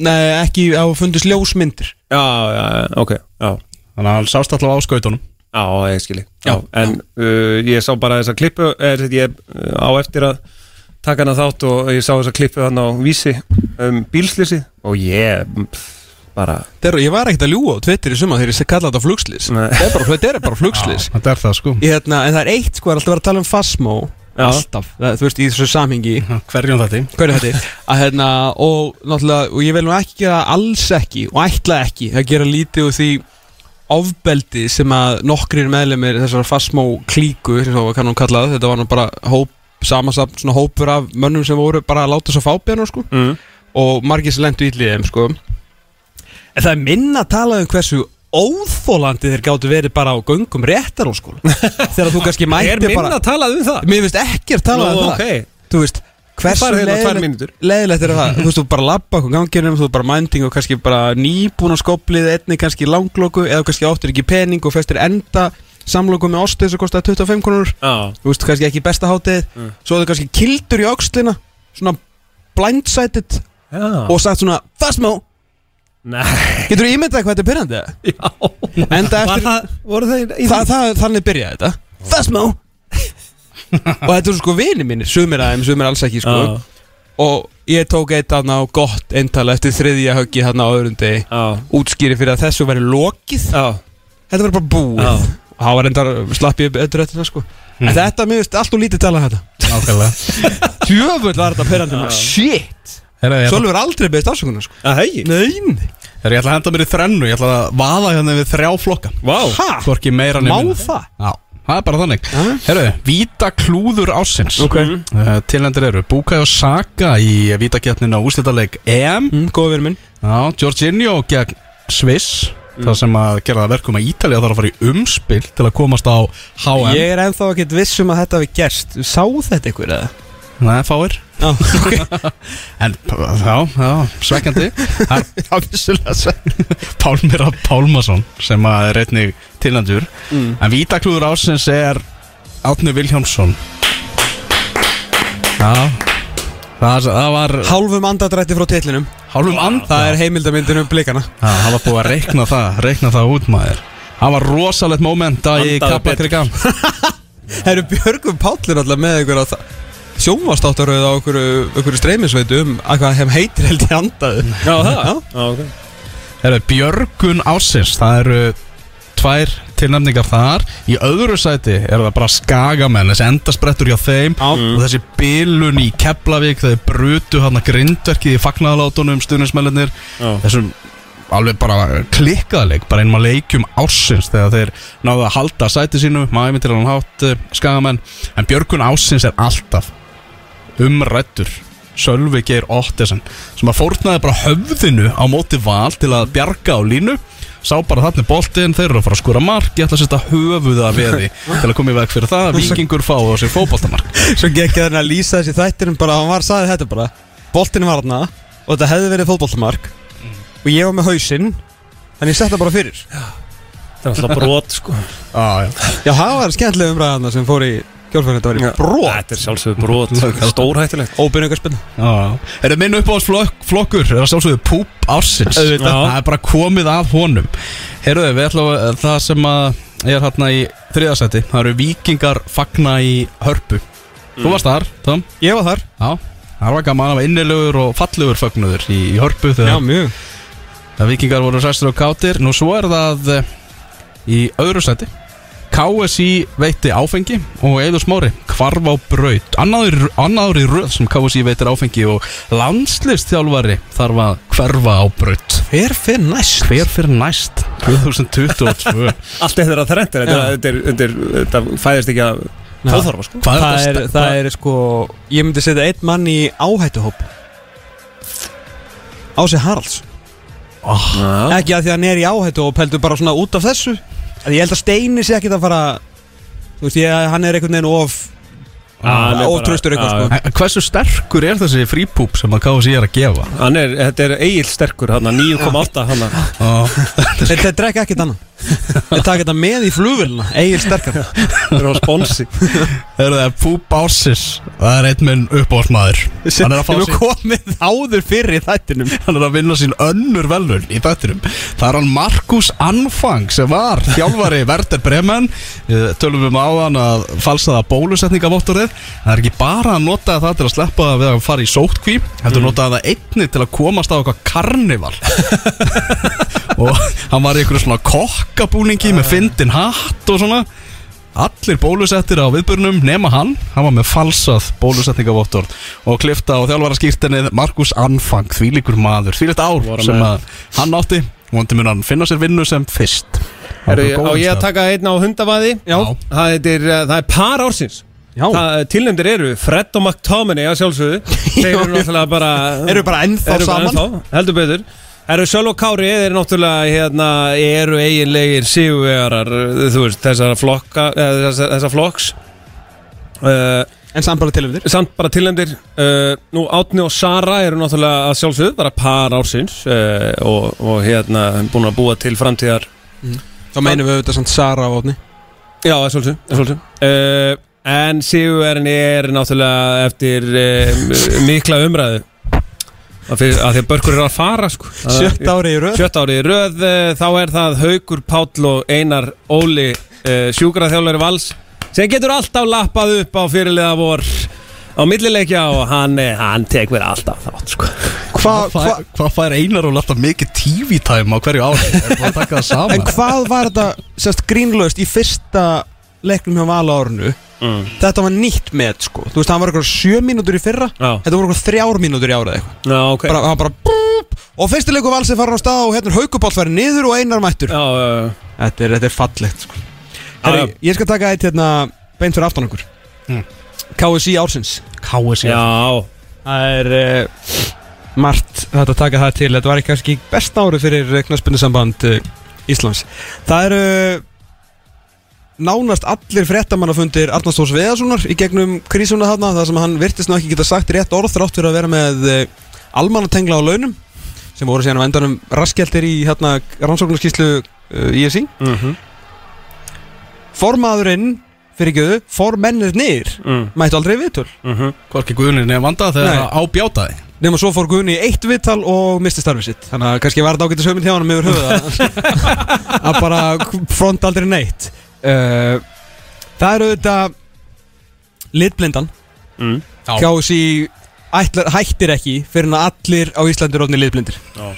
Nei, ekki á fundist ljósmyndir. Já, já, já, ok, já. Þannig að hann sást alltaf á skautunum. Já, ég skilji Já, en uh, ég sá bara þessa klippu er, ég uh, á eftir að taka hana þátt og ég sá þessa klippu hann á vísi um bílslýsi og ég bara Þeir, Ég var ekkert að ljúa á Twitter í suma þegar ég kalla þetta flugslis Nei. Þetta er bara, þetta er bara flugslis Þetta er það sko Ég, hérna, En það er eitt sko, er alltaf verið að tala um Fasmo Já. Alltaf, það, þú veist, í þessu samhengi Hverjum þetta? Hverju þetta? Að hérna, og náttúrulega, og ég vil nú ekki gera alls ekki og ætla ekki að gera lítið úr því ofbeldi sem að nokkrir meðlemið þessar Fasmo klíku, sem það var kannum kallað, þetta var nú bara hóp, samasamt svona hópur af mönnum sem voru bara að láta svo fábjörnum sko. Mm. og margir sem lendu ítliðið þeim sko. En það er minna að tala um hversu óþólandi þeir gáttu verið bara á göngum réttar á skóla. Þegar þú kannski mætti Er minna bara að talað um það? Mér finnst ekkert talað um Nú, það. Þú veist, hversu hérna leiðilegt er það? Þú veist, þú bara labba okkur ganginum Þú bara mænding og kannski bara nýbúna skoplið Einni kannski langloku Eða kannski áttur ekki pening og festir enda Samloku með ostið sem kostaði 25 krónur Já, Þú veist, kannski ekki besta hátið Mm. Svo er það kannski kildur í öxlina Svona blindsided já. Og sagt svona, það smá. Nei, Getur þú ímyndað hvað þetta er byrjandi? já. Enda eftir það, í það, það, Þannig byrjaði þetta. Það smá. Og þetta eru sko vini mínir Sumir aðeim, sumir alls ekki sko. Já, Og ég tók eitt hann á gott eintala Eftir þriðja höggi hann á já, Útskýri fyrir að þessu væri lokið. Þetta var bara búið Og það var endar slapp ég öllur eftir það sko. En þetta mér veist allt og lítið tala um þetta. Nákvæmlega. Djöfull var þetta perandi Shit! Ég ætla- Svolfur aldrei beðist afsökunar sko. Að hegi Nein. Herra, ég ætla að henda mér í þrennu. Ég ætla að vaða hérna við þrjá flokka. Vá. Ha? Hvorki meira Má nefnir það? Já, það er bara þannig. Já. Herru, Víta klúður ásins Ok. Uh, Tilendur eru Bukayo Saka í Vítaketnin á úslitaleik EM. Mm, Góða verið minn. Já, Jorginho gegn Sviss Það sem að gera það verkum að Ítalía þarf að fara í umspil til að komast á HM Ég er ennþá ekkert viss um að þetta hafi gerst. Sá þetta ykkur eða? Nei, fáir. Já, ok. En, já, já, er Já, vissulega svekkjandi. Pálmir af Pálmason sem að er einnig tilendur Mm. En vítaklúður ásins er Átni Vilhjámsson Já Það, það var Hálfum andadrætti frá titlinum hálfum and Það er heimildamindin um blikana. Það var búið að reikna það, reikna það út maður. Það var rosalegt momenta í Andaðu Kaplakrigan Það eru Björgum Pállur alltaf með ykkur að sjónvastáttaröð á ykkur, ykkur streymisveitu um að hvað þeim heitir held ég andaðu. Já, það? Já. Já, ok. Það eru Björgun Ásins Það eru tvær tilnefningar þar. Í öðru sæti er það bara skagamenn Þessi endasprettur hjá þeim. Já. Og þessi bilun í Keflavík Þeir brutu hann að grindverkið í fagnaðalátunum Stuðnismennir Já. Þessum alveg bara klikkaðleik Bara einum að leikjum ársins Þegar þeir náðu að halda sæti sínu Mæmi til hann hátt eh, skagamenn. En Björgun Ásins er alltaf Umrættur Sölvi Geir Ottesen sem að fórnaði bara höfðinu á móti val til að bjarga á línu sá bara þarna boltinn, þeir eru að fara að skora mark ég ætla að setja höfuða því til að koma í veg fyrir það að vikingur fá á sig fótboltamark. Svo gekk ég þarna að lýsa þessi þættinum bara hann var saði þetta bara. Boltinn var þarna og þetta hefði verið fótboltamark. Og ég var með hausinn þannig ég setta bara fyrir. Það er alltaf brot sko. Ah, Já, það var skemmtilega umræðana sem fór í kjálfæðin þetta var í brot? Þetta er sjálfsögðu brot. Stórhættulegt. Óbyrningarspinn Er það minn uppáhaldsflokkur er það sjálfsögðu Poop Ársins? Auðvitað. það er bara komið að honum. Heyrðu, við ætlum að það sem að er hérna í þriðasæti það eru vikingar fagna í hörpu. Þú varst þar, Tom? Ég var þar. Já, það var gaman að innilegur og fallegur fögnuður í, í hörpu Já, mjög. að vikingar voru sæstur og kátir. Nú svo er það eh, í öðru seti KSI veitti áfengi og Eður Smári hvarf á braut. Annaður, annaður í röð sem KSI veitir áfengi og landslistþjálfari þarf að hverfa á braut. Hver fyrir næst? Hver fyrir næst? 2022 Allt er þrennt Þetta er- þetta er- þetta er- þetta fæðist ekki að Þóþarfa sko. Það er, þetta- það er sko Ég myndi setja einn mann í áhættuhóp. Ási Haralds. Já. Ekki að því að hann er í áhættuhóp heldur bara svona út af þessu að Ég held að Steini sé ekkit að fara Þú veist, ég, hann er einhvern veginn of er bara- Ótraustur eitthvað, sko. En Hversu sterkur er þessi frípúp sem að KFC er að gefa? Hann er, þetta er eigil sterkur, hann 9,8 hann Þeir, þeir drekka ekkert annað Þeir taka þetta með í flugvélina Egil sterkar. Þeir eru á sponsi Er það Púp Ársis Það er einn minn uppáhaldsmaður. Hann er að fá sér komið áður fyrir í þættinum. Hann er að vinna sín önnur velun í þættinum. Það er hann Markus Anfang sem var þjálfari Werder Bremen. Við Tölum við um áðan að falsaða bólusetningavottorið Það er ekki bara að nota það til að sleppa við að fara í sótkví Heldur mm. nota það einni til að komast á eitthvað karnival Og hann var í einhverju svona kokkabúningi með fyndin hatt og svona. Allir bólusettir á viðbörnum nema hann. Hann var með falsað bólusetningavottor Og klifta á þjálfara skýrtinni Markus Anfang, þvílíkur maður Þvílíkt ár Voru sem að hann átti. Vondi mun hann finna sér vinnu sem fyrst. Heru, Á ég að taka einn á hundavaði? Já. Það er, það er par ársins. Já. Það tilnefndir eru Fred og McTominay að sjálfsögðu. Þeir eru náttúrulega bara Eru bara ennþá eru bara saman. ennþá, Heldur betur Eru Sjöl og Kári, þeir eru náttúrulega hérna, eru eiginlegir veist, þessara flokka þessara flokks. Uh, En samt bara tilhefðir samt bara tilnefndir. Uh, Nú Átni og Sara eru náttúrulega að sjálfsögðu bara par ársins uh, og, og hérna búin að búa til framtíðar. Þá meinum við auðvitað samt Sara og Otni Já, að sjálfsögðu, að sjálfsögðu. En sigurverðin er náttúrulega eftir mikla umræðu að því að börkur eru að fara sko. Sjött ári í röð Sjött ári í röð uh, Þá er það Haukur Páll og Einar Óli uh, sjúkraþjálfari Vals sem getur alltaf lappað upp á fyrirliða vor á millileikja og hann, eh, hann tekur alltaf þátt sko. Hvað hva, hva fær Einar og alltaf mikið TV-time á hverju ári? Er búin að taka það saman? En hvað var þetta sérst grínlaust í fyrsta leiknum hjá Vala árunu Mm. Þetta var nýtt með sko. Þú veist, það var eitthvað sjö mínútur í fyrra. Já. Þetta voru eitthvað þrjár mínútur í árið eitthvað. Já, ok. Bara, hann bara búp, Og fyrsti leiku valsi fara á stað og hérna er Haukupáll færi niður og einar mættur. Já, já, já. Þetta er, þetta er fallegt sko. Herri, Já. Ég skal taka eitt hérna beint fyrir aftan okkur. Mm. KSI ársins. KSC Já, Það er uh, margt þetta að taka það til. Þetta var ekki kannski besta árið fyrir knaspunnisamband uh, Íslands. Það eru nánast allir fréttamannafundir Arnars Þórs Veðarssonar í gegnum krísuna þarna þar sem hann virtist nú ekki geta sagt rétt orð þrátt fyrir að vera með uh, almannatengla á launum sem voru síðan á endanum raskjeltir í hérna rannsóknarskíslu uh, ISI Mhm. Formaðurinn fyrir göðu, formennir niður mm. mættu aldrei viðtöl Mhm. Hvorki Guðni nefn vanda þegar það ábjátaði Nefnum svo fór Guðni í eitt viðtal og misti starfið sitt Þannig að kannski var þetta ágættis höfmynd hjá hann yfir höfuð að- að bara front aldrei neitt uh, Það eru auðvitað litblindan Mm. Já. KSI ætlar, hættir ekki fyrir að allir á Íslandi er orðnir litblindir Já.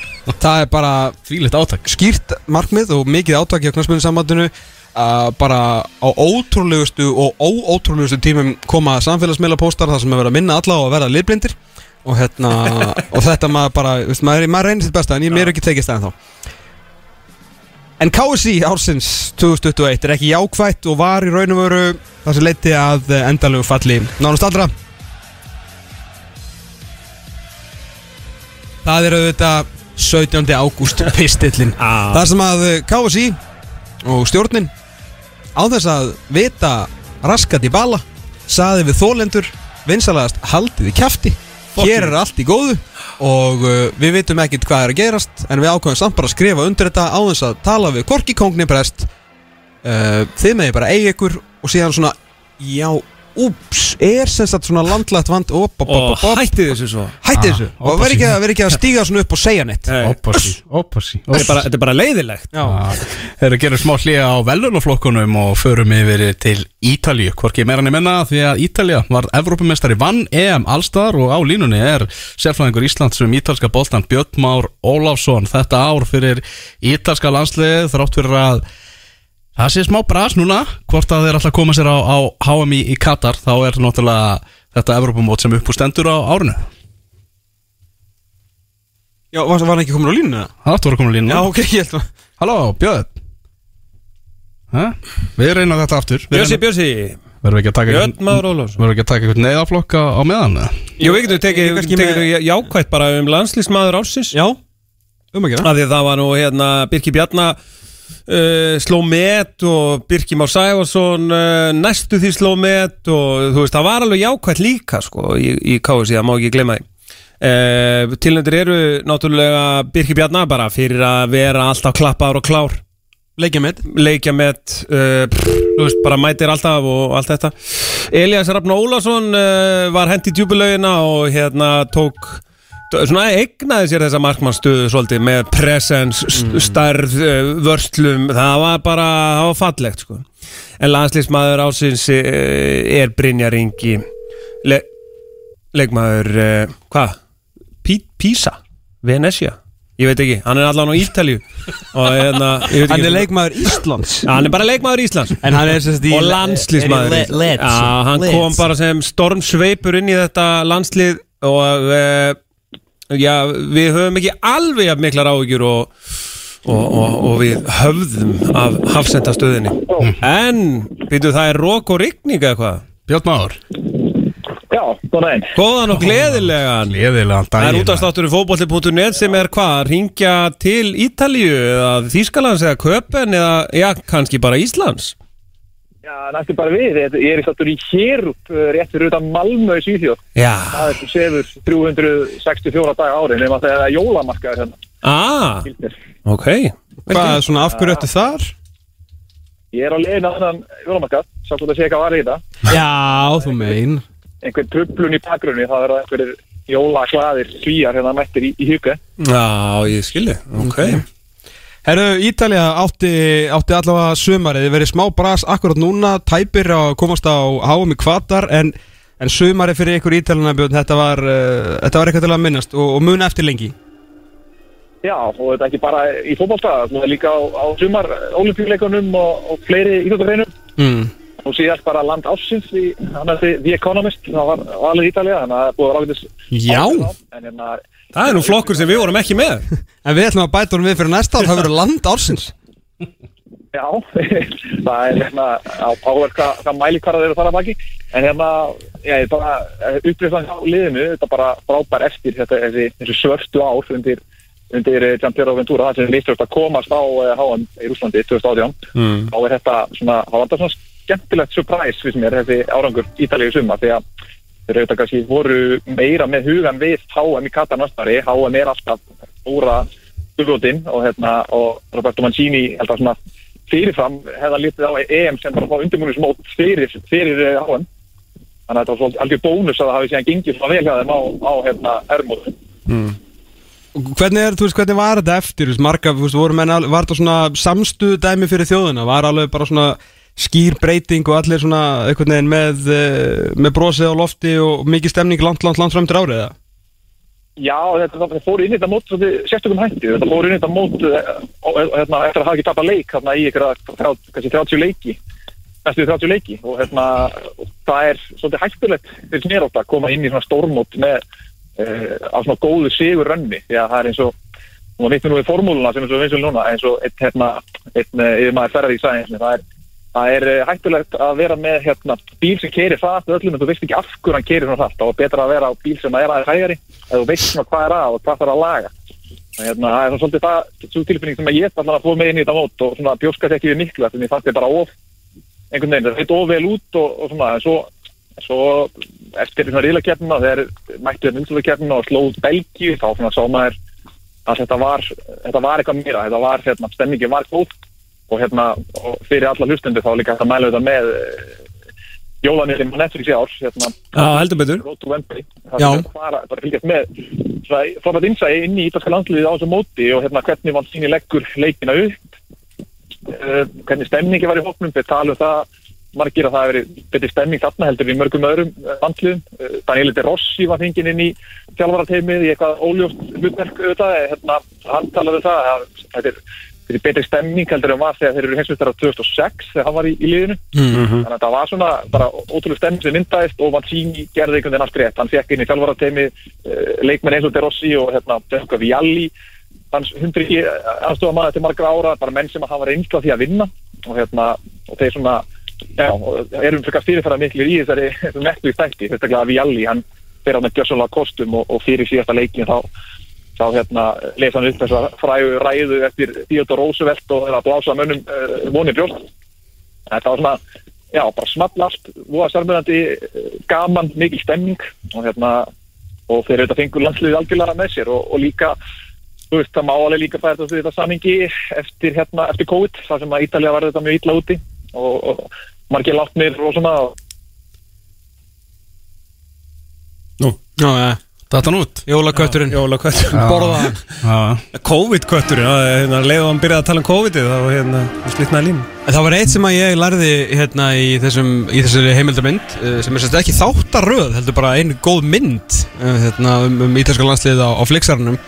Það er bara Þvílitt átak skýrt markmið og mikið átaki á knarspunni sambandinu að bara á ótrúlegustu og óótrúlegustu tímum koma samfélagsmiðla póstar þar sem er verið að minna alla á að vera litblindir og hérna og þetta maður bara, veist, maður, maður reynir sitt besta en ég mér er ekki tekist það en þá En KSI ársins 2021 er ekki jákvætt og var í raun og veru það sem leiti að endalegu falli nánast allra Það er auðvitað 17. ágúst pistillin Ah. Það sem að eh, KSI og stjórnin á þess að vita raskat í bala saði við þólendur vinsalagast haldið í kjafti hér er allt í góðu og uh, við vitum ekkert hvað er að gerast en við ákvæmum samt bara að skrifa undir þetta á þess að tala við Korki Kongni prest. Uh, þið meði bara eigi ykkur og síðan svona já, úps, er sem sagt svona landlægt vand op, op, op, Og hætti þessu svo. Hætti þessu. Ah, og veri ekki, að- veri ekki að stíga svona upp og segja neitt. Nei. Ópassi Ópassi Þetta er bara, þetta er bara leiðilegt já, Þeir gerum smá hlýja á velunaflokkunum og förum yfir til Ítalíu. Hvorki meira niður menna því að Ítalía var Evrópumestari vann EM allstar og á línunni er sérfræðingur Íslands um ítalska boltan Björn Már Ólafsson. Þetta ár fyrir ítalska landslið þrátt fyrir að það sé smá bras núna hvort að þeir alltaf koma sér á, á HM í, Katar þá er náttúrulega þetta Evrópumót sem upp úr stendur á árinu. Já var, hann ekki komin á línu? Það áttu að vera komin á línuna. Já, ok, ég held að Halló, Björn? Hæ? Við reynum þetta aftur. Björsi, Björsi Verðum við ekki að taka Björn Már Ólafsson. Verðum við ekki að taka eitthvað neyðaflokk á, meðan eða? Jú, við getum tekið, með- jákvætt bara um landslýsmaður ársins. Já, um að gera Af því að það var nú hérna Birki Bjarna uh, sló met og Birkir Már Sæfarsson uh, næstu því sló met og þú veist, það var alveg jákvæmt líka sko í, í KSI, það má ekki glemma því. Uh, Tilnöndir eru náttúrulega Birkir Bjarnar bara fyrir að vera alltaf klappaður og klár. Leikja með Leikja með, pff, þú veist, bara mætir alltaf og allt þetta. Elias Rafn Ólason var hent í djúbulögina og hérna tók svona egnaði sér þessa markmannstöðu svolítið með presens, mm. stærð uh, vörslum, það var bara það var fallegt sko. En landslýsmaður ásins uh, er Brynjar Ingi. Le leikmaður, uh, hvað? Pí- Písa? Venecia? Ég veit ekki, hann er allan á Ítalju hérna, Hann er leikmaður Íslands. Hann er bara leikmaður Íslands. Og landslýsmaður hann kom bara sem stormsveipur inn í þetta landslið. Og uh, já, við höfum ekki alveg miklar áhyggjur og, og, og, og við höfðum af hafsendastöðinni. En, veitu, það er rók og rigning eða hvað? Björn Már. Já, góðan daginn. Góðan og gleðilegan. Gleðilegan Það er daginn útastáttur fótbolli.net sem er hvað, ringja til Ítalíu eða Þýskalands eða Köpen eða, já, kannski bara Íslands Já, næstu bara við, Ég- er í státtur í Hérup uh, rétt fyrir utan Malmö í Svíþjóð. Já. Það er sem sefur 364 daga ári nema þegar það er jólamarkaður hérna. Ah, Gildir. ok. Hvað svona, af hverju ertu þar? Ég er á leiðin að þannan jólamarkað Sá hvort að sé eitthvað var í þetta Já, þú mein Einhver trublun í bakgrunni Það verða einhverjir jólaklaðir svíjar hérna mættir í, í huga Já, ég skilji, ok Herru, Ítalja átti, átti allavega sumarið, þið verið smá bras akkurat núna, tæpir á að komast á háum í kvatar, en, en sumarið fyrir ykkur Ítaljana björn, þetta var, uh, þetta var eitthvað til að minnast og, og muna eftir lengi. Já, og þetta er ekki bara í fótballstæða Það er líka á, á sumar olimpíuleikunum og, og fleiri íþjóttareinum Mm. og síðast bara land ásins í, The Economist það var valið Ítalja, þannig að það búið að ráðið Já. en hérna Það er nú flokkur sem við vorum ekki með En við ætlum að bæta honum við fyrir næsta ár, það verður land ársins. Já, það er hérna áverð hvað, hvað mælikvarðar eru þar að baki en hérna, ég bara upplýstan á liðinu, þetta er bara frábær eftir þetta, þessi, þessi svörstu ár undir, undir eh, Giampiero Ventura það sem lístast að komast á eh, HM í Rúslandi 2018, Mm. þá er þetta svona, þá var þetta svona skemmtilegt surprise fyrir mér, þessi árangur ítalíu summa því að þeir auðvitað kannski voru meira með hugan við HM í Katar næstari, HM er alltaf stóra hugvotinn og hérna og Roberto Mancini held að svona fyrirfram hefða litið á EM sem bara fá undirbúinismót fyrir, fyrir HM þannig að þetta var svolítið algjör bónus að það hafi síðan gengið svona vel hjá þeim á, á hérna hermótu Og Hvernig, er, þú veist, hvernig var þetta eftir, marga, þú veist, voru menn, var þetta svona samstuð dæmi fyrir þjóðina, var alveg bara svona skýr breyting og allir svona einhvern veginn með, eh, með brosið á lofti og mikið stemning langt, langt, langt fram til árið, eða? Já, þetta þetta fór inn í þetta mót sérstökum hætti, þetta fór inn í þetta mót eh, og, hérna, eftir að hafa ekki tapað leik hérna, í ykkur að kannski 30 leiki næstu 30 leiki. Og hérna það er svolítið hættulegt fyrir snérótt að koma inn í svona stórmót með uh, á svona góðu sigur rönni því að það er eins og og maður vittur nú í formúluna sem er svo vinsul núna eins og einn hérna, einn yfir maður ferðar í sæðins það er, það er uh, hættulegt að vera með hérna, bíl sem keirir hratt öllum en þú veist ekki af hverju hann keirir svona hratt. Og betra að vera á bíl sem er aðeins hægari eða þú veist svona hvað er að og hvað þarf að laga. Þannig, hérna, það er svolítið það svo tilfinning sem ég ætla að fóra með inn í þetta mót og svona bjóskast ekki við miklu þannig fannst ég bara of einhvern veginn, það veit of vel út og, og svona, en svo, svo eftir svona riðlakeppnina, þegar mættu þetta umsluðakeppnina og slóð Að og hérna, og fyrir alla hlustundu þá líka að mæla þetta með jólanýrinn á Netflix í ár, hérna, Já, heldur betur. Road to Wembley, það er bara, bara fylgjast með svona frábært innsæði inn í ítalska landsliðið á þessu móti og hérna hvernig vann síni leggur leikina upp. Uh, hvernig stemningi var í hóknum við talum það margir að það hefur verið betri stemning þarna heldur í mörgum öðrum uh, landsliðum. Uh, Daniel De Rossi var fenginn inn í þjálfarateimið í eitthvað óljóst hlutverk auðvitað, eh, hérna, hann talaði um það að þetta er, þetta er betri stemning heldur en var þegar þeir eru heimsvistar á 2006 þegar hann var í, í liðinu. Mhm. þannig að það var svona bara ótrúlega stemning sem myndaðist og Mancini gerði einhvern veginn allt rétt. Hann fekk inn í þjálfarateimi uh, leikmenn eins og De Rossi og hérna Denko Vialli. Hans hundri aðstofa maður til margra ára bara menn sem að hafa reynsla því að vinna. Og hérna og þeir svona já, erum fyrir fyrirfæra miklu í þessari neklu í stætti, sérstaklega Vialli hann fer á með gjössalega kostum og, og fyrir síðasta leikin þá þá hérna lesa hann upp þessa frægu ræðu eftir Theodore Roosevelt og að blása mönnum uh, vonið brjóst þetta var svona, já, bara small allt voða sérmjöðandi, gaman mikil stemming og hérna og þeir auðvitað fengur landsliðið algjörlega með sér og, og líka, þú veist, það má alveg líka færa þetta þetta samingi eftir hérna, eftir COVID, þar sem að Ítalja var þetta mjög illa úti og, og margir látnir og svona og Já, ja. Þetta nú út Jólakötturinn. Jólakötturinn Borða hann. COVID-kötturinn, hérna, leiðu hann byrjaði að tala um COVID-ið þá hérna, slitnaði línu. En Það var eitt sem að ég lærði hérna í, þessum, í þessari heimildamynd uh, sem er ekki þáttaröð, heldur bara einu góð mynd uh, hérna, um, um ítalska landslið á, á Flixarnum.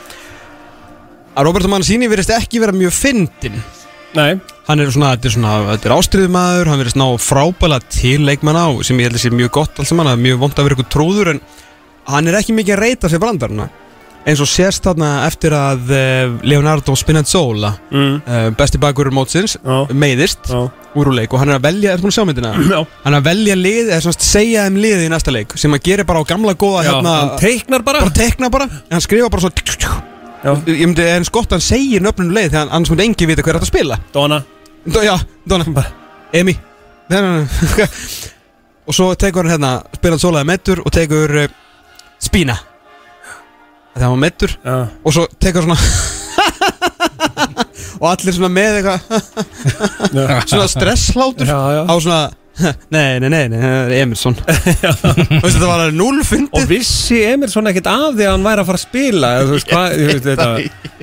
Að Roberto Mancini verðist ekki vera mjög fyndin Nei. Hann er svona, þetta er svona, þetta er ástriðumæður hann verðist ná frábæla til leikmann á sem ég held að sé mjög gott alls það er mjög vond að vera eitthvað trúður en hann er ekki mikið að reyta sér brandarna eins og sérst þarna eftir að uh, Leonardo Spinazzola Mm. uh, besti bakur mótsins meiðist úr úr leik og hann er að velja, myndina? Já. Hann er að velja lið, eða svona segja þeim liðið í næsta leik sem hann gerir bara á gamla góða Já, hérna, hann teiknar bara. Bara teiknar bara, hann skrifa bara svona ég myndi, er eins gott að hann segir nöfnum leið þegar hann- annars myndi engi vita hver er þetta spila. Donna. Do, Já, Donna. Emi og svo tekur hann hérna spila hann sólaði mettur og tekur uh, Spína þegar hann var mettur Já. og svo tekur svona og allir svona með eitthvað svona stresslátur Já, já. á svona nei, nei, nei, nei, það er Emerson Veistu, þetta var alveg núl fyndið Og vissi Emerson ekkert af því að hann væri að fara að spila eða þú veist hvað, þú veist þetta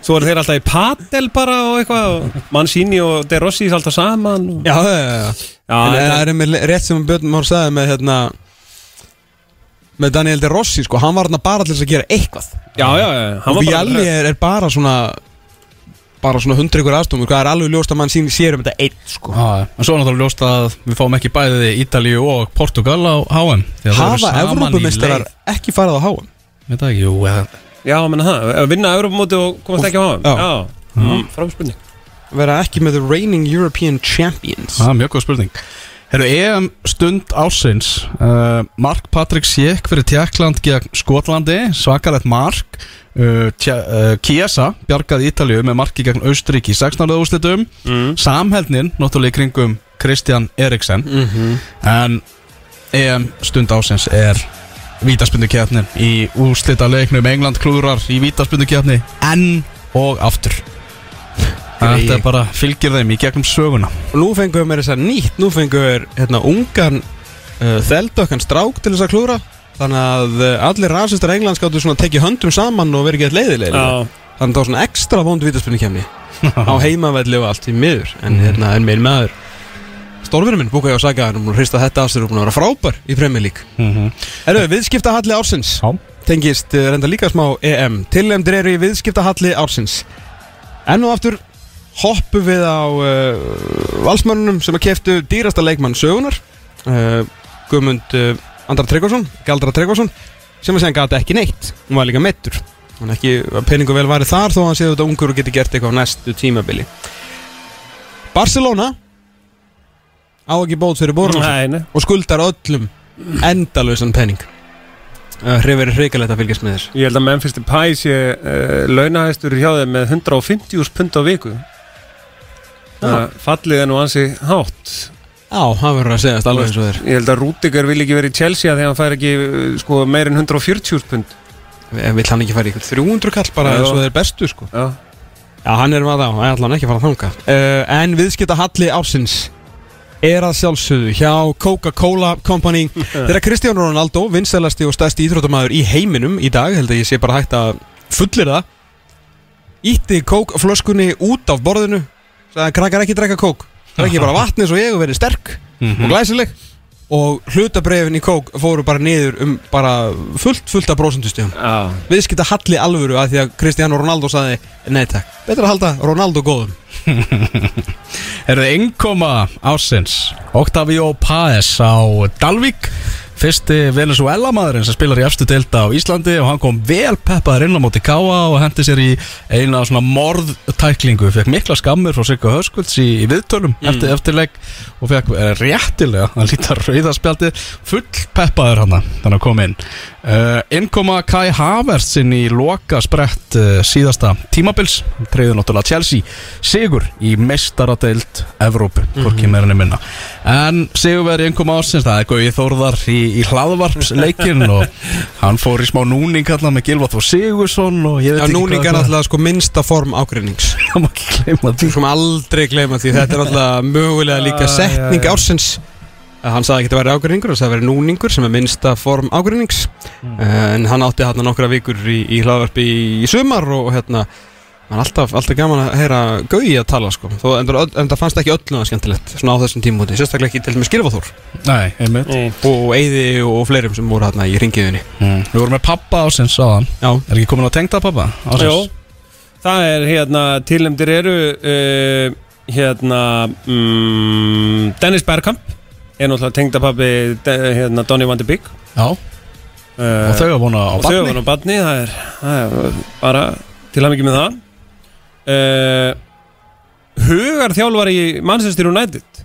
Svo eru þeir alltaf í padel bara og eitthvað og Mancini og De Rossi alltaf saman og... Já, já, já, já. En það er með rétt sem Björn Már sagði með hérna með Daniel De Rossi sko, hann var hérna bara til þess að gera eitthvað Já, já, já og Vialli er, er bara svona bara svona hundra ykkur aðstofum hvað er alveg ljóst að mann sín sér um þetta einn sko. Já, en svo er náttúrulega ljóst að við fáum ekki bæðið Ítalíu og Portugal á HM því að þau eru hafa saman í Evrópumeistarar leið. ekki farið á HM Veit það ekki, jú, eða Já, menna það, að vinna Európa-móti og komast ekki á hann Já. Já, mm. framspurning vera ekki með the reigning European Champions Það er mjög góð spurning Herru, EM stund ásins uh, Mark Patrick Schick fyrir Tjekkland gegn Skotlandi, svakalett mark uh, tja, uh, Kiesa bjargaði Ítalíu með marki gegn Austuríki í 16. úrslitum Mm. Samheldnin, náttúrulega í kringum Kristján Eriksen Mhm. En EM stund ásins er vítaspundukefnin í úrslita leiknum England klúðrar í vítaspundukefni enn og aftur Þetta er bara fylgir þeim í gegnum söguna. Og nú fengum við með þess að nýtt nú fengum við hérna ungan uh, þeldökkan strák til þess að klúra þannig að uh, allir rasistar Englands gáttu svona að tekið höndum saman og verið gett leiðileg Já. þannig að það var svona ekstra vond vítaspunni kemni á heimavelli og allt í miður. En hérna en meir maður Stórvinur minn, Búka og Saga, hann er búin að hrista þetta á sér og búin að vera frábær í Premier League. Mhm. Erðu, viðskiptahalli ársins. Já. Tengist uh, reynda líka smá EM Tillemdir eru í viðskiptahalli ársins. Enn og aftur hoppum við á uh, valsmönnunum sem að keftu dýrasta leikmann sögunar uh, Guðmund uh, Andra Tryggvason, Galdra Tryggvason sem að segja gata ekki neitt. Hún var líka meittur hann ekki peningu vel væri þar þó að hann séu þetta ungur og geti gert eitthvað á næstu tímabili. Barcelona á ekki bót fyrir borun og skuldar öllum endalösan penning uh, Hrifir er hrikalegt að fylgjast með þess Ég held að Memphis Depay sé uh, launahæstur hjá þeim með 150.000 pund á viku fallið er nú ansi hátt. Já, það verður að segja alveg eins og þeir Ég held að Rúdiger vil ekki verið í Chelsea þegar hann fær ekki uh, sko, meir en 140.000 pund. Vill hann ekki fara í ykkur 300 kall bara eins og þeir bestu sko? Já, Já, hann er maður á, hann ætla hann ekki að fara að þanga uh, En viðskipta halli ársins er að sjálfsögðu hjá Coca-Cola Company. Þegar Kristján Ronaldo, vinsælasti og stærsti íþróttamæður í heiminum í dag held að ég sé bara hægt að fullir það ítti Coke-flöskunni út af borðinu sagði krakkar ekki drekka Coke drekki bara vatni svo ég og verið sterk Mhm. og glæsileg. Og hlutabrefin í Coke fóru bara niður um bara fullt fullt af prósentustíðum Já. viðskipta halli alvöru að því að Cristiano Ronaldo saði nei takk, betur að halda Ronaldo góðum. Er það innkoma ásins Octavio Paes á Dalvik fyrsti Venezuela maðurinn sem spilar í efstu delta á Íslandi og hann kom vel peppaður inn á móti Káa og hendi sér í eina svona morðtæklingu. Fekk mikla skammur frá Sigga Höskulds í, í viðtölum Mm. eftir eftirleik og fekk eh, réttilega að líta rauðarspjaldi full peppaður hann þannig að koma inn innkoma Kai Havertz inn í loka sprett uh, síðasta tímabils. Treyður náttúrulega Chelsea sigur í mestaradeild Evrópu, hvorki Mhm. meira enn minna. En sigurveri innkoma ásins það er Gauði Þórðar í, í hlaðvarpsleikin og hann fór í smá núning hérna með Gilvað og Sigursson og ég veit ekki núning er náttúrulega sko minnsta form ágreinings. Það má ekki gleyma því. Svo maður aldrei gleyma því. Þetta er náttúrulega mögulega líka setning Eh, Hann sagði ekki að vera ágreiningur, hann sagði að vera núningur sem er minnsta form ágreinings. En hann átti hérna nokkra vikur í, í hlaðvarpi í, í sumar og hérna Það er alltaf, alltaf gaman að heyra Gauji að tala sko. Þó, en, það- en það fannst ekki öllum það skemmtilegt Svona á þessum tímúti, sérstaklega ekki til dæmis Skilfaþór Nei, einmitt. Og Eyði og fleirum sem voru hérna í ringiðinni mm. Við vorum með pappa ásins áðan Já. Er ekki komin á tengda pappa ásins? Jó, það er hérna tilnæmdir eru uh, hérna mm, Dennis Bergkamp er náttúrulega tengdapappi hérna Donny van de Beek. Já. Uh, Og þau að vona á og þau barni. vona á badni það er, það er bara til að mikið með það. Uh, Hugar þjálfar í Manchester United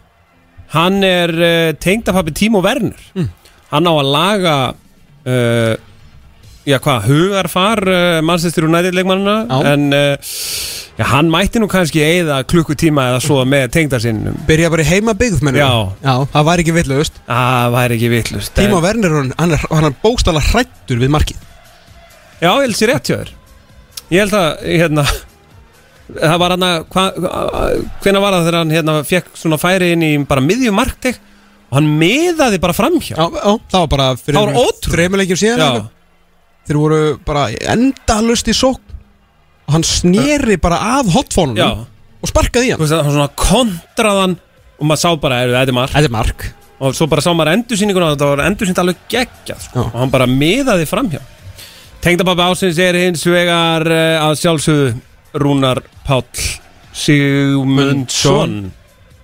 hann er uh, tengdapappi Timo Werner. Mm. hann á að laga já hvað, hugarfar Manchester United leikmannina en já, hann mætti nú kannski eigða klukkutíma eða svo með tengdasinnum Byrja bara í heimabygð mennur Já. Já, það var ekki vitlaust. Það væri ekki vitlust Tímo Werner, hann- er, er bókstala hrættur við markið. Já, ég held sér rétt hjá þér. Ég held að, hérna Það var hann að Hvenær var það þegar hann hérna, fekk svona færi inn í bara miðjum marktek og hann miðaði bara framhjá? Já, já, það var bara fyrir Það var ótrúlegt. Þreimilegjum síðan Já. Þeir voru bara endalust í sókn Og hann sneri bara af hotfónunum Já, Og sparkaði í þú hann veist að hann svona kontraðan og maður sá bara, er þetta er mark. Þetta er mark. Og svo bara sá maður endursýninguna og þetta var endursýnd alveg geggjað sko. Já. og hann bara miðaði framhjá Tengdababbi ásins er hins vegar uh, að sjálfsögðu Rúnar Páll Sigmundsson.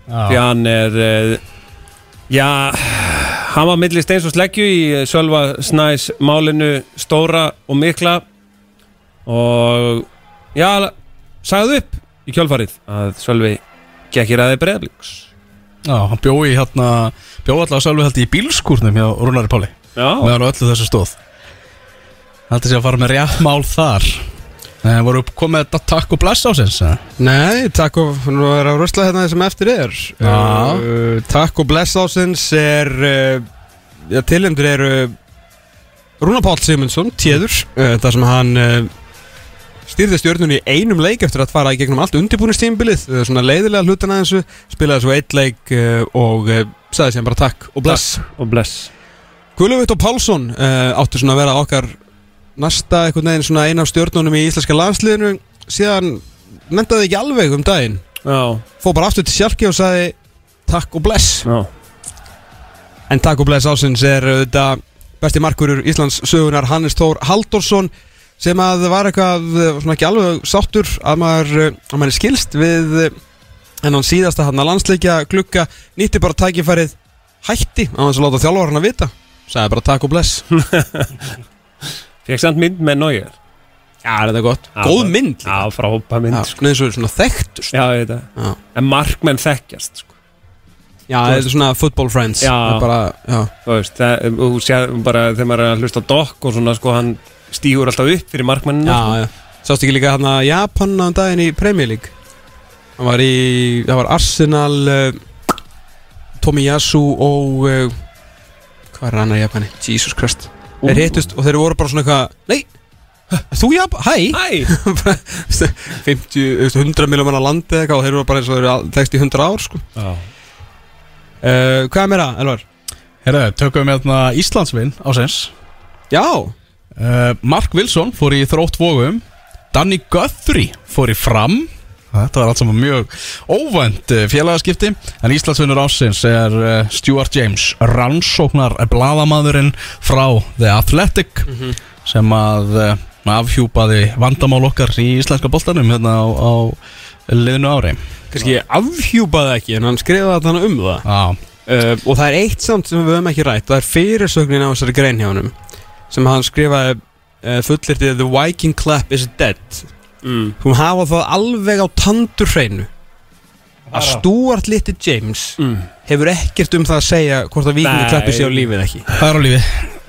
Því hann er uh, já, hann var milli steins og sleggju í eh, Sölva Snæs málinu stóra og mikla. Og já, sagði upp í kjálfarið að Sölvi gekk í ræði breyðbliks já hann bjói hérna Bjói alltaf sjálfur held í bílskúrnum hjá Rúnari Páli. Já, meðan öllu þessu stóð. Haldi sér að fara með rétt mál þar. Nei, voru komið þetta takk og bless ásins eða? Nei, takk og Nú er að rösla hérna sem eftir er. Já. uh, Takk og bless ásins er uh, Já, tilendur eru Rúna Páll Sigmundsson, téður uh, Það sem hann stýrði stjórnunni í einum leik eftir að fara í gegnum allt undirbúinistímbilið uh, Svona leiðilega hlutan aðeins Spilaði svo eitt leik uh, og uh, sagði sem bara takk og bless. Bless. Guðluvit og Pálsson áttu svona að vera okkar næsta einhvern veginn svona eina af stjórnunum í íslenska landsliðinu síðan nefndaði ekki alveg um daginn. Já, fóð bara aftur til Sjalki og sagði takk og bless. Já, en takk og bless ásins er þetta besti markurur Íslands sögunar Hannes Þór Haldorsson sem að var eitthvað eh, svona ekki alveg sáttur að maður, eh, að maður er skilst við eh, en hann síðasta hann að landsleikja glugga. Nýtti bara tækifærið hætti á hans að láta þjálfarna vita. Sagði bara takk og bless. Fekk samt mynd með Neuer. Já, þetta er gott? Já, Góð mynd Já, frábæð mynd Já, sko. svona eins og svona þekktust Já, ég veit það. Já, En markmenn þekkjast sko. já þetta er svona football friends. Já. Það er bara, já. Þú veist, það, þú sér bara þegar maður er að hlusta á Doc og svona, sko, hann stígur alltaf upp fyrir markmenninu Já, já. Sástu ekki líka hann að Japan á daginn í Premier League? Hann var í, það var Arsenal uh, Tomiyasu og uh, Hvað er annar Japani? Jesus Christ. Þeir hittust og þeir voru bara svona eitthvað Nei, þú Japan, hæ? Hæ? 50, þú veist, 100 miljómanna landi eða eitthvað og þeir voru bara eins og þeir eru þekst í 100 ár sko. Já. Uh, Hvað er meira, Elvar? Herra, tökum við hérna Íslandsvinn ásins Já, uh, Mark Wilson fór í þrótt vógum Danny Guthrie fór í fram. Þetta var allt saman mjög óvænt uh, félagaskipti. En Íslandsvinnur ásins er uh, Stuart James Rannsóknar bladamaðurinn frá The Athletic Sem að uh, afhjúpaði vandamál okkar í íslenska boltanum hérna á, á liðinu ári. Kannski afhjúpaði ekki en hann skrifaði þarna um það. Uh, Og það er eitt samt sem við höfum ekki rætt Það er fyrirsögnin á þessari grein hjá honum Sem hann skrifaði uh, fullirtið The Viking Clap is dead. Mm. Hún hafa það alveg á tandur hreinu Að Stuart Little James Mm. Hefur ekkert um það að segja Hvort að Viking. Clap sé á lífið ekki. Það er á lífi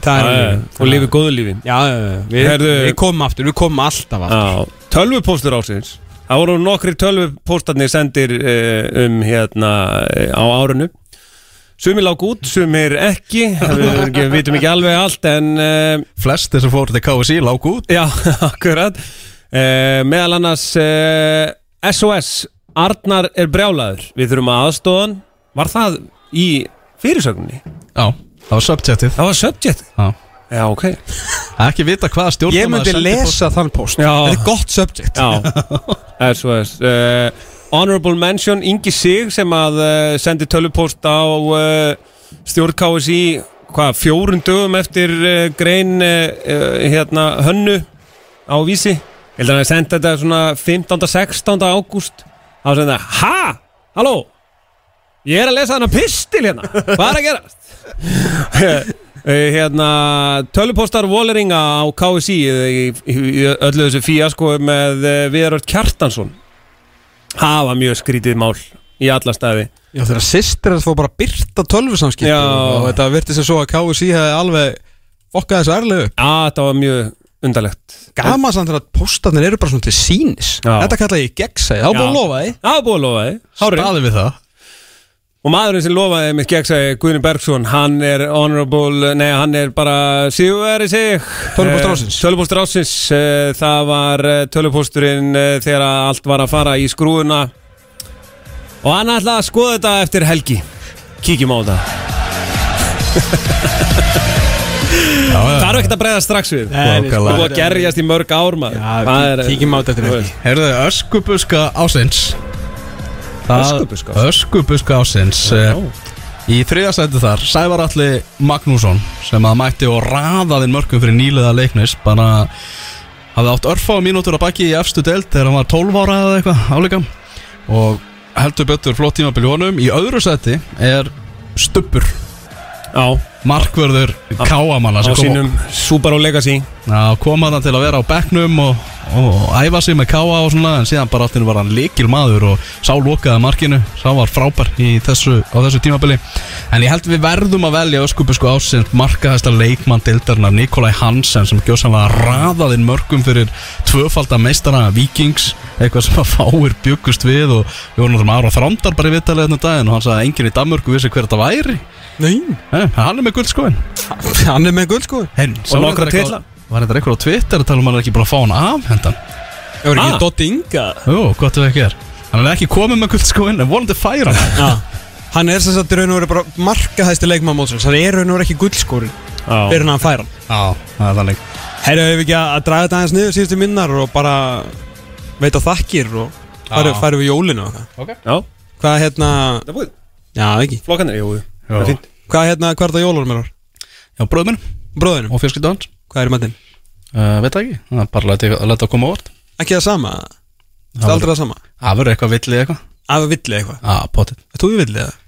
Það er á lífið. og lifið góðu lífi Já, já, já, við, Heyrðu- við komum aftur, við komum alltaf aftur. Tölvupóstur ásins Það voru nokkri tölvupóstarnir sendir uh, um hérna uh, á árinu Sumir lág út, sumir ekki. Við ekki, vitum ekki alveg allt en uh, Flestir sem fóru til KSI lág út. Já, akkurat. Uh, Meðal annars uh, SOS Arnar er brjálaður. Við þurfum að aðstóðan Var það í fyrirsögninni? Já, það var subjective Það var subject Já. Já, ok. Ekki vita hvaða stjórnum Ég myndi lesa þann post Já. Þetta er gott subject. Já, SOS uh, Honorable mention Ingi Sig sem að uh, sendi tölvupóst á uh, stjórn KSI hvað, fjórun dögum eftir uh, grein hérna hönnu á vísi. Ég held að hann sendi þetta svona 15. 16. ágúst. Þá sem það, ha, halló? Ég er að lesa þennan pistil hérna. Hvað er að gerast? Eh, hérna tölupóstar Walleringa á KSI í, í, í öllu þessu fíasko með Viðaröld Kjartansson hafa mjög skrítið mál í alla staði. Já, þegar sýstir að fá bara byrta tölvusamskipti Já. og þetta virti sem svo að KSI hefði alveg fokkað þessu ærlegu Já, þetta var mjög undarlegt. Gaman samt þegar að póstarnir eru bara svona til sínis Já. Þetta kalla ég gegnsæði, þá búið að lofa Það var búið að lofa því. Hárið. Staði við það Og maðurinn sem lofaði mitt gegnsæði Guðni Bergson, hann er honorable Nei, hann er bara sigurveri sig. Tölvupóstur ársins. Tölupóstur ásins Það var eh, tölupósturinn eh, þegar allt var að fara í skrúuna Og hann ætlaði að skoða þetta eftir helgi. Kíkjum á þetta Það er ekkert að breyða strax við. Það er búið að gerjast í mörg ár maður. Það er- kíkjum á þetta eftir helgi. Ásins Það- Öskubuska ásins? Öskubuska ásins Já. eh, Í þriðasæti þar Sævar Alli Magnússon sem að mætti og raðaði mörgum fyrir nýliða leiknis bara hafði átt örfá mínútur að baki í efstu deild þegar hann var 12 ára eða eitthvað áleika og heldur betur flott tímabil í honum. Í öðru sæti er Stubbur. Já Markvörður Káamanna Á sínum Subaru Legacy. Já, kom hann til að vera á bekknum og, og æfa sig með káa og svona en síðan bara alltaf var hann leikil maður og sá lokaði markinu, sá var frábær þessu, á þessu tímabili. En ég held við verðum að velja öskubusku ásins markaðasta leikmann deildarinnar Nikolai Hansen sem gjóðsannlega raðaðinn mörgum fyrir tvöfalda meistara Vikings, eitthvað sem að fáir byggust við og við vorum náttúrulega ára þrándar bara í viðtalið þennan daginn og hann sagði að enginn í Danmörku vissi hver þetta væri Nei. Nei, hann er með guldskóin Hann er með guldskóin Henn, Og nokkra titla. Var þetta eitthvað á Twitter að tala um að hann er ekki bara að fá hann af hendan Það var Ah. ekki Dotti Inga. Jú, gott ef ekki er. Hann er ekki komið með guldskóin en vonandi færa hann. Já. Hann er sem sagt í raun og veru bara markahæsti leikmann mótsins. Hann er í raun og veru ekki guldskórin. Fyrir hann að færa hann. Já, það er þannig. Herru, hefur við ekki að draga þetta aðeins niður síðustu minnar og bara veita þakkir og færu, Já. færu við jólinu og eitthvað? Ok. Já. Hvað hérna Það er búið. Já, ekki. Flokkanir, jú Það er fínt. Hvað hérna, hvað er það jólurum er Já, bróður minn. Bróðinum og fjölskyldu hans Hvað er í matinn? uh, Veit það ekki, það er bara að láta- að láta að koma á vort Ekki það sama? Það er aldrei það sama? Það verður eitthvað villið eitthvað. Að við villið eitthvað? Já, potið. Er þú við villið það?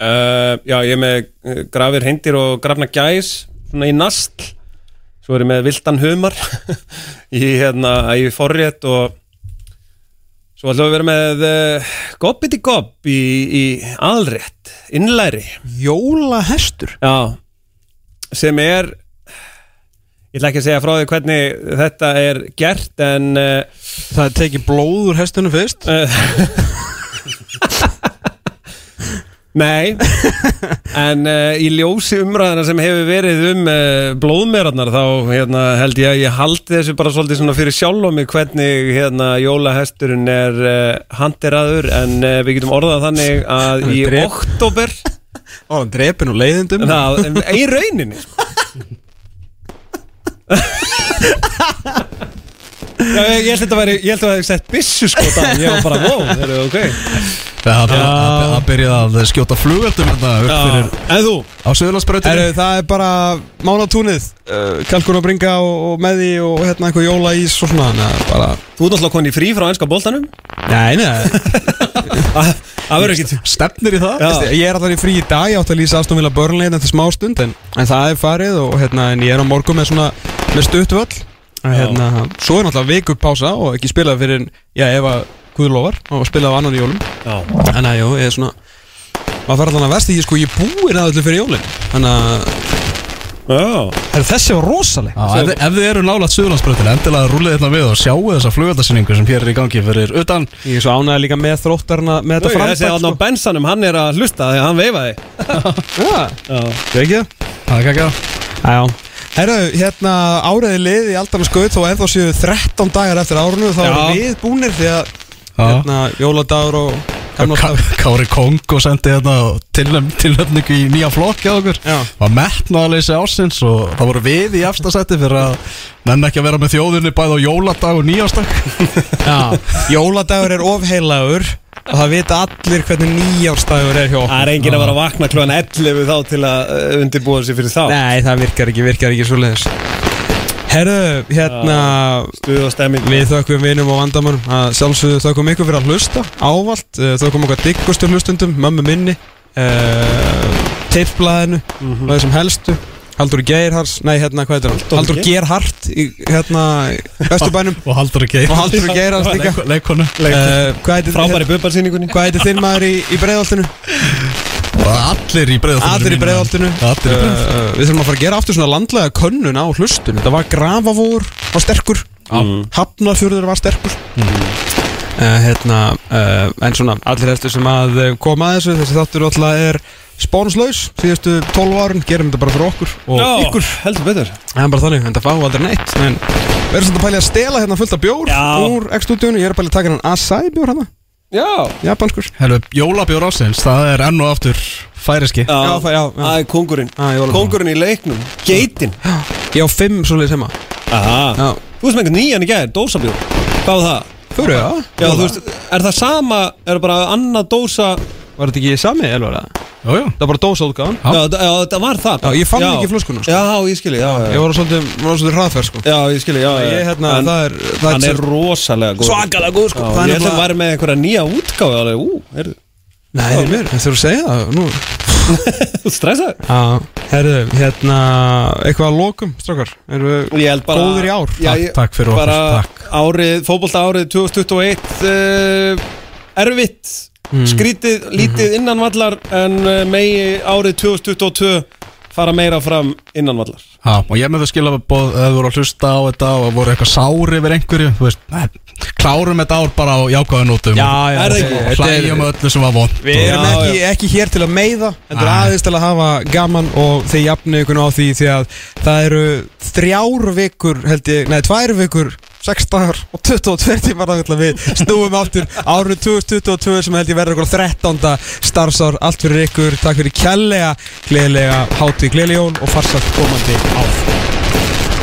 Uh, já, ég er með uh, grafir hindir og grafna gæs svona í nastl. Svo er ég með vildan humar í hérna, í forrétt og svo ætlum við að vera með uh, gobbiti gobb í, í aðalrétt, innlæri. Jólahestur? Já, sem er ég ætla ekki að segja frá því hvernig þetta er gert en uh, Það er tekið blóð úr hestunum fyrst Nei. En uh, í ljósi umræðina sem hefur verið um uh, blóðmerarnar þá hérna, held ég að ég haldi þessu bara svolítið svona fyrir sjálf á mig hvernig hérna, jólahesturinn er uh, handeraður. En uh, við getum orðað þannig að er í drep- oktober Ó, hann drepin og leiðindum. Það, í rauninni sko. Já, ég, ég held að þetta væri, ég held að það hefði sett byssu sko þannig, ég var bara, wow, það er ok. Það það byrjaði að skjóta flugöldum hérna upp fyrir En þú? á Söðurlandsbrautinu Herru, það er bara mánatúnið. Uh, Kalkun og bringa og, og með því og hérna eitthvað jólaís og svona að bara Þú ert náttúrulega konið í frí frá ennska boltanum? Nei, nei. Það verður ekki Stefnir í það? Veistu, Ég er alltaf í frí í dag, ég átti að lýsa Aston Villa Burnley hérna eftir smá stund en, en það er farið og hérna, en ég er á morgun með svona með stuttvöll hérna, Svo er náttúrulega vikur pása og ekki spilað fyrir, já, ef að Guðlofar og spilað á annan í jólum. Já. Þannig að, jú, ég er svona maður fara allan að vesti, ég sko, ég búið að öllu fyrir jólin. Þannig að Er þessi var rosaleg. Já, ef, ef þið eru nálaðt Suðurlandsbröðinu endilega rúlið hérna við og sjáu þessa flugöldarsýningu sem hér er í gangi fyrir utan. Ég er svo ánægði líka með þróttarna með þetta Þessi framtak hann á bensanum, hann er að hlusta þegar hann veifaði. Já, ekki Það er ekki Já, herru, hérna áriði lið í aldan og skauð þó ennþá séu 13 dagar eftir árunu þá Já. erum við búnir því að hérna, jóladagur og Ká- Kári Kong og sendi hérna tilhöfningu í nýja flokk hjá okkur. Var metnaðaleysi ásins og það voru við í efstasætti fyrir að nenn ekki að vera með þjóðinni bæði á jóladag og nýjástak Já, jóladagur er ofheilagur og það vita allir hvernig nýjárstagur er hjá okkur. Það er enginn að vera að vakna klúan 11 þá til að uh, undirbúa sig fyrir þá. Nei, það virkar ekki, virkar ekki svo leiðis Herru, hérna Stuð og stemming. Við þökkum vinum og vandamannum að sjálfsögðu þökkum ykkur fyrir að hlusta ávalt, eh, þökkum okkar diggustur hlustundum mömmu minni uh, tippblæðinu Mhm. og þessum helstu Haldur Geirhars, nei hérna hvað heitir hann? Haldur Geir- Gerhart í hérna í Vesturbænum. Og Haldur Geirhars líka. Leik- leikonu Eh, Frábæri bubbarsýningunni Hvað heitir þinn maður í, í breiðoltinu? allir í breiðoltinu Allir í breiðoltinu í breiðholtinu. Við þurfum að fara að gera aftur svona landlega könnun á hlustun. Þetta var grafavóður, var sterkur. Mm. Hafnafjörður var sterkur. Uh, hérna, uh, En svona allir þessu sem að eh, koma að þessu Þessi þáttur alltaf er spónuslaus Síðustu 12 árun, gerum þetta bara fyrir okkur Og Já, ykkur. Heldur betur. Það er bara þannig, það fá aldrei neitt En við erum svona að pæli að stela hérna fullt af bjór Já. Úr X-stúdíunum, ég er að pæli að taka hann Asai bjór hérna. Já. Japanskur. Hellu, jólabjór ásins, það er enn og aftur færiski Já, það- já, já. Það er kongurinn Ah, jóladag. Kongurinn í leiknum Geitin Ég á fimm svoleiðis heima. Aha. Já. Þú veist með einhvern nýjan í gæðir, dósabjór. Hvað var það? Fyrir, já. Já, þú veist, er það sama Er það bara annað dósa? Var þetta ekki sami, Elvar? eða? Jú, jú Það var bara dósaútgáðan Já, það- já, það var það Já, ég fann ekki flöskuna, sko. Já, ég skilji, já, já. Ég var svolítið, svolítið hraðferð sko. Já, ég skilji, já, já. Ég, hérna, það er það Hann sem- er rosalega góð Svakalega góð, sko. Já, Það er Ég ætla að vera með einhverja nýja alveg, Ú, heyrðu. Nei, það er mér, það þurfa að segja það Nú. Þú stressaði? Já, herðu, hérna Eitthvað að lokum, strákar? Erum við bara góðir í ár? Já, ég- takk fyrir okkur, takk. árið, fótbolta árið 2021 uh, Erfitt Mm. Skrítið, lítið innanvallar En uh, megi árið 2022 Fara meira fram innanvallar Já, og ég með það skilja að þú voru að hlusta á þetta og voru eitthvað sári yfir einhverju þú veist, nei, klárum þetta ár bara á jákvæðanótum Já, já, Er er- hlægjum öllu sem var vond Við erum Já, ekki, ekki hér til að meiða Þetta er aðeins til að hafa gaman og þið jafnu ykkur á því því að það eru þrjár vikur held ég, nei tvær vikur 6 dagar og 22 tímar við snúum áttur árið 2022 sem held ég verður okkur 13. starfsár. Allt fyrir ykkur, takk fyrir kjallega gleðilega hátíð, gleðilega og farsalt komandi ár